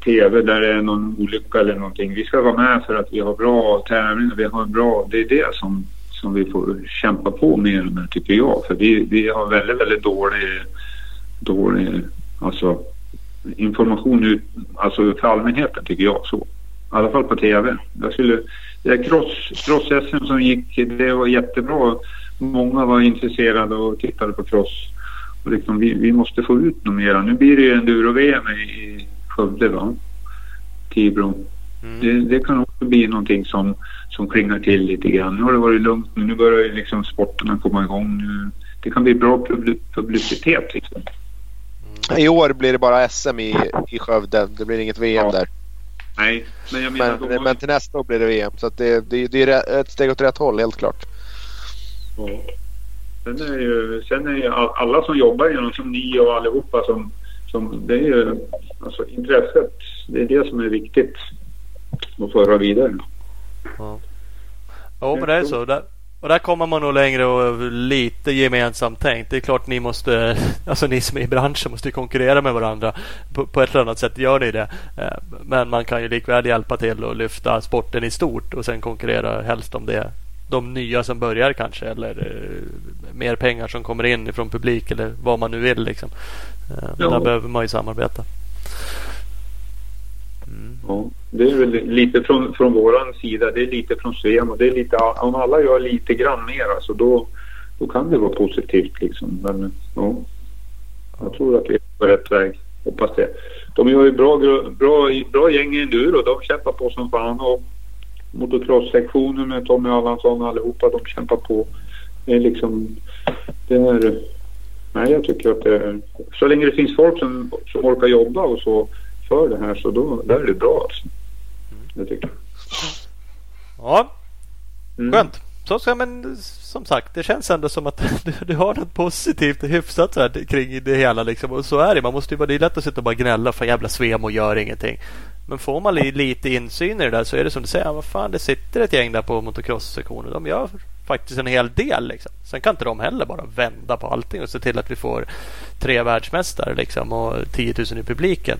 tv där det är någon olycka eller någonting. Vi ska vara med för att vi har bra tävlingar, vi har bra, det är det som, som vi får kämpa på mer med tycker jag. För vi, vi har väldigt, väldigt dålig, dålig alltså, information ut, alltså för allmänheten tycker jag så. I alla fall på tv. Jag skulle, det cross, cross-SM som gick, det var jättebra. Många var intresserade och tittade på cross. Och liksom, vi, vi måste få ut något mera. Nu blir det ju enduro-VM i Skövde, va? Tibro. Mm. Det, det, kan också bli någonting som, som klingar till lite grann. Nu har det varit lugnt, men nu börjar liksom sporterna komma igång. Nu, det kan bli bra publicitet. Liksom. I år blir det bara SM i, i Skövde. Det blir inget VM ja. där. Nej, men jag menar... Men, men till nästa år blir det VM. Så det, det, det är ett steg åt rätt håll, helt klart. Ja. Sen är ju, sen är ju alla som jobbar inom, som ni och allihopa som, som det är ju alltså intresset, det är det som är viktigt att föra vidare. Ja, ja men det är så. Där, och där kommer man nog längre och lite gemensamt tänkt. Det är klart ni måste, *laughs* alltså ni som är i branschen måste konkurrera med varandra på, på ett eller annat sätt. Gör ni det? Eh, men man kan ju likväl hjälpa till och lyfta sporten i stort och sen konkurrera helst om det de nya som börjar kanske eller eh, mer pengar som kommer in från publik eller vad man nu vill. Liksom. Eh. Där behöver man ju samarbeta. Mm. Ja, det är väl lite från, från våran sida. Det är lite från Svem och det är lite, om alla gör lite grann mer alltså då, då kan det vara positivt liksom. Men ja, jag tror att vi är på rätt väg. Hoppas det. De gör ju bra, bra, bra gäng i enduro. De kämpar på som fan. Och motocross-sektionen med Tommy Allansson och allihopa, de kämpar på. Det är liksom... Det är... Nej, jag tycker att det är... Så länge det finns folk som, som orkar jobba och så för det här så då där är det bra alltså. Det tycker jag. Ja, mm. skönt. Så, så, men som sagt, det känns ändå som att *laughs* du, du har något positivt och hyfsat så här, kring det hela. Liksom. Och så är det. Man måste ju, det är lätt att sitta och bara gnälla för jävla svem och gör ingenting. Men får man lite insyn i det där så är det som du säger. Vad fan, det sitter ett gäng där på motocross-sektionen. De gör faktiskt en hel del. Liksom. Sen kan inte de heller bara vända på allting och se till att vi får tre världsmästare liksom, och 10 000 i publiken.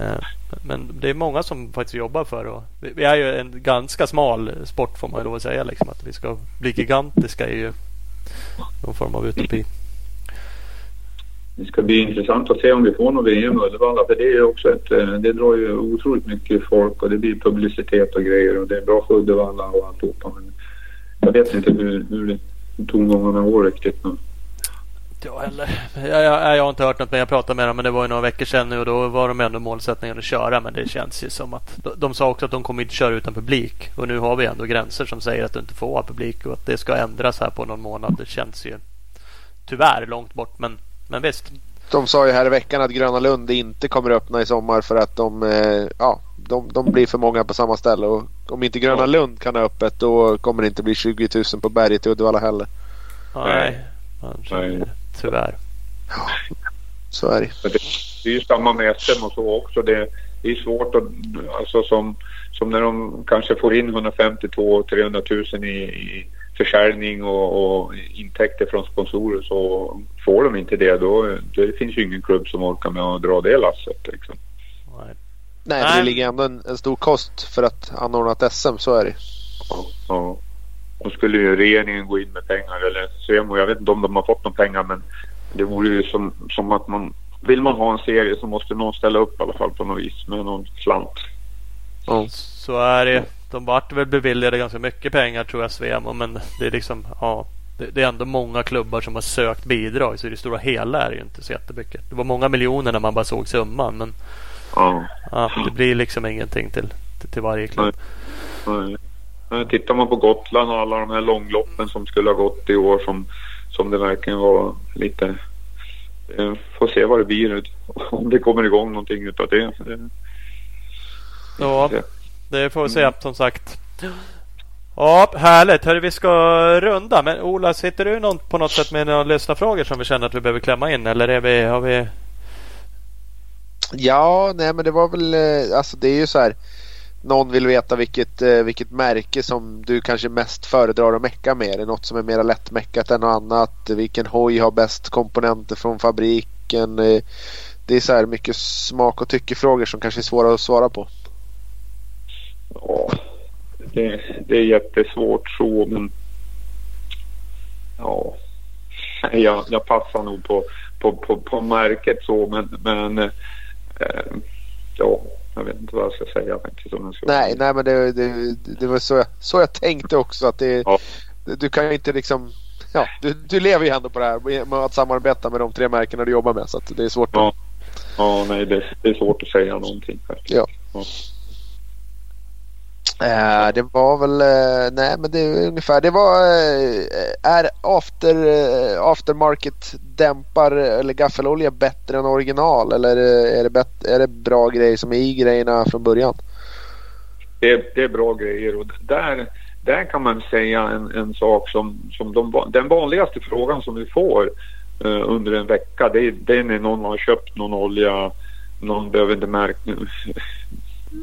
Eh, men det är många som faktiskt jobbar för det. Vi är ju en ganska smal sport får man ju lov att säga. Liksom, att vi ska bli gigantiska är ju någon form av utopi. Det ska bli intressant att se om vi får något VM i Uddevalla för det är också ett, eh, det drar ju otroligt mycket folk och det blir publicitet och grejer och det är bra för Uddevalla och alltihopa. Men jag vet inte hur, hur tongångarna går riktigt jag, heller. Jag, jag, jag har inte hört något men jag pratade med dem men det var ju några veckor sedan nu och då var de ändå målsättningen att köra men det känns ju som att de, de sa också att de kommer inte köra utan publik och nu har vi ändå gränser som säger att du inte får ha publik och att det ska ändras här på någon månad. Det känns ju tyvärr långt bort men men visst. De sa ju här i veckan att Gröna Lund inte kommer öppna i sommar för att de, eh, ja, de, de blir för många på samma ställe. Och om inte Gröna Lund kan ha öppet då kommer det inte bli 20 000 på berget i Uddevalla heller. Nej, Nej. Tyvärr. Ja, så är det. Det är ju samma med SM och så också. Det, det är svårt att, alltså som, som när de kanske får in 150 300 000 i, i försäljning och, och, intäkter från sponsorer så får de inte det då det finns ju ingen klubb som orkar med att dra det lasset. Liksom. Nej. Nej, det ligger ändå en, en, stor kost för att anordna ett SM, så är det. Ja, ja. Då skulle ju regeringen gå in med pengar eller Svemo. Jag vet inte om de har fått några pengar men det vore ju som, som att man vill man ha en serie så måste någon ställa upp i alla fall på något vis med någon slant. Ja. Så är det. De vart väl beviljade ganska mycket pengar tror jag Svemo men det är liksom ja det, det, är ändå många klubbar som har sökt bidrag så i det stora hela är det ju inte så jättemycket. Det var många miljoner när man bara såg summan men ja. ja det blir liksom ingenting till, till, till varje klubb. Nej. Nej. Tittar man på Gotland och alla de här långloppen som skulle ha gått i år som, som det verkligen var lite eh, Får se vad det blir *laughs* om det kommer igång någonting utav det. Ja, det får vi se som sagt. Ja, härligt. Hörru, vi ska runda. Men Ola, sitter du någon, på något sätt med några lyssnarfrågor som vi känner att vi behöver klämma in? Eller är vi, har vi... Ja, nej men det var väl, eh, alltså det är ju så här. Någon vill veta vilket, eh, vilket märke som du kanske mest föredrar att mecka med. Är det något som är mer lättmeckat än något annat? Vilken hoj har bäst komponenter från fabriken? Eh, det är så här mycket smak och tyckefrågor som kanske är svåra att svara på. Ja, det, det är jättesvårt så men ja, jag, jag passar nog på, på, på, på märket så men, men eh, ja, jag vet inte vad jag ska säga faktiskt. Om jag ska nej, nej men det, det, det var så jag, så jag tänkte också att det, ja. du kan ju inte liksom Ja, du, du lever ju ändå på det här med att samarbeta med de tre märkena du jobbar med så att det är svårt. Ja, ja nej det, det är svårt att säga någonting faktiskt. Ja. ja. Eh, det var väl, eh, nej men det är ungefär, det var, eh, är after, eh, aftermarket dämpar eller gaffelolja bättre än original eller är det, bet, är det bra grejer som är i grejerna från början? Det är, det är bra grejer och där, där kan man säga en, en sak som, som de, den vanligaste frågan som vi får eh, under en vecka det, det är när någon har köpt någon olja någon behöver inte märka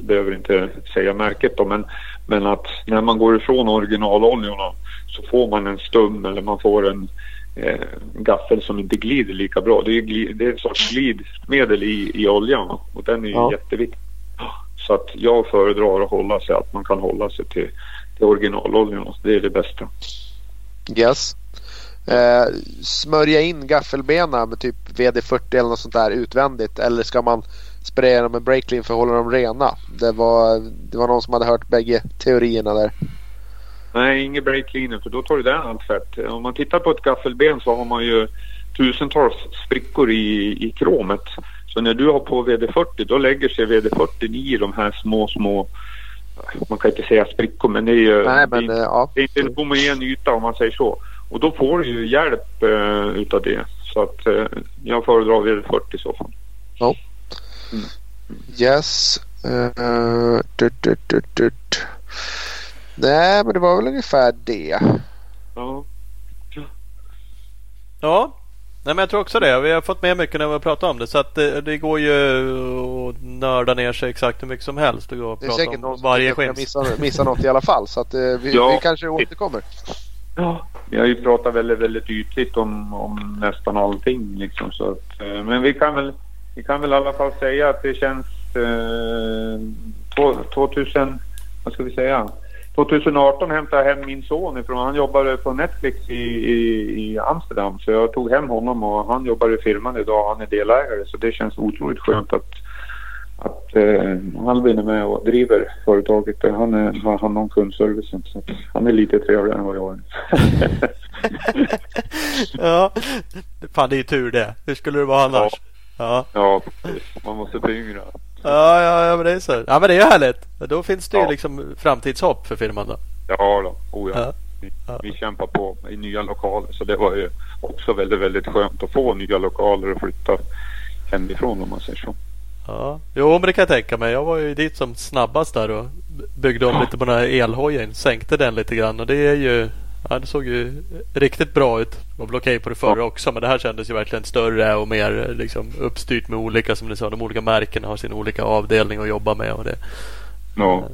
behöver inte säga märket då, men, men att när man går ifrån originaloljorna så får man en stum eller man får en eh, gaffel som inte glider lika bra. Det är, glid, det är en sorts glidmedel i, i oljan och den är ja. jätteviktig. Så att jag föredrar att hålla sig, att man kan hålla sig till, till originaloljorna. Det är det bästa. Yes. Eh, smörja in gaffelbena med typ VD40 eller något sånt där utvändigt eller ska man spraya dem med breaklean för att hålla dem rena. Det var, det var någon som hade hört bägge teorierna där. Nej, inget breaklean för då tar du där allt fett. Om man tittar på ett gaffelben så har man ju tusentals sprickor i, i kromet. Så när du har på VD40 då lägger sig VD40 i de här små, små man kan inte säga sprickor men det är ju Nej, men, det, är, ja. det är inte en homogen yta om man säger så. Och då får du ju hjälp uh, utav det. Så att uh, jag föredrar VD40 i så fall. Ja. Mm. Yes. Uh, dut, dut, dut, dut. Nej, men det var väl ungefär det. Ja. Ja. Nej, men jag tror också det. Vi har fått med mycket när vi har pratat om det. Så att det, det går ju att nörda ner sig exakt hur mycket som helst. Det går att prata om varje skins. Missa, missa något i alla fall. Så att uh, vi, ja. vi kanske återkommer. Ja, vi har ju pratat väldigt, väldigt ytligt om, om nästan allting. Liksom, så att, uh, men vi kan väl vi kan väl i alla fall säga att det känns eh, 2000, vad ska vi säga? 2018 hämtade jag hem min son ifrån, han jobbade på Netflix i, i, i, Amsterdam. Så jag tog hem honom och han jobbar i firman idag, han är delägare. Så det känns otroligt skönt att, att eh, han är med och driver företaget. Han är, har hand om kundservicen. Så han är lite trevligare än vad jag är. *laughs* ja, fan det är tur det. Hur skulle det vara annars? Ja. Ja, ja precis. Man måste föryngra. Ja, ja, ja, men det är så. Ja, men det är härligt. Då finns det ja. ju liksom framtidshopp för firman då. Ja, då. Oh, ja. Vi, vi kämpar på i nya lokaler så det var ju också väldigt, väldigt skönt att få nya lokaler och flytta hemifrån om man säger så. Ja, jo men det kan jag tänka mig. Jag var ju dit som snabbast där och byggde om lite på den här elhojen. Sänkte den lite grann och det är ju Ja, det såg ju riktigt bra ut. Det var väl okej på det förra också men det här kändes ju verkligen större och mer liksom, uppstyrt med olika som ni sa. De olika märkena har sin olika avdelning att jobba med. Och det. Ja,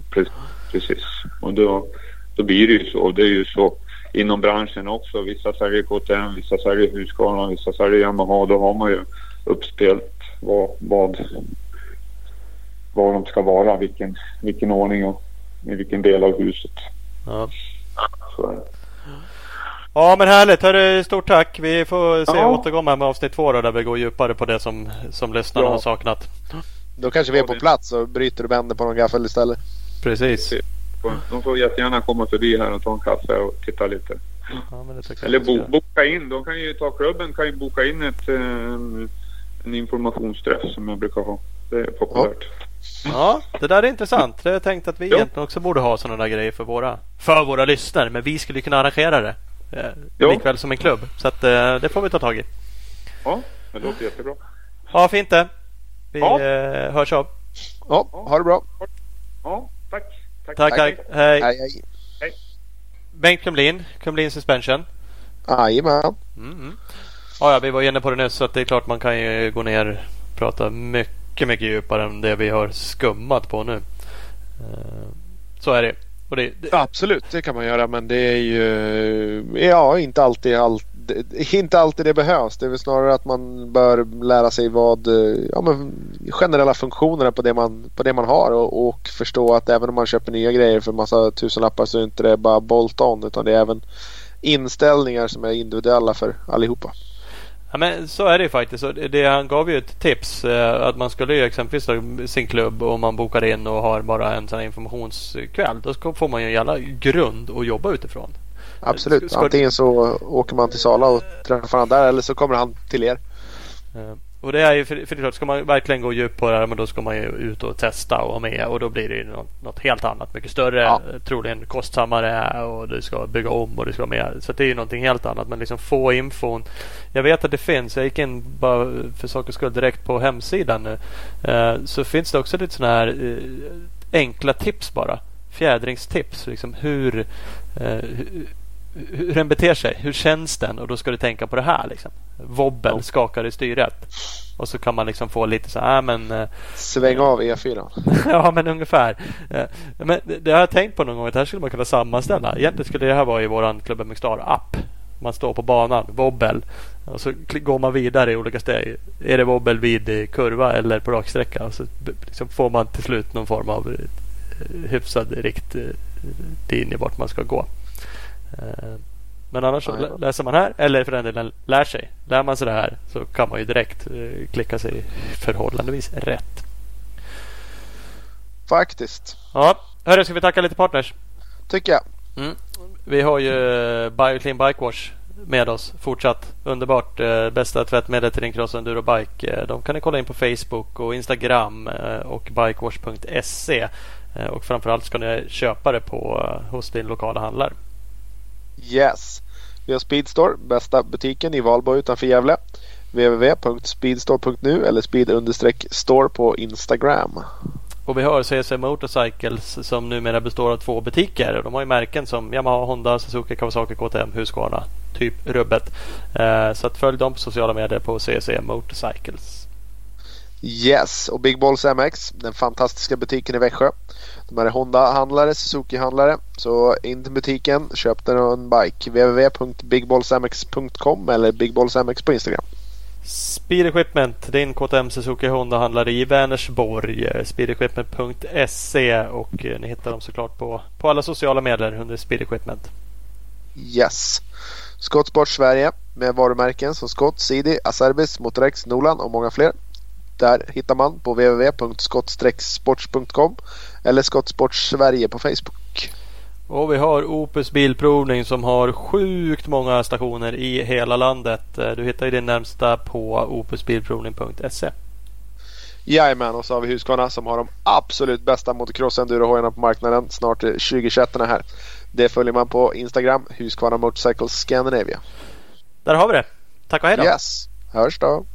precis. Och då, då blir det ju så. Det är ju så inom branschen också. Vissa säljer KTM, vissa säljer Husqvarna, vissa säljer Yamaha. Då har man ju uppspelt vad, vad, vad de ska vara, vilken, vilken ordning och i vilken del av huset. Ja. Så. Ja men härligt. Hörru, stort tack. Vi får se Ja. återkomma med avsnitt två då, där vi går djupare på det som, som lyssnarna Ja. har saknat. Då kanske vi är på plats och bryter och vänder på någon gaffel istället. Precis. De får jättegärna komma förbi här och ta en kaffe och titta lite. Ja, Eller bo, boka in. De kan ju ta klubben kan ju boka in ett, eh, en informationsträff som jag brukar ha. Det är populärt. Ja, det där är intressant. Det har jag tänkt att vi egentligen också borde ha sådana där grejer för våra, för våra lyssnare. Men vi skulle kunna arrangera det. Eh, Jo. likväl som en klubb. Så att, eh, det får vi ta tag i. Ja, det låter jättebra. Ja, fint det. Vi Ja. eh, hörs av. Ja, ha det bra. Ja, tack. Tack, Tack, tack. Hej. Hej, hej. Bengt Kumlin, Kumlin Suspension. Jajamän. Mm, mm. Ja, ja, vi var inne på det nyss så att det är klart man kan ju gå ner och prata mycket, mycket djupare än det vi har skummat på nu. Eh, Så är det. Och det, det Absolut, det kan man göra men det är ju ja, inte alltid, all, inte alltid det behövs. Det är väl snarare att man bör lära sig vad ja, men generella funktionerna på det man, på det man har och, och förstå att även om man köper nya grejer för massa tusenlappar så är det inte det bara bolt on utan det är även inställningar som är individuella för allihopa. Ja, men så är det ju faktiskt. Det, han gav ju ett tips eh, att man skulle ju exempelvis sin klubb och man bokar in och har bara en sån informationskväll. Då får man ju en jävla grund att jobba utifrån. Absolut. Ska- ska- Antingen så åker man till Sala och träffar han där eller så kommer han till er. Eh, Och det är ju för, det är klart, ska man verkligen gå djupt på det här men då ska man ju ut och testa och vara med och då blir det ju något, något helt annat. Mycket större, Ja. eh, troligen kostsammare och du ska bygga om och du ska vara med. Så det är ju någonting helt annat. Men liksom få infon. Jag vet att det finns. Jag gick in bara för sakens skull direkt på hemsidan nu. Eh, Så finns det också lite sådana här eh, enkla tips bara. Fjädringstips. Liksom hur, eh, hur, den beter sig. Hur känns den? Och då ska du tänka på det här. Liksom. Wobbel, Ja. skakar i styret. Och så kan man liksom få lite så här, men eh, Sväng av E E4. *laughs* ja, men ungefär. Eh, Men det har jag tänkt på någon gång att det här skulle man kunna sammanställa. Egentligen skulle det här vara i våran Club MX app. Man står på banan, wobbel. Och så går man vidare i olika steg. Är det wobbel vid kurva eller på raksträcka? Och så liksom får man till slut någon form av eh, hyfsad riktlinje vart man ska gå. Eh, Men annars så läser man här eller för den delen lär sig. Lär man sig det här så kan man ju direkt eh, klicka sig förhållandevis rätt. Faktiskt. Ja, hörru, ska vi tacka lite partners? Tycker jag. Vi har ju eh, Bioclean Bike Wash med oss fortsatt. Underbart. Bästa tvättmedlet till din cross och enduro bike. De kan ni kolla in på Facebook och Instagram och bikewash.se. Och framförallt ska ni köpa det på, hos din lokala handlare. Yes. Vi har Speedstore, bästa butiken i Valbo utanför Gävle. www.speedstore.nu eller speed-store på Instagram. Och vi har CC Motorcycles som numera består av två butiker. De har ju märken som Yamaha, Honda, Suzuki, Kawasaki, KTM, Husqvarna. Typ rubbet. Eh, Så att följ dem på sociala medier på CC Motorcycles. Yes, och Big Balls MX, den fantastiska butiken i Växjö. De här är Honda-handlare, Suzuki-handlare. Så in till butiken, köp den en bike. www.bigballsmx.com eller bigballsmx på Instagram. Speed Equipment, din KTM Suzuki Honda-handlare i Vänersborg. Eh, Speedequipment.se och eh, ni hittar dem såklart på, på alla sociala medier under Speed Equipment. Yes. Skottsport Sverige med varumärken som Scott, Sidi, Acerbis, Motorex, Nolan och många fler. Där hittar man på www.skott-sports.com eller Skottsport Sverige på Facebook. Och vi har Opus Bilprovning som har sjukt många stationer i hela landet. Eh, Du hittar ju din närmsta på opusbilprovning.se. Jajamän, och så har vi Husqvarna som har de absolut bästa motocross endurohojarna på marknaden. Snart är 2021 här. Det följer man på Instagram, Husqvarna Motorcycles Scandinavia. Där har vi det. Tack och hej då! Yes, hörs då.